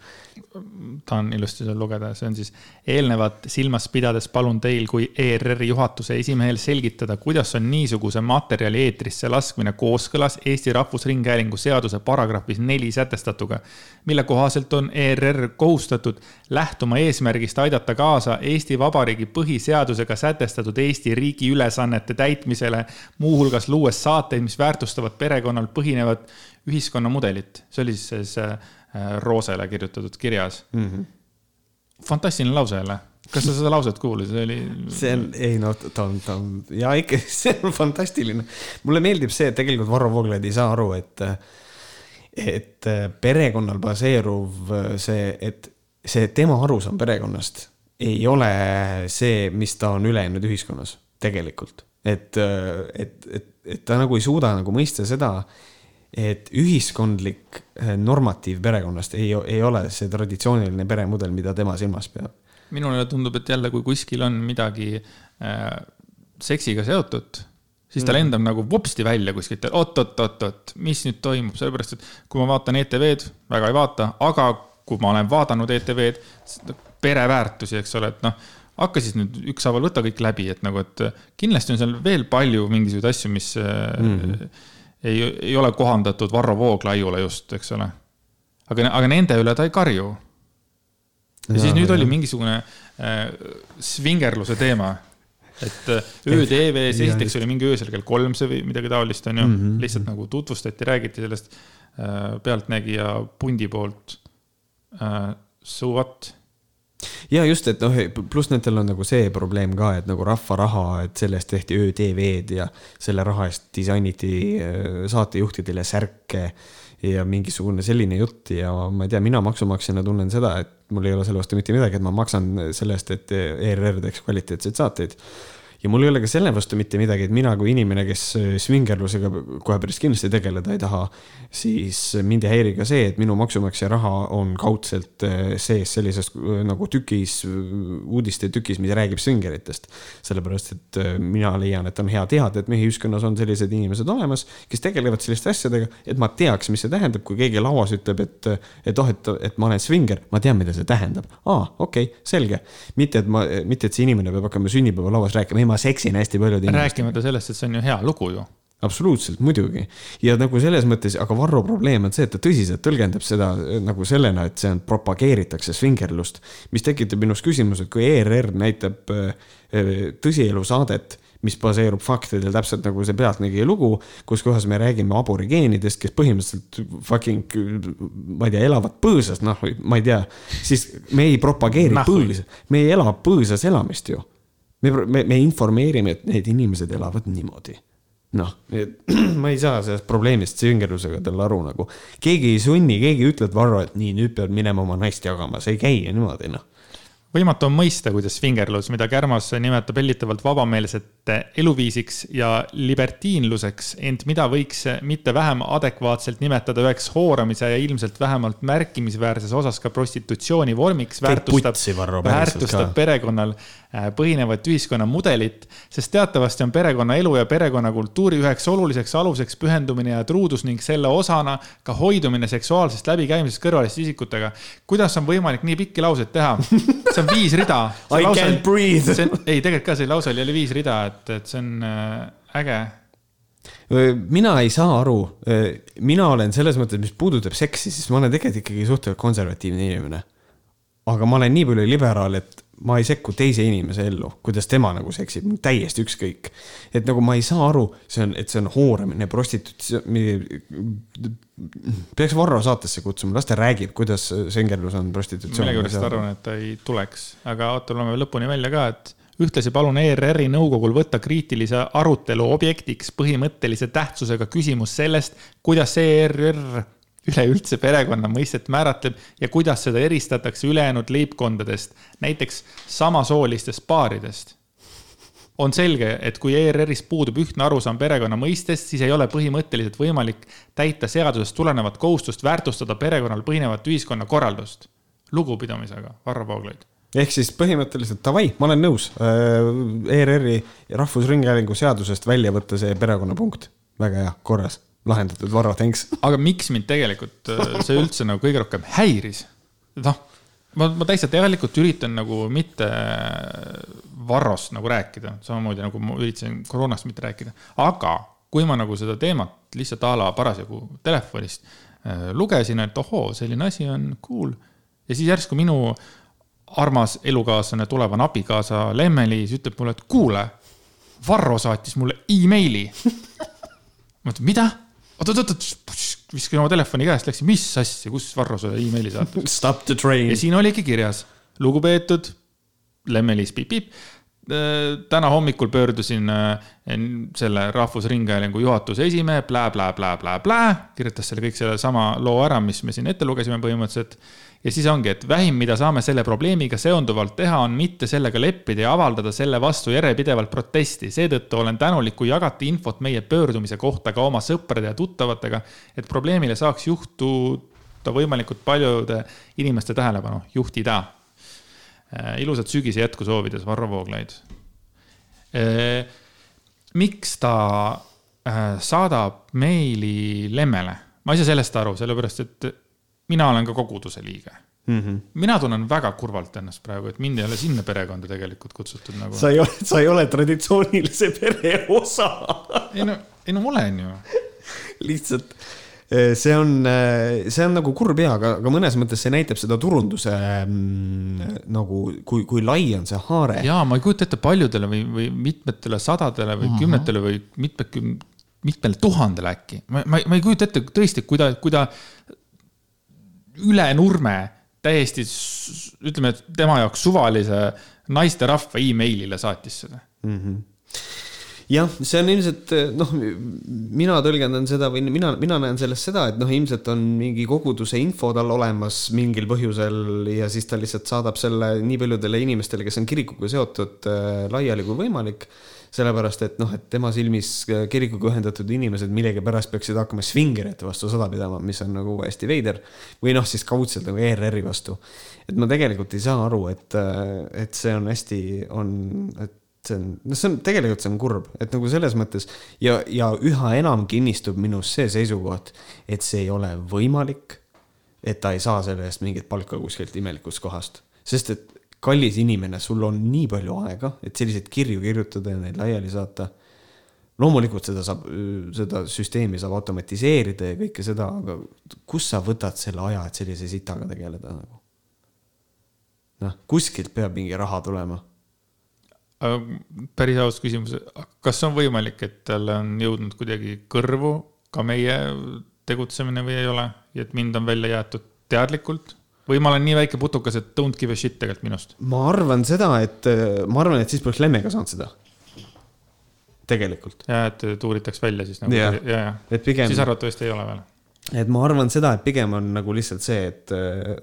tahan ilusti seal lugeda, see on siis eelnevat silmas pidades palun teil kui ERR-i juhatuse esimehel selgitada, kuidas on niisuguse materjali eetrisse laskmine kooskõlas Eesti Rahvusringhäälingu seaduse paragrahvis neli sätestatuga, mille kohaselt on ERR kohustatud lähtuma eesmärgist aidata kaasa Eesti Vabariigi põhiseadusega sätestatud Eesti riigi ülesannete täitmisele muu muuhulgas luues saateid, mis väärtustavad perekonnal põhinevat ühiskonnamudelit. see oli siis äh, Roosele kirjutatud kirjas mm. -hmm. fantastiline lause jälle kas sa seda lauset kuulasid, see oli? see on, ei no ta on, ta on ja ikka, see on fantastiline. mulle meeldib see, et tegelikult Varro Vooglaid ei saa aru, et, et perekonnal baseeruv see, et see tema arusaam perekonnast ei ole see, mis ta on ülejäänud ühiskonnas tegelikult et, et, et, et ta nagu ei suuda nagu mõista seda, et ühiskondlik eh, normatiiv perekonnast ei, ei ole see traditsiooniline peremudel, mida tema silmas peab. minule tundub, et jälle, kui kuskil on midagi äh, seksiga seotud, siis ta mm. lendab nagu vopsti välja kuskilt, et oot-oot-oot-oot, mis nüüd toimub, sellepärast et kui ma vaatan ETV-d, väga ei vaata, aga kui ma olen vaadanud ETV-d, pereväärtusi, eks ole, et noh hakka siis nüüd ükshaaval, võta kõik läbi, et nagu, et kindlasti on seal veel palju mingisuguseid asju, mis mm -hmm. ei, ei ole kohandatud Varro Vooglaiule just, eks ole. aga, aga nende üle ta ei karju. ja, ja siis nüüd ja. oli mingisugune äh, svingerluse teema et äh, öö-TV-s esiteks oli mingi öösel kell kolm see või midagi taolist, on ju mm, -hmm. lihtsalt nagu tutvustati, räägiti sellest äh, Pealtnägija pundi poolt äh,. So what ja just, et noh, pluss nendel on nagu see probleem ka, et nagu rahva raha, et selle eest tehti öö-TV-d ja selle raha eest disainiti äh, saatejuhtidele särke ja mingisugune selline jutt ja ma ei tea, mina maksumaksjana tunnen seda, et mul ei ole selle vastu mitte midagi, et ma maksan selle eest, et ERR teeks kvaliteetseid saateid ja mul ei ole ka selle vastu mitte midagi, et mina kui inimene, kes äh, svingerlusega kohe päris kindlasti tegeleda ei taha, siis mind ei häiri ka see, et minu maksumaksja raha on kaudselt äh, sees sellises äh, nagu tükis, uudiste tükis, mis räägib svingeritest. sellepärast, et mina leian, et on hea teada, et meie ühiskonnas on sellised inimesed olemas, kes tegelevad selliste asjadega, et ma teaks, mis see tähendab, kui keegi lauas ütleb, et, et oh, et, et ma olen svinger, ma tean, mida see tähendab. aa, okei okay,, selge. mitte, et ma, mitte, et see inimene peab hakkama sünnipäevalauas rääkima, ei ma seksin hästi paljude inimestega. rääkimata sellest, et see on ju hea lugu ju. absoluutselt, muidugi. ja nagu selles mõttes, aga Varro probleem on see, et ta tõsiselt tõlgendab seda eh, nagu sellena, et see on, propageeritakse svingerlust. mis tekitab minus küsimuse, et kui ERR näitab äh, tõsielusaadet mis baseerub faktidel, täpselt nagu see Pealtnägija lugu, kus kohas me räägime aborigeenidest, kes põhimõtteliselt fucking, ma ei tea, elavad põõsas, noh, ma ei tea, siis me ei propageeri põõsa, me ei ela põõsas elamist ju. Me, me, me informeerime, et need inimesed elavad niimoodi noh, ma ei saa sellest probleemist süngerlusega talle aru nagu. keegi ei sunni, keegi ei ütle, et Varro, et nii, nüüd pead minema oma naist jagama, see ei käi ju niimoodi, noh võimatu on mõista, kuidas fingerlus, mida Kärmas nimetab hellitavalt vabameelsete eluviisiks ja libertiinluseks, ent mida võiks mitte vähem adekvaatselt nimetada üheks hooramise ja ilmselt vähemalt märkimisväärses osas ka prostitutsiooni vormiks, väärtustab, väärtustab perekonnal põhinevat ühiskonnamudelit, sest teatavasti on perekonnaelu ja perekonnakultuuri üheks oluliseks aluseks pühendumine ja truudus ning selle osana ka hoidumine seksuaalsest läbikäimisest kõrvaliste isikutega. kuidas on võimalik nii pikki lauseid teha? see on viis rida. I lause, can't breathe. ei, tegelikult ka see lause oli viis rida, et, et see on äh, äge mina ei saa aru, mina olen selles mõttes, mis puudutab seksi, siis ma olen tegelikult ikkagi suhteliselt konservatiivne inimene. aga ma olen nii palju liberaal, et ma ei sekku teise inimese ellu, kuidas tema nagu seksib, täiesti ükskõik. et nagu ma ei saa aru, see on, et see on hooramine, prostitutsioon. peaks Varro saatesse kutsuma, las ta räägib, kuidas sengerlus on prostitutsioon. millegipärast arvan, et ta ei tuleks, aga oota, loeme lõpuni välja ka, et ühtlasi palun ERR-i nõukogul võtta kriitilise arutelu objektiks põhimõttelise tähtsusega küsimus sellest, kuidas ERR üleüldse perekonna mõistet määratleb ja kuidas seda eristatakse ülejäänud leibkondadest, näiteks samasoolistest paaridest. on selge, et kui ERR-is puudub ühtne arusaam perekonna mõistest, siis ei ole põhimõtteliselt võimalik täita seadusest tulenevat kohustust väärtustada perekonnal põhinevat ühiskonnakorraldust. lugupidamisega, Varro Vooglaid ehk siis põhimõtteliselt davai, ma olen nõus äh, ERR-i Rahvusringhäälingu seadusest välja võtta see perekonnapunkt, väga hea, korras lahendatud, Varro, thanks. aga miks mind tegelikult äh, see üldse nagu kõige rohkem häiris? noh, ma, ma täitsa tegelikult üritan nagu mitte Varrost nagu rääkida, samamoodi nagu ma üritasin koroonast mitte rääkida, aga kui ma nagu seda teemat lihtsalt a la parasjagu telefonist äh, lugesin, et ohoo, selline asi on cool. ja siis järsku minu armas elukaaslane, tulevane abikaasa Lemmeli siis ütleb mulle, et kuule, Varro saatis mulle emaili. ma ütlen, mida? Oot-oot-oot, viskasin oma telefoni käest, läksin, mis asja, kus Varro sulle emaili saatis? Stop the train. ja siin oligi kirjas, lugupeetud Lemmelis Piip-Piip. Äh, täna hommikul pöördusin äh, selle Rahvusringhäälingu juhatuse esimehe blä, blä, blä, blä, blä, kirjutas selle kõik sellesama loo ära, mis me siin ette lugesime põhimõtteliselt ja siis ongi, et vähim, mida saame selle probleemiga seonduvalt teha, on mitte sellega leppida ja avaldada selle vastu järjepidevalt protesti. seetõttu olen tänulik, kui jagate infot meie pöördumise kohta ka oma sõprade ja tuttavatega, et probleemile saaks juhtuda võimalikult paljude inimeste tähelepanu, juhtida. Äh, ilusat sügise jätku soovides, Varro Vooglaid. Äh, miks ta äh, saadab meili Lemmele? ma ei saa sellest aru, sellepärast et mina olen ka koguduse liige mm. -hmm. mina tunnen väga kurvalt ennast praegu, et mind ei ole sinna perekonda tegelikult kutsutud nagu. sa ei ole, sa ei ole traditsioonilise pere osa ei no, ei no olen ju. lihtsalt eh, see on, eh, see on nagu kurb ja, aga, aga mõnes mõttes see näitab seda turunduse mm, nagu, kui, kui lai on see haare. ja ma ei kujuta ette paljudele või, või mitmetele sadadele või mm -hmm. kümnetele või mitmekümne, mitmele tuhandele äkki. ma, ma, ma ei kujuta ette tõesti, kui ta, kui ta üle nurme täiesti, ütleme, et tema jaoks suvalise naisterahva emailile saatis seda mm. -hmm jah, see on ilmselt noh, mina tõlgendan seda või mina, mina näen sellest seda, et noh, ilmselt on mingi koguduse info tal olemas mingil põhjusel ja siis ta lihtsalt saadab selle nii paljudele inimestele, kes on kirikuga seotud äh, laiali kui võimalik sellepärast et noh, et tema silmis kirikuga ühendatud inimesed millegipärast peaksid hakkama svingerite vastu sõda pidama, mis on nagu hästi veider. või noh, siis kaudselt nagu ERR-i vastu. et ma tegelikult ei saa aru, et, et see on hästi, on, et see on, noh, see on tegelikult see on kurb, et nagu selles mõttes ja, ja üha enam kinnistub minus see seisukoht, et see ei ole võimalik. et ta ei saa selle eest mingit palka kuskilt imelikust kohast, sest et kallis inimene, sul on nii palju aega, et selliseid kirju kirjutada ja neid laiali saata. loomulikult seda saab, seda süsteemi saab automatiseerida ja kõike seda, aga kust sa võtad selle aja, et sellise sitaga tegeleda nagu? noh, kuskilt peab mingi raha tulema. päris aus küsimus, kas on võimalik, et talle on jõudnud kuidagi kõrvu ka meie tegutsemine või ei ole et mind on välja jäetud teadlikult või ma olen nii väike putukas, et don't give a shit tegelikult minust? ma arvan seda, et ma arvan, et siis poleks Lemmega saanud seda tegelikult. ja, et tuuritaks välja siis nagu ja, ja, ja. et pigem. siis arvatavasti ei ole veel. et ma arvan seda, et pigem on nagu lihtsalt see, et äh,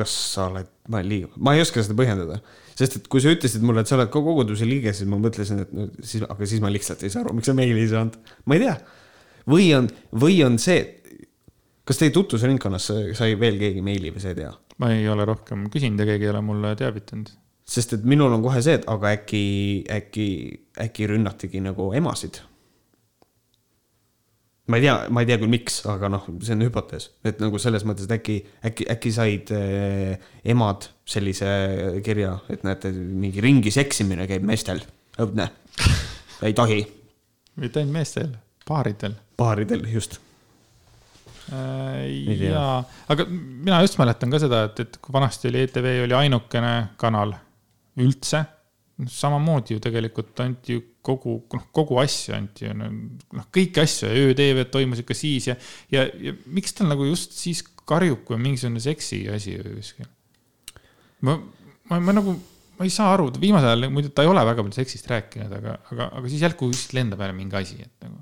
kas sa oled, ma olen liiga, ma ei oska seda põhjendada. sest et kui sa ütlesid mulle, et sa oled koguduse liige, siis ma mõtlesin, et no siis, aga siis ma lihtsalt ei saa aru, miks sa meili ei saanud. ma ei tea. või on, või on see, kas teie tutvusringkonnas sai veel keegi meili või sa ei tea? ma ei ole rohkem küsinud ja keegi ei ole mulle teavitanud sest et minul on kohe see, et aga äkki, äkki, äkki rünnatigi nagu emasid. ma ei tea, ma ei tea küll, miks, aga noh, see on hüpotees, et nagu selles mõttes, et äkki, äkki, äkki said eh, emad sellise kirja, et näete, mingi ringis eksimine käib meestel, õudne, ei tohi. mitte ainult meestel, paaridel. paaridel, just jaa, aga mina just mäletan ka seda, et, et kui vanasti oli ETV oli ainukene kanal üldse. samamoodi ju tegelikult anti ju kogu, noh, kogu asju anti ju, noh, kõiki asju ja öö-TV toimus ikka siis ja, ja, ja miks tal nagu just siis karjub, kui on mingisugune seksi asi kuskil? ma, ma, ma nagu, ma ei saa aru, viimasel ajal muidu ta ei ole väga palju seksist rääkinud, aga, aga, aga siis järsku just lendab jälle mingi asi, et nagu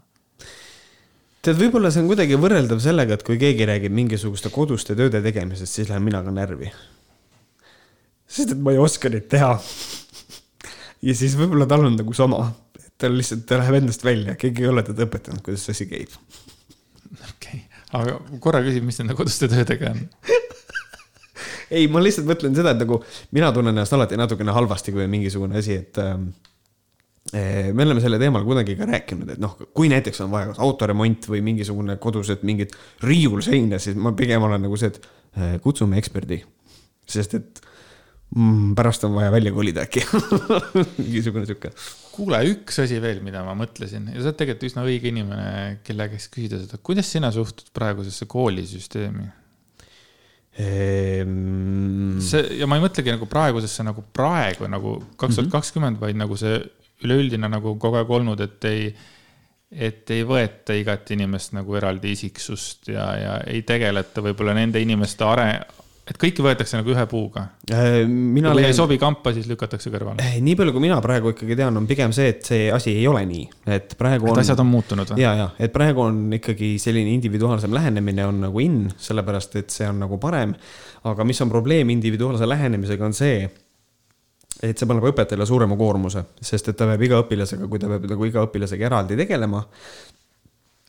tead, võib-olla see on kuidagi võrreldav sellega, et kui keegi räägib mingisuguste koduste tööde tegemisest, siis lähen mina ka närvi sest et ma ei oska neid teha. ja siis võib-olla tal on nagu sama, tal lihtsalt, ta läheb endast välja, keegi ei ole teda õpetanud, kuidas see asi käib. okei okay., aga korra küsin, mis nende koduste töödega on ei, ma lihtsalt mõtlen seda, et nagu mina tunnen ennast alati natukene halvasti, kui on mingisugune asi, et äh, me oleme selle teemal kunagi ka rääkinud, et noh, kui näiteks on vaja autoremont või mingisugune kodused mingid riiulseina, siis ma pigem olen nagu see, et äh, kutsume eksperdi. sest et mm,. pärast on vaja välja kolida äkki mingisugune sihuke. kuule, üks asi veel, mida ma mõtlesin ja sa oled tegelikult üsna õige inimene, kelle käest küsida seda, kuidas sina suhtud praegusesse koolisüsteemi ehm...? see ja ma ei mõtlegi nagu praegusesse nagu praegu nagu kaks tuhat kakskümmend, vaid nagu see üleüldine nagu kogu aeg olnud, et ei et ei võeta igat inimest nagu eraldi isiksust ja, ja ei tegeleta võib-olla nende inimeste are-, et kõiki võetakse nagu ühe puuga. Äh, mina kui leian... ei sobi kampa, siis lükatakse kõrvale. Äh, nii palju, kui mina praegu ikkagi tean, on pigem see, et see asi ei ole nii, et praegu et on. asjad on muutunud või? ja, ja, et praegu on ikkagi selline individuaalsem lähenemine on nagu in, sellepärast et see on nagu parem. aga mis on probleem individuaalse lähenemisega, on see, et see paneb õpetajale suurema koormuse, sest et ta peab iga õpilasega, kui ta peab nagu iga õpilasega eraldi tegelema,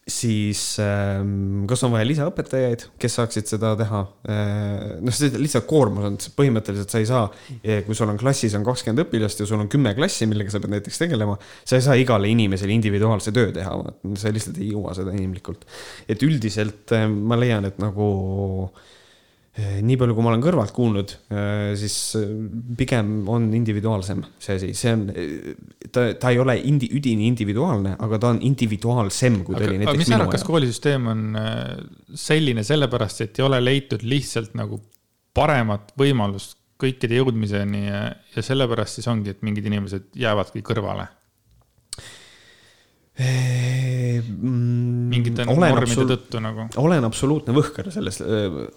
siis ähm, kas on vaja lisaõpetajaid, kes saaksid seda teha? Äh, noh, see lihtsalt koormus on, põhimõtteliselt sa ei saa, eh, kui sul on klassis on kakskümmend õpilast ja sul on kümme klassi, millega sa pead näiteks tegelema, sa ei saa igale inimesele individuaalse töö teha, sa lihtsalt ei jõua seda inimlikult. et üldiselt äh, ma leian, et nagu äh, nii palju, kui ma olen kõrvalt kuulnud, eh, siis eh, pigem on individuaalsem see asi, see on, ta, ta ei ole indi-, üdini individuaalne, aga ta on individuaalsem, kui ta aga, oli näiteks mis sa arvad, kas koolisüsteem on selline sellepärast, et ei ole leitud lihtsalt nagu paremat võimalust kõikide jõudmiseni ja, ja sellepärast siis ongi, et mingid inimesed jäävadki kõrvale mingite normide tõttu nagu. olen absoluutne võhker selles,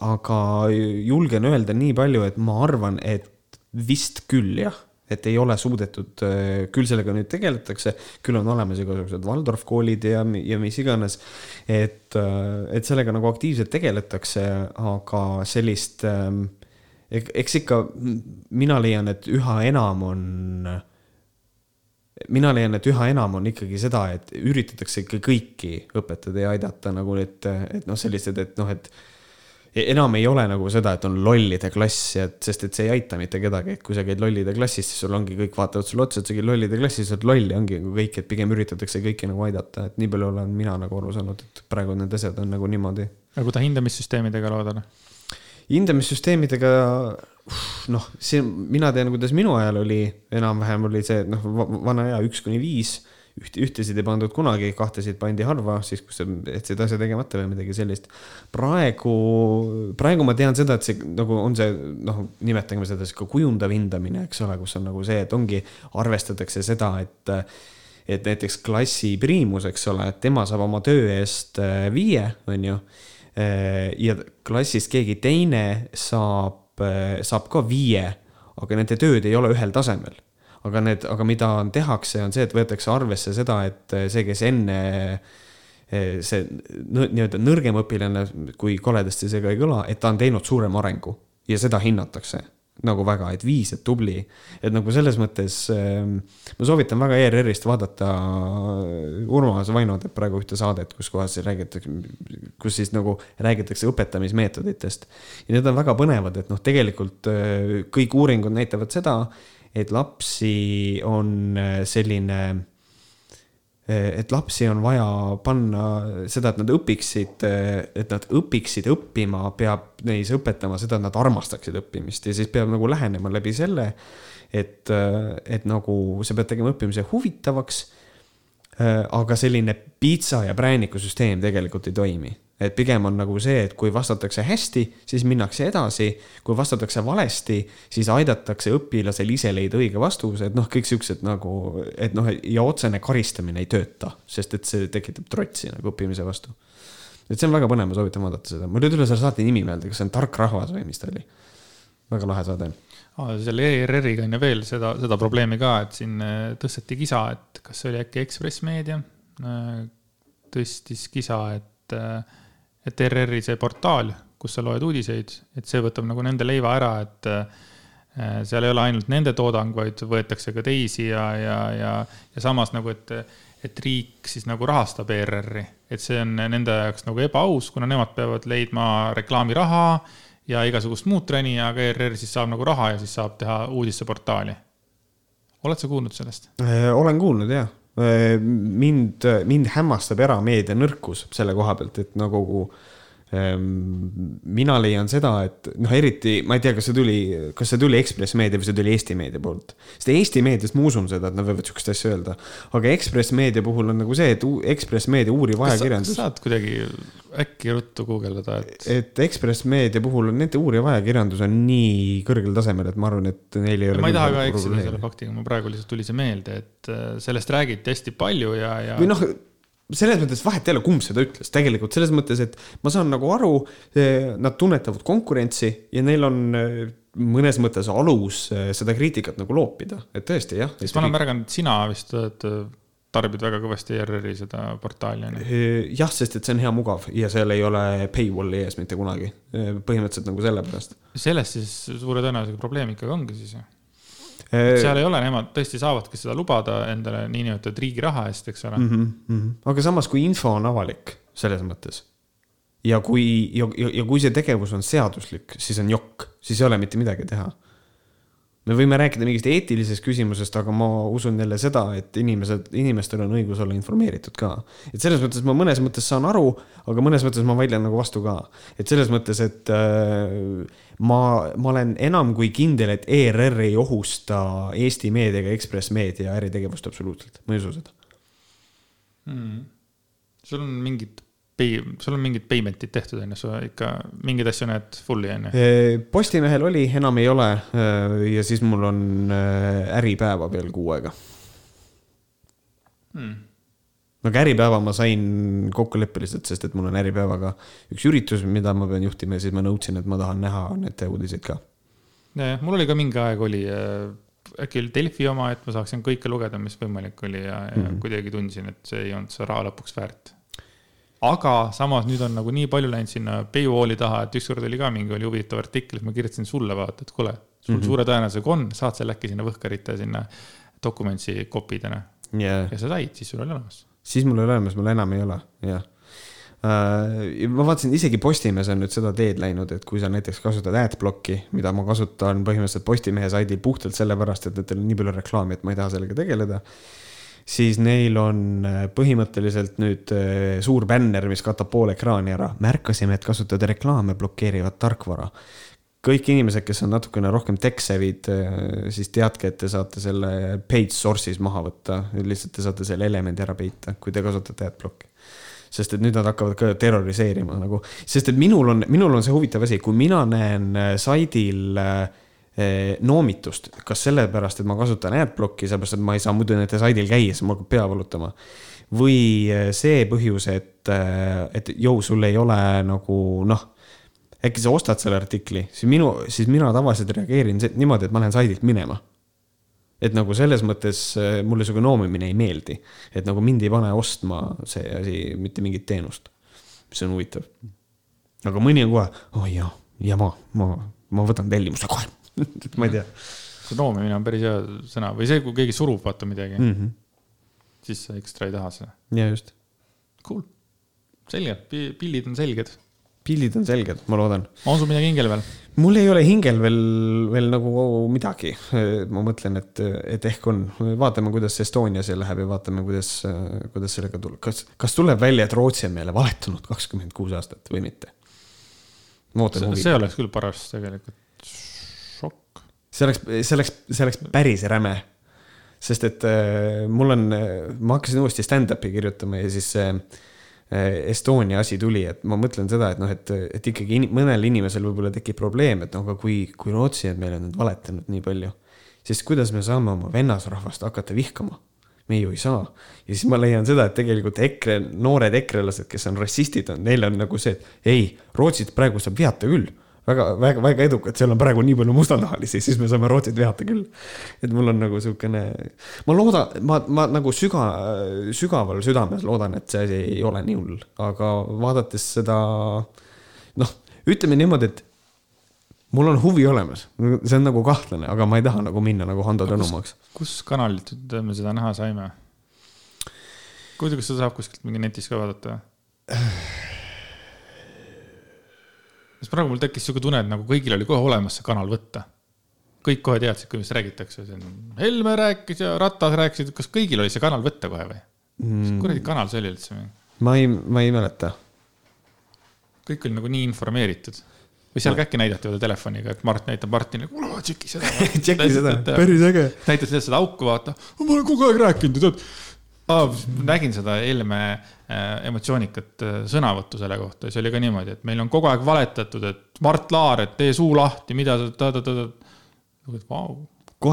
aga julgen öelda nii palju, et ma arvan, et vist küll jah, et ei ole suudetud, küll sellega nüüd tegeletakse, küll on olemas igasugused Waldorf koolid ja, ja mis iganes. et, et sellega nagu aktiivselt tegeletakse, aga sellist, eks ikka mina leian, et üha enam on mina leian, et üha enam on ikkagi seda, et üritatakse ikka kõiki õpetada ja aidata nagu, et, et noh, sellised, et noh, et enam ei ole nagu seda, et on lollide klass ja et, sest et see ei aita mitte kedagi, et kui sa käid lollide klassis, siis sul ongi kõik vaatavad sulle otsa, et sa käid lollide klassis, sa oled loll ja ongi nagu kõik, et pigem üritatakse kõiki nagu aidata, et nii palju olen mina nagu aru saanud, et praegu need asjad on nagu niimoodi. nagu ta hindamissüsteemidega lood on? hindamissüsteemidega noh, see, mina tean, kuidas minu ajal oli, enam-vähem oli see, noh, vana hea üks kuni viis üht, ühtesid ei pandud kunagi, kahtesid pandi harva, siis kui sa jätsid asja tegemata või midagi sellist. praegu, praegu ma tean seda, et see nagu on see noh, nimetagem seda siis ka kujundav hindamine, eks ole, kus on nagu see, et ongi, arvestatakse seda, et et näiteks klassi priimus, eks ole, et tema saab oma töö eest äh, viie, on ju. Äh, ja klassist keegi teine saab, saab ka viie, aga nende tööd ei ole ühel tasemel. Aga need, aga mida tehakse, on see, et võetakse arvesse seda, et see, kes enne see nii-öelda nõrgem õpilane, kui koledasti see ka ei kõla, et ta on teinud suurema arengu ja seda hinnatakse nagu väga, et viis, et tubli. et nagu selles mõttes äh, ma soovitan väga ERR-ist vaadata äh, Urmas Vaino teeb praegu ühte saadet, kus kohas räägitakse, kus siis nagu räägitakse õpetamismeetoditest. ja need on väga põnevad, et noh, tegelikult äh, kõik uuringud näitavad seda, et lapsi on äh, selline et lapsi on vaja panna seda, et nad õpiksid, eh, et nad õpiksid õppima, peab neis õpetama seda, et nad armastaksid õppimist ja siis peab nagu lähenema läbi selle, et, eh, et nagu sa pead tegema õppimise huvitavaks. aga selline piitsa ja prääniku süsteem tegelikult ei toimi et pigem on nagu see, et kui vastatakse hästi, siis minnakse edasi. kui vastatakse valesti, siis aidatakse õpilasel ise leida õige vastuse, et noh, kõik siuksed nagu, et noh, ja otsene karistamine ei tööta, sest et see tekitab trotsi nagu õppimise vastu. et see on väga põnev, ma soovitan vaadata seda, mul ei tule selle saate nimi meelde, kas see on Tark rahvas või mis ta oli? väga lahe saade ah,. selle ERR-iga on ju veel seda, seda probleemi ka, et siin äh, tõsteti kisa, et kas see oli äkki Ekspress Meedia, äh, tõstis kisa, et äh, et ERR-i see portaal, kus sa loed uudiseid, et see võtab nagu nende leiva ära, et äh, seal ei ole ainult nende toodang, vaid võetakse ka teisi ja, ja, ja, ja samas nagu, et, et riik siis nagu rahastab ERR-i, et see on nende jaoks nagu ebaaus, kuna nemad peavad leidma reklaamiraha ja igasugust muud treni, aga ERR siis saab nagu raha ja siis saab teha uudisteportaali. oled sa kuulnud sellest? Äh, olen kuulnud, jah mind, mind hämmastab erameedia nõrkus selle koha pealt, et nagu Ehm, mina leian seda, et noh, eriti ma ei tea, kas see tuli, kas see tuli Ekspress Meedia või see tuli Eesti Meedia poolt. sest Eesti Meedias ma usun seda, et nad võivad sihukest asja öelda. aga Ekspress Meedia puhul on nagu see, et Ekspress Meedia uuriv ajakirjandus. saad kuidagi äkki ruttu guugeldada, et. et Ekspress Meedia puhul on nende uuriv ajakirjandus on nii kõrgel tasemel, et ma arvan, et neil ei ole. ma ei taha ka eksida selle faktiga, mul praegu lihtsalt tuli see meelde, et äh, sellest räägiti hästi palju ja, ja. või noh selles mõttes vahet ei ole, kumb seda ütles, tegelikult selles mõttes, et ma saan nagu aru, eh, nad tunnetavad konkurentsi ja neil on eh, mõnes mõttes alus eh, seda kriitikat nagu loopida, et tõesti jah. sest ma olen märganud, sina vist oled tarbid väga kõvasti ERR-i seda portaali on ju? jah, sest et see on hea mugav ja seal ei ole paywall'i ees mitte kunagi. põhimõtteliselt nagu sellepärast. sellest siis suure tõenäosusega probleem ikkagi ongi siis ju seal ei ole, nemad tõesti saavadki seda lubada endale niinimetatud riigi raha eest, eks ole mm. -hmm. aga samas, kui info on avalik selles mõttes ja kui, ja, ja, ja kui see tegevus on seaduslik, siis on jokk, siis ei ole mitte midagi teha me võime rääkida mingist eetilisest küsimusest, aga ma usun jälle seda, et inimesed, inimestel on õigus olla informeeritud ka. et selles mõttes ma mõnes mõttes saan aru, aga mõnes mõttes ma vaidlen nagu vastu ka. et selles mõttes, et äh, ma, ma olen enam kui kindel, et ERR ei ohusta Eesti meedia ega Ekspress Meedia äritegevust absoluutselt, ma ei usu seda hmm.. sul on mingid pay, sul on mingid payment'id tehtud, on ju, sa ikka mingeid asju näed fully, on ju? Postimehel oli, enam ei ole. ja siis mul on Äripäeva veel kuu aega hmm.. aga Äripäeva ma sain kokkuleppeliselt, sest et mul on Äripäevaga üks üritus, mida ma pean juhtima ja siis ma nõudsin, et ma tahan näha nende uudiseid ka. nojah, mul oli ka mingi aeg oli äkki oli Delfi oma, et ma saaksin kõike lugeda, mis võimalik oli ja, ja mm -hmm. kuidagi tundsin, et see ei olnud seda raha lõpuks väärt aga samas nüüd on nagu nii palju läinud sinna paywall'i taha, et ükskord oli ka mingi oli huvitav artikkel, siis ma kirjutasin sulle vaata, et kuule, sul mm -hmm. suure tõenäosusega on, saad selle äkki sinna Võhkarite sinna dokumentsi kopidena yeah.. ja sa said, siis sul oli olemas. siis mul oli olemas, mul enam ei ole, jah uh,. ma vaatasin, isegi Postimees on nüüd seda teed läinud, et kui sa näiteks kasutad adblocki, mida ma kasutan põhimõtteliselt Postimehe saidil puhtalt sellepärast, et nendel on nii palju reklaami, et ma ei taha sellega tegeleda siis neil on äh, põhimõtteliselt nüüd äh, suur bänner, mis katab pool ekraani ära. märkasime, et kasutate reklaame blokeerivat tarkvara. kõik inimesed, kes on natukene rohkem tech-savvy'd, siis teadke, et te saate selle page source'is maha võtta, lihtsalt te saate selle elemendi ära peita, kui te kasutate adblocki sest et nüüd nad hakkavad ka terroriseerima nagu, sest et minul on, minul on see huvitav asi, kui mina näen saidil äh, noomitust, kas sellepärast, et ma kasutan adblocki, sellepärast et ma ei saa muidu nende saidil käia, siis mul hakkab pea valutama. või eh, see põhjus, et, eh, et jõu, sul ei ole nagu noh, äkki sa ostad selle artikli, siis minu, siis mina tavaliselt reageerin niimoodi, et ma lähen saidilt minema. et nagu selles mõttes mulle sihuke noomimine ei meeldi, et nagu mind ei pane ostma see asi mitte mingit teenust, mis on huvitav. aga mõni on kohe, oi oh, jah, jama, ma, ma võtan tellimuse kohe ma ei tea. see noomimine on päris hea sõna või see, kui keegi surub, vaata midagi mm. -hmm. siis sa ekstra ei taha seda. ja just. Cool, selge, pillid on selged. pillid on selged, ma loodan. on sul midagi hingel veel? mul ei ole hingel veel, veel nagu midagi. ma mõtlen, et, et ehk on, vaatame, kuidas Estonia see läheb ja vaatame, kuidas, kuidas sellega tuleb. kas, kas tuleb välja, et Rootsi on meile valetanud kakskümmend kuus aastat või mitte? ma ootan huviga. see oleks küll paras tegelikult see oleks, see oleks, see oleks päris räme. sest et äh, mul on, ma hakkasin uuesti stand-up'i kirjutama ja siis see äh, Estonia asi tuli, et ma mõtlen seda, et noh, et, et ikkagi in, mõnel inimesel võib-olla tekib probleem, et noh, aga kui, kui Rootsi on meile nüüd valetanud nii palju, siis kuidas me saame oma vennasrahvast hakata vihkama? me ju ei saa. ja siis ma leian seda, et tegelikult EKRE, noored ekrelased, kes on rassistid, on, neil on nagu see, et ei, Rootsit praegu saab vihata küll väga, väga, väga edukad, seal on praegu nii palju mustanahalisi, siis me saame Rootsit vihata küll. et mul on nagu sihukene, ma loodan, ma, ma nagu süga, sügaval südames loodan, et see asi ei ole nii hull, aga vaadates seda, noh, ütleme niimoodi, et mul on huvi olemas, see on nagu kahtlane, aga ma ei taha nagu minna nagu Hando Tõnumaks. kus kanalilt me seda näha saime? kuidas seda saab kuskilt mingi netis ka vaadata? sest praegu mul tekkis sihuke tunne, et nagu kõigil oli kohe olemas see kanal võtta. kõik kohe teadsid, millest räägitakse, on, Helme rääkis ja Ratas rääkisid, kas kõigil oli see kanal võtta kohe või mm.? mis kuradi kanal see oli üldse? ma ei, ma ei mäleta. kõik oli nagu nii informeeritud või seal ka äkki näidati veel telefoniga, et Mart näitab Martinile, kuule tšeki seda tšeki seda, päris äge. näitas seda auku, vaata, ma olen kogu aeg rääkinud, tead oh,. nägin seda Helme äh, emotsioonikat äh, sõnavõttu selle kohta see oli ka niimoodi, et meil on kogu aeg valetatud, et Mart Laar, et tee suu lahti, mida sa ta-ta-ta-ta. Vau,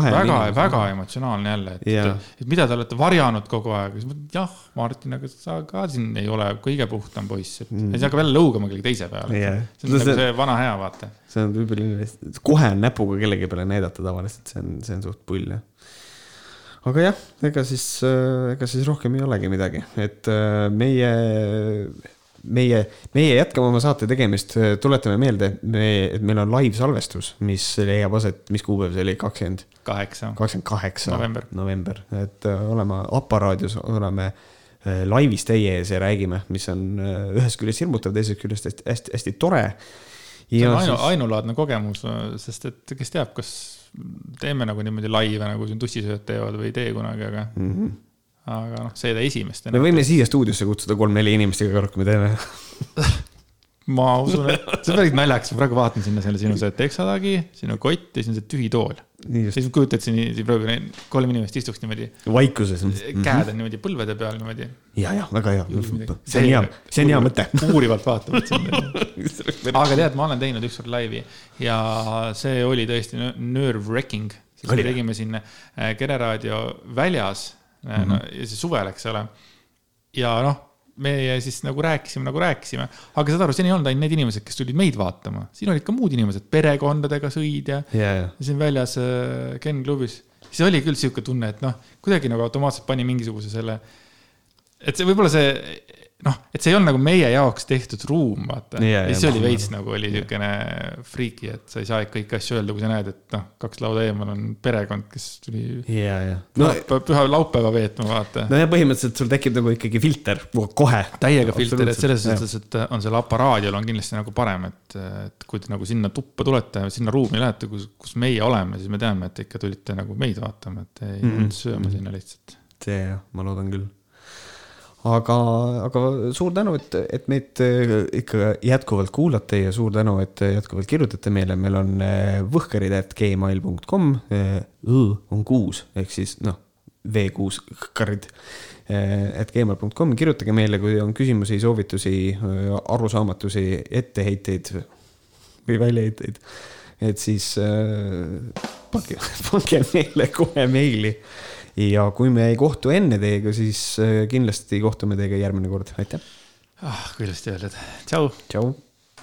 väga, väga emotsionaalne jälle, et yeah., et mida te olete varjanud kogu aeg. jah, Martin, aga sa ka siin ei ole kõige puhtam poiss, et mm. siis hakkab jälle lõugama kellegi teise peale yeah.. see on no, nagu see, see vana hea, vaata. see on võib-olla, kohe on näpuga kellegi peale näidata tavaliselt, see on, see on suht pull jah aga jah, ega siis, äh, ega siis rohkem ei olegi midagi, et äh, meie, meie, meie jätkame oma saate tegemist, tuletame meelde, me, et meil on live-salvestus, mis leiab aset, mis kuupäev see oli, kakskümmend? kaheksa. kakskümmend kaheksa. november. november, et äh, oleme aparaadios, oleme laivis teie ees ja räägime, mis on ühest küljest hirmutav, teisest küljest hästi, hästi, tore. see on ainu, ainulaadne kogemus, sest et kes teab, kas teeme nagu niimoodi laive, nagu siin tussisööjad teevad või ei tee kunagi, aga mm. -hmm. aga noh, seeda esimest. me võime siia stuudiosse kutsuda kolm-neli inimest iga kord, kui me teeme ma usun, et see on päris naljakas, ma praegu vaatan sinna selle sinu see teksatagi, sinu kott ja siis on see tühi tool. siis kujutad siin, siin praegu kolm inimest istuks niimoodi. vaikuses. käed on niimoodi põlvede peal niimoodi. ja, ja väga hea. see on hea, see on hea mõte. uurivalt vaatavad sind. aga tead, ma olen teinud ükskord laivi ja see oli tõesti nerve-wrecking. siis me tegime siin äh, Kere raadio väljas mm, -hmm. no, ja see suvel, eks ole. ja noh meie siis nagu rääkisime, nagu rääkisime, aga saad aru, siin ei olnud ainult need inimesed, kes tulid meid vaatama, siin olid ka muud inimesed, perekondadega sõid ja yeah., siin väljas äh, Ken klubis. siis oli küll sihuke tunne, et noh, kuidagi nagu automaatselt pani mingisuguse selle, et see võib-olla see noh, et see ei olnud nagu meie jaoks tehtud ruum, vaata yeah,. ja siis oli veits nagu oli niisugune freaky, et sa ei saa kõiki asju öelda, kui sa näed, et noh, kaks lauda eemal on perekond, kes tuli yeah,. Yeah. No, püha laupäeva veetma, vaata. no ja põhimõtteliselt sul tekib nagu ikkagi filter kohe. täiega filter, et selles suhtes, et on seal aparaadil on kindlasti nagu parem, et, et kui te nagu sinna tuppa tulete, sinna ruumi lähete, kus, kus meie oleme, siis me teame, et ikka tulite nagu meid vaatama, et ei mm -hmm. sööma sinna lihtsalt. see jah, ma loodan küll aga, aga suur tänu, et, et meid äh, ikka jätkuvalt kuulate ja suur tänu, et jätkuvalt kirjutate meile, meil on äh, võhkarid.gmail.com, õ on kuus ehk siis noh, V6 karid. et gmail.com, kirjutage meile, kui on küsimusi, soovitusi, arusaamatusi, etteheiteid või väljaheiteid. et siis äh, pange, pange meile kohe meili ja kui me ei kohtu enne teiega, siis äh, kindlasti kohtume teiega järgmine kord, aitäh ah,. kui ilusti öeldud, tšau. tšau